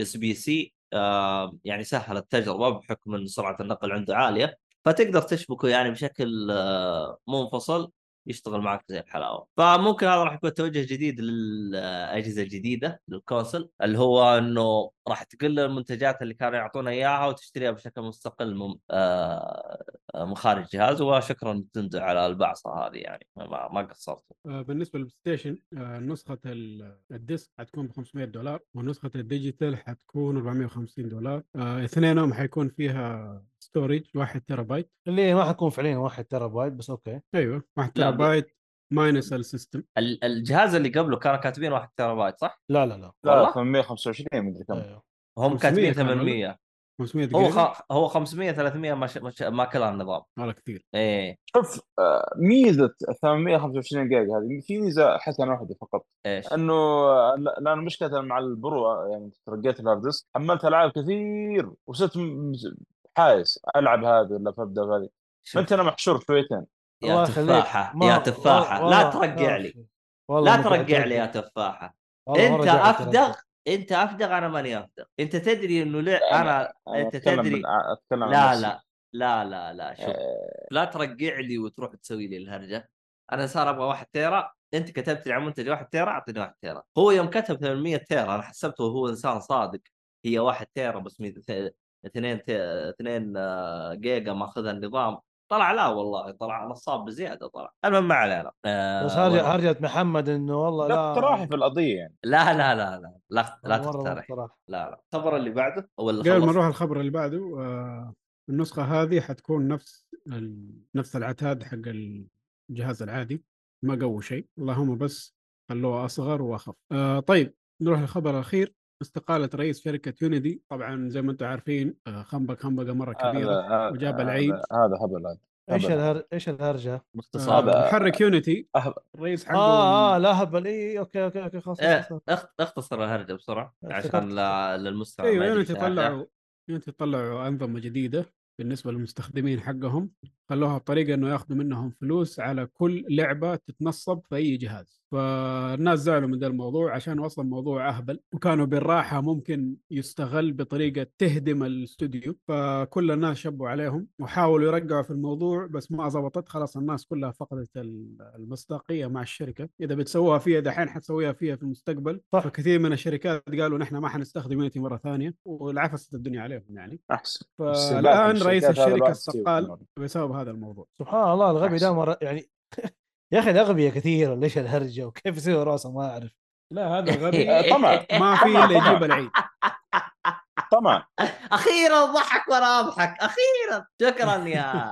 اس بي سي آه يعني سهل التجربة بحكم إن سرعة النقل عنده عالية فتقدر تشبكه يعني بشكل آه منفصل يشتغل معك زي الحلاوة. فممكن هذا راح يكون توجه جديد للأجهزة الجديدة لل console اللي هو إنه راح تقل المنتجات اللي كانوا يعطونا إياها وتشتريها بشكل مستقل من آه من خارج الجهاز. وشكرا Nintendo على البعصه هذه يعني ما, ما قصرتوا.
آه، بالنسبة لل PlayStation آه، نسخة ال- ال disk حتكون ب 500 دولار ونسخة ال digital حتكون 450 دولار. اثنينهم حيكون فيها storage 1 تيرا بايت
اللي ما حتكون فعليا واحد تيرا بايت بس okay.
أيوه 1
لا،
تيرا بايت minus ال system
ال- الجهاز اللي قبله كانوا كاتبين 1 تيرا بايت صح؟
لا لا لا.
لا
والله؟
825 مدري كم.
أيوه.
هم
500
كاتبين
كان ولا؟
800
500
هو خ... هو 500 300 ما, ش... ما, ش... ما كلها النظام
والله كثير.
إيه.
شوف آه، ميزة 825 جيجا هذه في ميزة حسنه واحدة فقط.
إيش؟
إنه آه، لا- لأن مشكله مع ال Pro آه، يعني ترقيت ال hard disk حملت ألعاب كثير وصرت حايس ألعب هذه ولا ابدا هذه؟
شوف،
فانت أنا محشور شويتين
يا.
تفاحة
يا
تفاحة.
لا ترقع لي.
والله
لا ترقع لي يا.
تفاحة.
أنت
أفدغ.
أنت أفدغ أنا ماني أفدغ. أنت تدري إنه ليه؟ أنا
أنت
تدري. لا. لا لا لا لا شوف.
آه،
لا ترقع لي وتروح تسوي لي الهرجة. أنا صار أبغى 1 تيرا. أنت كتبت لي على منتج 1 تيرا أعطيني 1 تيرا. هو يوم كتب 800 تيرا أنا حسبته هو إنسان صادق. هي 1 تيرا بس 2 2 آه، جيجا ماخذها النظام. طلع لا والله طلع نصاب بزيادة طلع. المهم ما علينا. آه،
بس هرجة محمد إنه والله
لا اقتراحي في القضية يعني.
لا لا لا لا لا, لا تقترح
اقتراح.
لا لا. الخبر اللي بعده ولا
قبل ما نروح الخبر اللي بعده آه، النسخة هذه حتكون نفس ال- نفس العتاد حق الجهاز العادي. ما قووا شيء. اللهم بس خلوه أصغر وأخف. آه، طيب نروح للخبر الأخير. استقالة رئيس شركة Unity طبعا زي ما أنتم عارفين آه، خنبق خنبقة مرة كبيرة وجاب العيد.
هذا هبل هذا إيش.
الهر... إيش الهرجة؟
باختصار
آه، محرك يونيتي. الرئيس حقه
آه آه لا هبل اي okay okay okay خلاص
إيه، أختصر الهرجة بسرعة
افتكرت.
عشان للمستمع أيوه Unity.
طلعوا Unity طلعوا أنظمة جديدة بالنسبة للمستخدمين حقهم خلوها بطريقة إنه ياخذوا منهم فلوس على كل لعبة تتنصب في أي جهاز. فالناس زعلوا من ذا الموضوع عشان أصلا موضوع أهبل وكانوا بالراحة ممكن يستغل بطريقة تهدم الاستوديو. فكل الناس شبوا عليهم وحاولوا يرجعوا في الموضوع بس ما زبطت. خلاص الناس كلها فقدت ال- المصداقية مع الشركة. إذا بتسووها فيها دحين حتسويها فيها في المستقبل.
صح.
فكثير من الشركات قالوا نحن ما حنستخدم يونيتي مرة ثانية والعفست الدنيا عليهم يعني.
أحسن.
فالآن رئيس
الشركة
استقال. بسبب هذا الموضوع.
سبحان الله الغبي ده. مرة يعني يا أخي الأغبياء كثيره ليش الهرجة وكيف يصير رأسه؟ ما أعرف.
لا هذا غبي
آه، طمع.
ما في
إلا.
يجيب العيد.
طمع.
أخيرا ضحك وأنا أضحك. أخيرا. شكرا يا.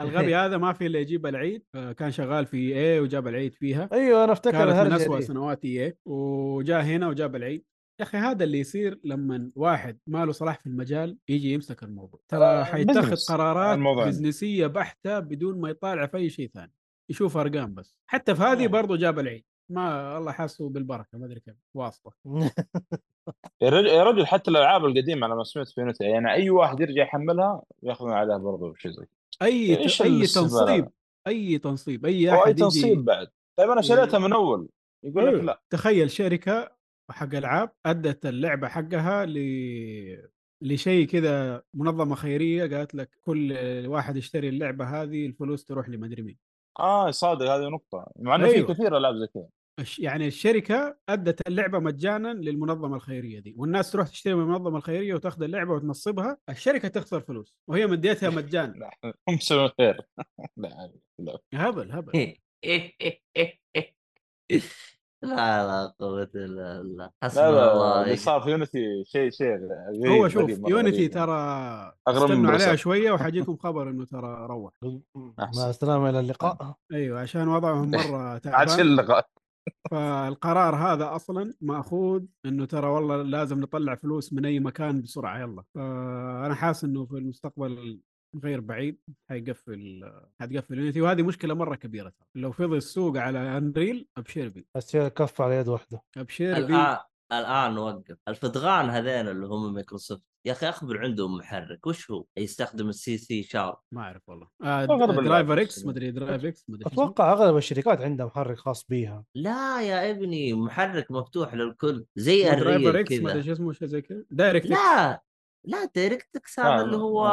الغبي هذا ما في إلا يجيب العيد. آه، كان شغال في اي وجاب العيد فيها.
أيوه أنا أفتكر
كانت من
دي.
سنوات اي وجاء هنا وجاب العيد. يا أخي هذا اللي يصير لما واحد ما له صلاح في المجال يجي يمسك الموضوع ترى
آه،
حيتخذ. قرارات. بزنسيه بحتة بدون ما يطالع في أي شيء ثاني يشوف أرقام بس حتى في هذه
نعم.
برضه جاب العيد ما الله حاسه بالبركة ما أدري كيف واسطه
يا رجل, حتى الألعاب القديمة أنا ما سمعت في يونيتي يعني أي واحد يرجع يحملها ياخذون عليها برضه شيء زي.
أي
إيش أي؟
تنصيب أي تنصيب
أي
أحد
تنصيب
يجي
بعد طيب أنا شريتها من أول يقول لك
أيوه.
لا
تخيل شركة حق ألعاب أدت اللعبة حقها ل لشيء كذا منظمة خيرية قالت لك كل واحد يشتري اللعبة هذه الفلوس تروح لمدري مين.
آه صادق هذه نقطة. مع إنه في
أيوه.
كثير ألعاب زي كذا.
يعني الشركة أدت اللعبة مجانا للمنظمة الخيرية دي والناس تروح تشتري من المنظمة الخيرية وتاخذ اللعبة وتنصبها الشركة تخسر فلوس وهي مديتها مجانا.
لا هم مسوين خير لا.
هبل هبل.
لا لا قوة إلا بالله.
لا
الله.
اللي صار في يونيتي شيء شيء غريب
هو شوف يونيتي
غريب.
ترى استنوا عليها. شوية وحجيكم خبر إنه ترى روح.
مع السلامة إلى اللقاء.
أيوه عشان وضعهم مرة
عاد
تعبان.
اللقاء.
فالقرار هذا أصلا مأخوذ إنه ترى والله لازم نطلع فلوس من أي مكان بسرعة يلا. فأنا حاسس إنه في المستقبل غير بعيد حيقفل حتقفل يونيتي وهذه مشكلة مرة كبيرة ترى. لو فضل السوق على أنريل ابشر بي
الشيء كف على يد واحدة.
ابشر بي
الان الآن وقف. الفدغان هذين اللي هم مايكروسوفت. يا أخي أخبر عندهم محرك. وش هو؟ يستخدم السي سي شارب.
ما أعرف والله. آه درايفر إكس
بس.
مدري درايف إكس مدري.
أتوقع أغلب الشركات عندها محرك خاص بيها.
لا يا ابني محرك مفتوح للكل. زي
مو درايفر
الريل
إكس مدري
كذا.
شو اسمه شيء زي كذا. دايركت إكس.
لا لا دايركتكس هذا اللي
لا،
هو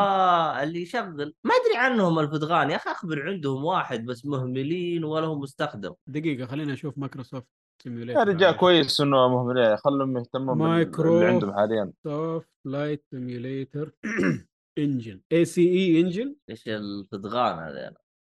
اللي يشغل. ما أدري عنهم الفدغان يا أخي أخبر عندهم واحد بس مهملين ولا هو مستخدم.
دقيقة خلينا نشوف مايكروسوفت
يا
سيميوليتر
رجال كويس إنه مهملين. خلهم يهتمون
مايكرو.
باللي عندهم حاليا.
سوفت لايت سيميوليتر انجن اي سي اي انجن
إيش الفدغان هذين؟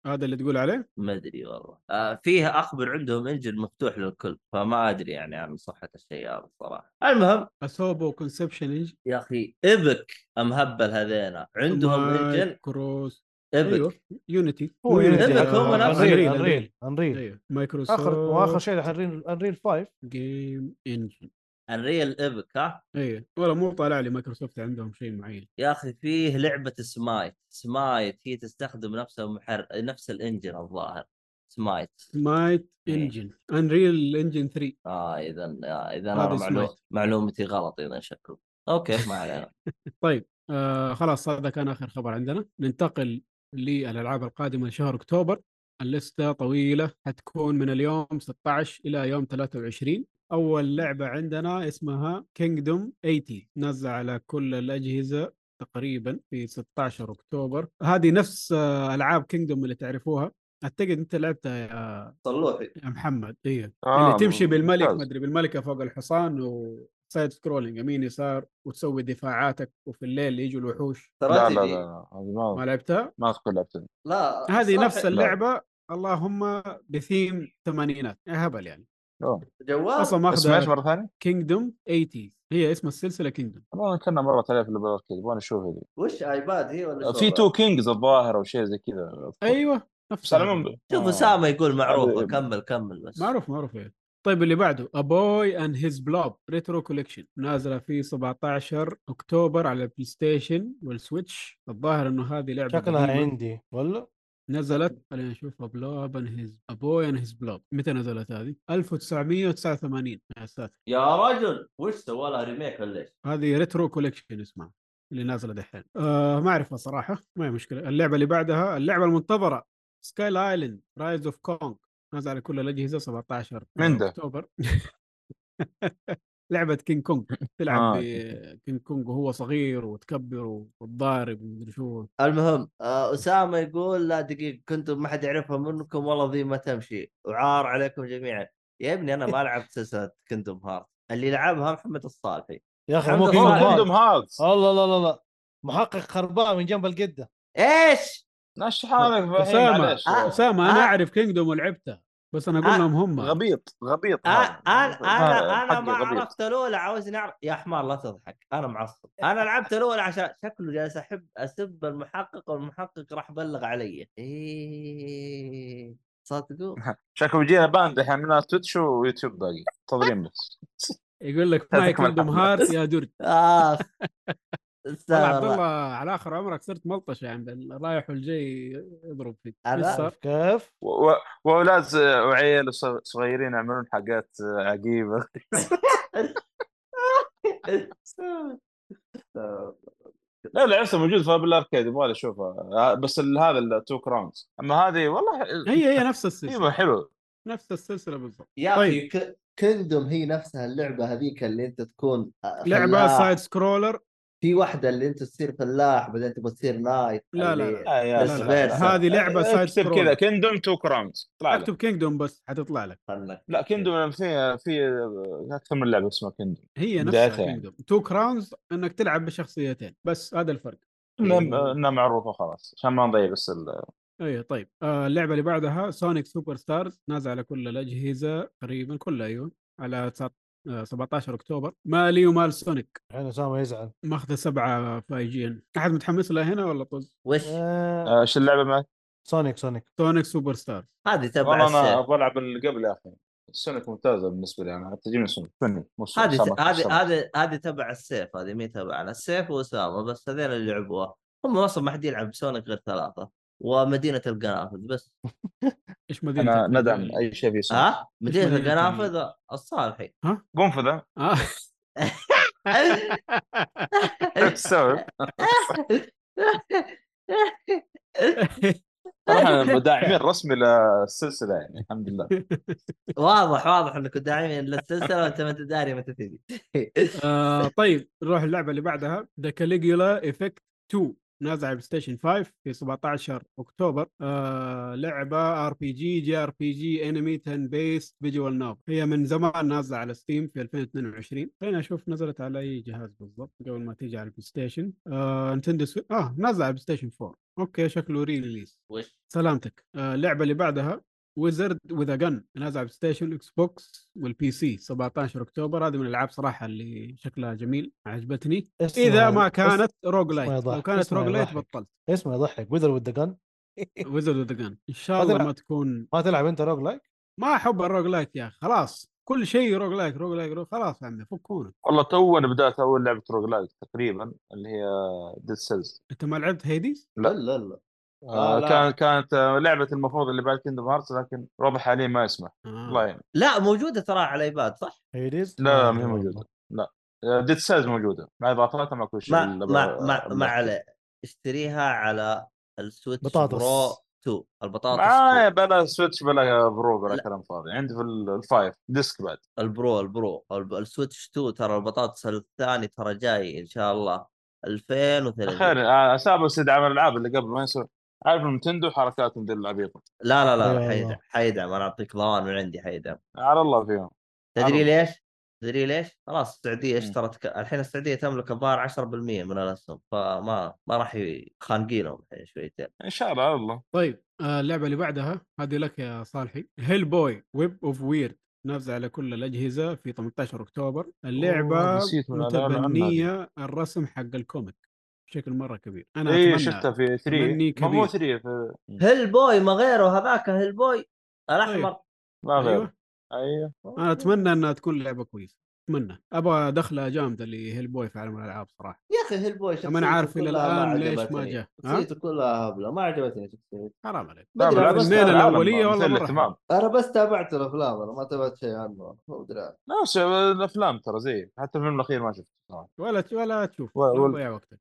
هذا اللي تقول عليه؟
ما أدري والله. آه فيه اخبر عندهم إنجن مفتوح للكل فما أدري يعني عن صحة الشيء هذا الصراحه المهم
اسوبو كونسبشن انجن
يا أخي ايبك مهبل هذينا. عندهم إنجن
مايكروس
ايبك
أيوه يونيتي
هو يونيتي
هو نفسه.
انريل
انريل
انريل
مايكروسوفت
آخر وآخر شيء انريل انريل 5
جيم انجن
الريل ايبك ها؟
أيوه والله مو طالع لي مايكروسوفت عندهم شيء معين.
يا أخي فيه لعبة سمايت. سمايت هي تستخدم نفس المحر نفس الإنجن الظاهر. سمايت.
سمايت
إيه.
إنجن. انريل انجن 3
آه إذا آه
إذا
أنا معلو...
سمايت.
معلومتي غلط إذا شكله okay ما علينا.
طيب آه خلاص هذا كان آخر خبر عندنا. ننتقل للألعاب القادمة لشهر أكتوبر. الليسته طويلة حتكون من اليوم 16 إلى يوم 23 أول لعبة عندنا اسمها Kingdom 80 نزل على كل الأجهزة تقريبا في 16 أكتوبر. هذه نفس ألعاب Kingdom اللي تعرفوها. أعتقد أنت لعبتها يا
صلوحي
يا محمد. إيه.
آه،
اللي تمشي بالملك. ما أدري بالملكة فوق الحصان و side scrolling يمين يسار وتسوي دفاعاتك وفي الليل يجوا الوحوش.
لا لا. لا هذه
ما
ما
لعبتها؟
ما أذكر لعبتها.
لا
هذه نفس اللعبة اللهم بثيم ثمانينات. هبل يعني.
جوال.
أصلا
اسمها
إيش
مرة ثانية؟
Kingdom 80 هي اسم السلسلة Kingdom
والله كنا مرت عليه في ال Arcade يبغى نشوف هذه.
وش iPad هي ولا
في Two Kings الظاهر أو شيء زي كذا.
أيوه نفس
بس على العموم
شوف
آه.
أسامة يقول معروفه
هذه-
كمل كمل بس.
معروف معروف. إيه. طيب اللي بعده A Boy and His Blob Retro Collection نازلة في 17 أكتوبر على ال PlayStation وال Switch. الظاهر إنه هذه لعبة
شكلها
قديمة.
عندي. ولا
نزلت خلينا نشوف Blob and His A Boy and His Blob متى نزلت هذه؟ 1989 يا ساتر
يا رجل وش سوى لها remake ولا إيش؟
هذه Retro Collection اسمها اللي نازلة دحين. آه ما أعرفها صراحة ما هي مشكلة. اللعبة اللي بعدها اللعبة المنتظرة Skull Island Rise of Kong نازلة على كل الأجهزة 17
من ده؟
أكتوبر. لعبة King Kong تلعب
آه.
ب King Kong وهو صغير وتكبر وتضارب ومدري شو
المهم آه، أسامة يقول لا دقيقة كنتم ما حد يعرفها منكم والله ذي ما تمشي وعار عليكم جميعا يا ابني أنا ما لعبت سلسله كندوم هارت اللي لعبها محمد الصالحي
يا
أخي
مو كينج
كندوم هارتس
الله لا لا محقق خرباء من جنب القدة
إيش؟
نش حالك. معليش
آه.
أسامة أنا
آه.
أعرف كينجدوم ولعبتها بس أنا أقول
آه.
لهم هم
غبيط غبيط
آه،
هذا.
أنا أنا
أنا
ما. عرفت الاولى عاوزني اعرف يا حمار لا تضحك أنا معصب أنا لعبت الاولى عشان شكله جالس أحب أسب المحقق والمحقق راح بلغ علي إيه صدقوا
شكله بيجينا باند الحين من تويتش ويوتيوب باقي منتظرين بس
يقول لك ماي
تكمل
كينجدوم
الحمد.
هارت يا درج
اخ
والله عبد. الله على آخر عمرك صرت ملطشه يعني الرايح والجاي يضرب فيك؟
كيف
وأولاد وعيال ص- صغيرين يعملون حاجات عجيبة لا لعبتها موجود في بالاركيد يبغى اشوفها آه، بس هذا التو كراونز أما هذه والله
هي هي نفس السلسلة
أيوه حلو
نفس السلسلة بالضبط
يا
طيب.
أخي Kingdom هي نفسها اللعبة هذيك اللي أنت تكون آه، لعبة.
side scroller
في واحدة اللي أنت تصير فلاح بعدين تبغى تصير knight
لا، لا،
يا
بس
سلام.
بس.
هذه لعبة side
اكتب كذا Kingdom Two Crowns.
اكتب Kingdom بس حتطلع لك.
لا Kingdom في في أكثر من لعبة اسمها Kingdom
هي نفسها. Kingdom Two Crowns إنك تلعب بشخصيتين. بس هذا الفرق.
إنها معروفة خلاص عشان ما نضيع بس ال-
أيوه طيب. آه اللعبة اللي بعدها Sonic Superstars نازل على كل الأجهزة تقريبا كلها أيوه على 19 17 أكتوبر. مالي ومال Sonic
الحين اسامه يزعل.
ماخذة سبعة في IGN. أحد متحمس لها هنا ولا طز؟
وش؟
آه
آه، إيش اللعبة معك؟
Sonic
Sonic. Sonic Superstars
هذه تبع
والله
أنا
أبغى ألعب اللي قبل يا أخي. Sonic ممتازة بالنسبة لي أنا حتى جيني Sonic.
هذه هذه. هذه هذه تبع السيف هذه مين تبعنا السيف واسامه بس هذين اللي لعبوها هم أصلا ما حد يلعب سونيك غير ثلاثة. ومدينة القنافذ بس.
إيش
مدينة
أنا؟
ندعم اي شيء في
ها؟ مدينة
مدينة
القنافذ الصالحي
قنفذة.
آه.
إيش تسوي؟ صراحة داعمين رسمي للسلسلة يعني الحمد لله.
واضح واضح انكم داعمين للسلسلة وأنت ما أنت داري متى تجي
آه طيب نروح اللعبة اللي بعدها. The Caligula Effect 2 نازل على PlayStation 5 في 17 أكتوبر. آه لعبة ار بي جي جي ار بي جي انمي تن بيست فيجوال نوف هي من زمان نازلة على Steam في 2022 خلينا أشوف نزلت على أي جهاز بالضبط قبل ما تيجي على ال PlayStation آه Nintendo Swi... آه نازلة على ال PlayStation 4 okay شكله re-release
وش
سلامتك. آه اللعبة اللي بعدها Wizard with Gun نازل على Station Xbox وال PC 17 أكتوبر. هذه من الألعاب صراحة اللي شكلها جميل عجبتني. إذا ما كانت
roguelite
لو كانت
roguelite.
بطلت.
اسمه يضحك. Wither with Gun
Wizard with Gun إن شاء الله. ما تكون
ما تلعب أنت roguelike
ما أحب ال roguelite يا أخي. خلاص. كل شيء roguelite roguelite rogue خلاص يا عمي فكونا.
والله تو أنا بدأت أول لعبة roguelike تقريبا اللي هي Dead Cells
أنت ما لعبت Hades؟
لا.
لا لا.
آه
لا.
كان كانت آه، لعبة المفروض اللي بعد كيندم هارتس لكن الوضع حاليا ما يسمح. الله
آه.
يعين.
لا موجودة ترى على الايباد صح؟
هيديز
لا ما هي موجودة. لا. ديد سيلز موجودة. مع إضافاتها مع كل شيء
ما ما ما, ما عليه. اشتريها على السويتش
بطاطس.
برو 2 البطاطس
معايا
2.
بلا سويتش بلا برو بلا
لا.
كلام فاضي. عندي في ال- الفايف ديسك بعد.
البرو البرو. الب- السويتش 2 ترى البطاطس الثاني ترى جاي إن شاء الله. 2030
خير آه، اسامه استدعاء الالعاب اللي قبل ما يسوي عارف Nintendo حركاتهم ذي العبيطه
لا لا لا
أيوة
حيدعم
والله.
حيدعم أنا أعطيك ضمان من عندي حيدعم
على الله فيهم
تدري. ليش؟ تدري ليش؟ خلاص
السعودية.
اشترت ك... الحين السعودية تملك الظاهر 10% من الأسهم فما ما راح يخانقي لهم الحين شويتين
إن شاء الله على الله
طيب آه اللعبة اللي بعدها هذه لك يا صالحي Hellboy Web of Wyrd نازلة على كل الأجهزة في 18
أكتوبر اللعبة
متبنية الرسم حق ال comic بشكل مرة كبير. أنا
اي
أتمنى
شفتها في 3
تمني
ما مو
كبير.
3 في
Hellboy ما غيره هذاك Hellboy الاحمر
ما غير
أيوه.
أيوه.
أنا أتمنى إنها تكون لعبة كويسة. أتمنى. أبغى دخلة جامدة ل Hellboy في عالم الألعاب صراحة.
يا
أخي Hellboy عارف
شخصيته
إلى
كلها ما
الآن ليش ما. جاء.
شخصيته كلها هبلة. ما عجبتني شخصيته.
حرام عليك.
ما
الاثنين الأولية والله مرة.
أنا بس تابعت الأفلام أنا ما تابعت شيء عنه. مو أدري
نفس الأفلام ترى زي حتى الفيلم الأخير ما شفته صراحة.
ولا ولا تشوف ولا وقتك.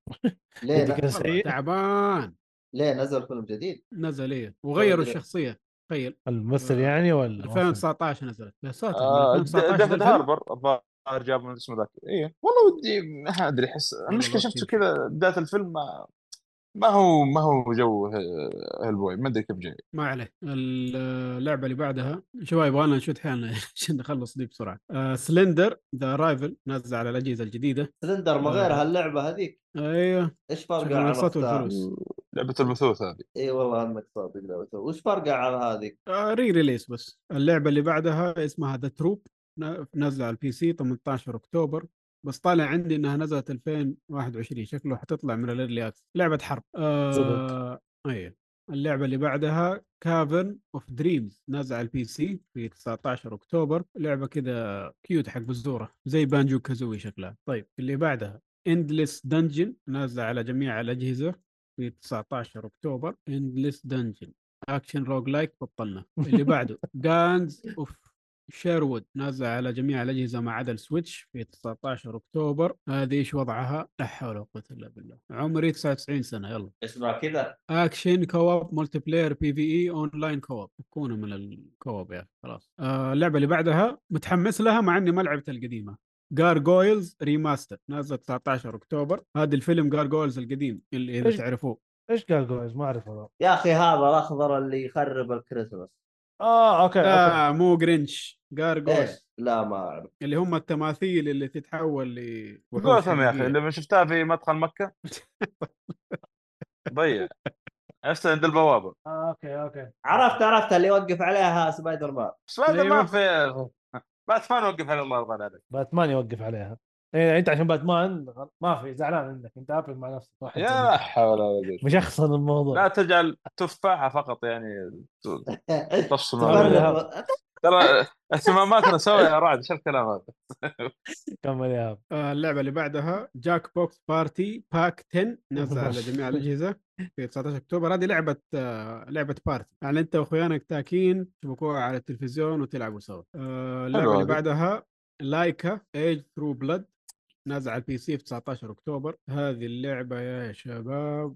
ليه
تعبان.
ليه نزل فيلم جديد؟
نزل إيه. وغيروا. الشخصية. تخيل.
الممثل يعني ولا
2019 نزلت. يا ساتر من
آه،
2019
ديفيد؟ هاربر. الظاهر جاب من اسمه ذاك. إيه. والله ودي ما أدري احس المشكلة
لا
شفته. كذا بداية الفيلم ما ما هو ما هو جو Hellboy ما أدري كيف جاي.
ما عليه. اللعبة اللي بعدها شباب يبغى لنا نشوت حالنا عشان نخلص دي بسرعة. آه Slender The Arrival نازل على الأجهزة الجديدة.
Slender ما
آه.
غير هاللعبه هذيك؟ أيوه.
إيش
فرقها عن؟
والفلوس.
لعبة البثوث هذه.
اي والله انك صادق لعبته وش فرقها عن هذيك؟
آه re release بس. اللعبة اللي بعدها اسمها The Troop نازله على ال PC 18 أكتوبر بس طالع عندي إنها نزلت 2021 شكله حتطلع من ال early لعبة حرب. آه أيوه اللعبة اللي بعدها Cavern of Dreams نازل على ال PC في 19 أكتوبر. لعبة كذا cute حق بزورة زي Banjo-Kazooie شكلها. طيب اللي بعدها Endless Dungeon نازله على جميع الأجهزة في 19 أكتوبر. Endless Dungeon action roguelike بطلنا. اللي بعده Gangs of Sherwood نازله على جميع الأجهزة ما عدا ال Switch في 19 أكتوبر. هذه إيش وضعها؟ لا حول ولا قوة إلا بالله. عمري 99 سنة يلا.
اسمها كذا.
اكشن كواب مولتي بلاير بي في اي اون لاين كواب كونه من ال co-op يا أخي، خلاص. آه اللعبة اللي بعدها متحمس لها مع إني ما لعبت القديمة. Gargoyles Remastered نازل 19 أكتوبر. هذا الفيلم Gargoyles القديم اللي
إذا؟
تعرفوه.
إيش قال جويز ما اعرف هذا
يا أخي هذا الأخضر اللي يخرب الكريسماس.
آه okay
لا مو Grinch Gargoyles
إيش؟ لا ما أعرف.
اللي هم التماثيل اللي تتحول لوحوش
جوثم يا
أخي.
لما شفتها في مدخل مكة؟ ضيع. نفسه عند البوابة.
آه okay okay.
عرفت عرفت اللي يوقف عليها
Spider-Man.
Spider.
Man في باتمان وقف على الله يرضى عليك.
باتمان يوقف عليها. إيه أنت عشان باتمان ما في زعلان منك. أنت Apple مع نفسك واحد
يا لا حول ولا قوة.
مشخصن
لا
الموضوع.
تجعل تفاحه فقط يعني. تفصل ترى اهتماماتنا سوا يا رعد شو الكلام هذا؟
كمل يا.
آه، اللعبة اللي بعدها Jackbox Party Pack 10 نازل على جميع الأجهزة في 19 أكتوبر. هذه لعبة آه، لعبة party يعني أنت واخوانك تاكين تشبكوها على التلفزيون وتلعبوا سوا. آه، اللعبة اللي. بعدها Laika Aged Through Blood نازل على ال PC في 19 أكتوبر. هذه اللعبة يا شباب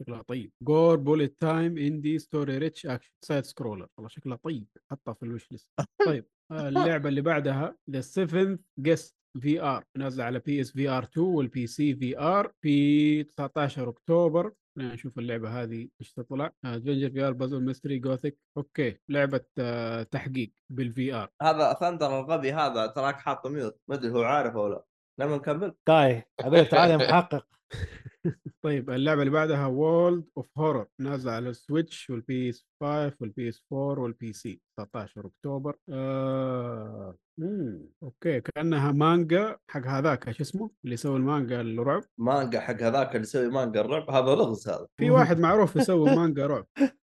شكلها طيب. gore bullet time indie story rich action side scroller والله شكلها طيب. حطها في ال wishlist طيب آه، اللعبة اللي بعدها The 7th Guest VR نازله على PS VR 2 وال PC VR في 19 أكتوبر. خلينا نشوف اللعبة هذه إيش تطلع. adventure VR puzzle mystery gothic okay لعبة آه، تحقيق بال VR
هذا ثندر الغبي هذا تراك حاط mute ما أدري هو عارف أو لا. لما نكمل.
كاي أقول لك تعال يا محقق.
طيب اللعبة اللي بعدها World of Horror نازلة على ال Switch وال PS 5 وال PS 4 وال PC 19 أكتوبر. آه... مم. okay. كأنها مانجا حق هذاك إيش اسمه؟ اللي يسوي المانجا الرعب.
مانجا حق هذاك اللي يسوي مانجا الرعب. هذا لغز هذا.
في واحد معروف يسوي مانجا رعب.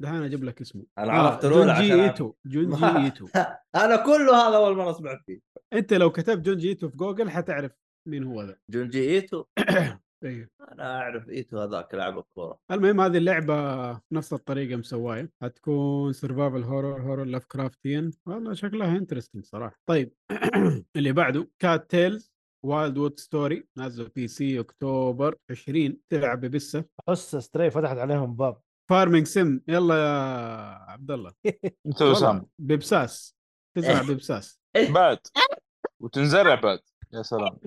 دحين أجيب لك اسمه.
أنا عرفت الأولى
جونجي
عشان أعرف.
ايتو جونجي
ما-
إيتو.
أنا كله هذا أول مرة سمعت فيه.
أنت لو كتبت جونجي إيتو في جوجل حتعرف مين هو ذا.
جونجي إيتو؟
أيوه
أنا أعرف إيتو هذاك لاعب الكورة.
المهم هذه اللعبة نفس الطريقة مسواية حتكون survival horror horror Lovecraftian والله شكلها interesting صراحة. طيب اللي بعده Cattails Wildwood Story نازل PC اكتوبر 20 تلعب ببسة.
حس ستري فتحت عليهم باب.
farming sim يلا يا عبد الله
انت وسام.
ببساس تزرع ببساس
بعد. وتنزرع بعد. يا سلام.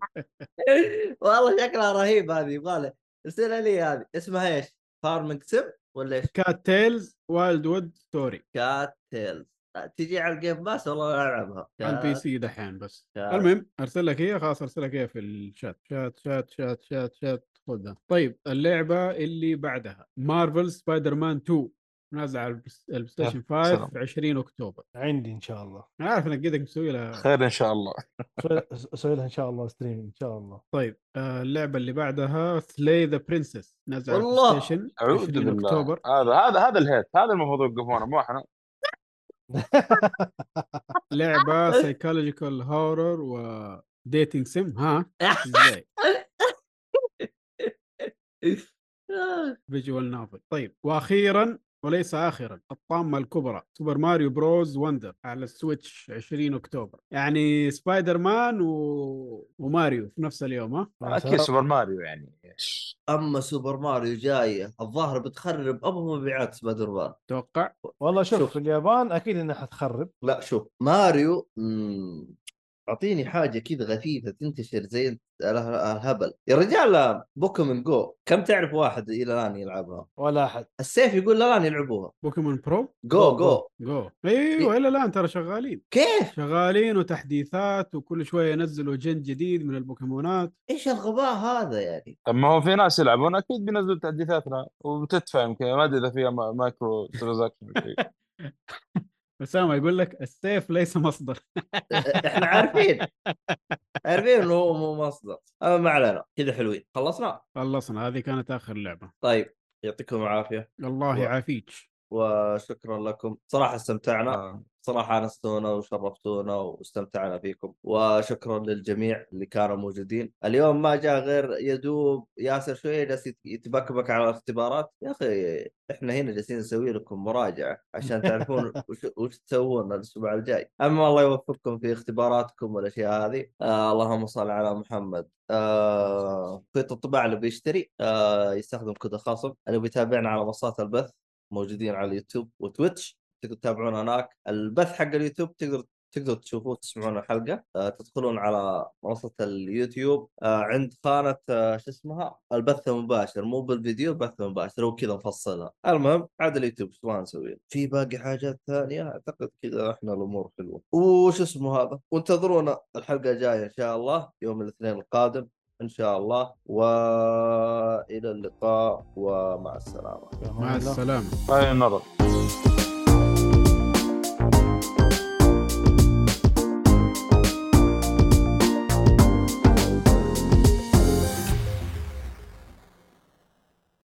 والله شكلها رهيب هذه يبغى له. ارسلها لي هذه. اسمها إيش؟ farming sim ولا
إيش؟ Cattails Wildwood
Story Cattails تجي على ال Game Pass والله ألعبها.
على ال PC دحين بس. المهم أرسل لك هي خلاص أرسل لك هي في ال chat. chat chat chat chat chat. خذها طيب اللعبة اللي بعدها Marvel Spider-Man 2 نازل على البس- ال PlayStation 5
سلام.
في 20 أكتوبر.
عندي إن شاء الله.
أنا عارف إنك قدك مسوي لها
خير إن شاء الله.
أسوي لها إن شاء الله stream إن شاء الله.
طيب آه اللعبة اللي بعدها Slay the Princess نازل على
والله.
ال PlayStation
أعوذ
20
بالله.
أكتوبر.
هذا هذا هذا ال hate. هذا المفروض يوقفونه مو إحنا.
لعبة psychological horror و dating sim ها؟ إزاي؟ visual novel طيب وأخيرا وليس اخرا الطامة الكبرى سوبر ماريو بروز wonder على السويتش 20 أكتوبر. يعني سبايدر مان و... وماريو في نفس اليوم ها؟
سلام.
سوبر ماريو يعني.
أما سوبر ماريو جاية الظاهر بتخرب أبو مبيعات سبايدر مان
توقع؟
والله شوف,
شوف.
في اليابان أكيد إنها حتخرب.
لا شوف ماريو مم، أعطيني حاجة كذا غثيثة تنتشر زي اله- الهبل. يا رجال بوكيمون جو كم تعرف واحد إلى الآن يلعبها؟
ولا أحد.
السيف يقول لا الآن يلعبوها.
بوكيمون bro؟
جو جو
جو. أيوه إلى الآن ترى شغالين.
كيف؟
شغالين وتحديثات وكل شوية ينزلوا جن جديد من البوكيمونات.
إيش الغباء هذا يعني؟
طب ما هو في ناس يلعبون أكيد بينزلوا تحديثاتنا. وبتدفع يمكن ما أدري إذا فيها ما- microtransaction.
اسامه يقول لك السيف ليس مصدر.
إحنا عارفين. عارفين إنه هو مو مصدر. اما ما علينا. كذا حلوين. خلصنا؟
خلصنا. هذه كانت آخر لعبة.
طيب. يعطيكم العافية.
الله
و-
يعافيك.
وشكرا لكم. صراحة استمتعنا. صراحة أنستونا وشرفتونا واستمتعنا فيكم وشكرا للجميع اللي كانوا موجودين. اليوم ما جاء غير يدوب ياسر شوية جالس يت- يتبكبك على الاختبارات. يا أخي إحنا هنا جالسين نسوي لكم مراجعة عشان تعرفون وش, وش تسوون الأسبوع الجاي. أما الله يوفقكم في اختباراتكم والأشياء هذه. آه اللهم صل على محمد. آه خيط الطباعة اللي بيشتري آه يستخدم كود خصم اللي بيتابعنا على منصات البث موجودين على اليوتيوب وتويتش. تقدروا تتابعون هناك. البث حق اليوتيوب تقدر تقدروا تشوفوه تسمعون الحلقة. آه، تدخلون على منصة اليوتيوب. آه، عند خانة آه، شو اسمها؟ البث المباشر. مو بالفيديو بث مباشر هو كذا مفصلها. المهم عاد اليوتيوب إيش ما نسوي. في باقي حاجات ثانية؟ أعتقد كذا إحنا الأمور حلوة. وش اسمه هذا؟ وانتظرونا الحلقة الجاية إن شاء الله يوم الاثنين القادم إن شاء الله. وإلى اللقاء ومع السلامة.
مع السلامة.
هاي النظر.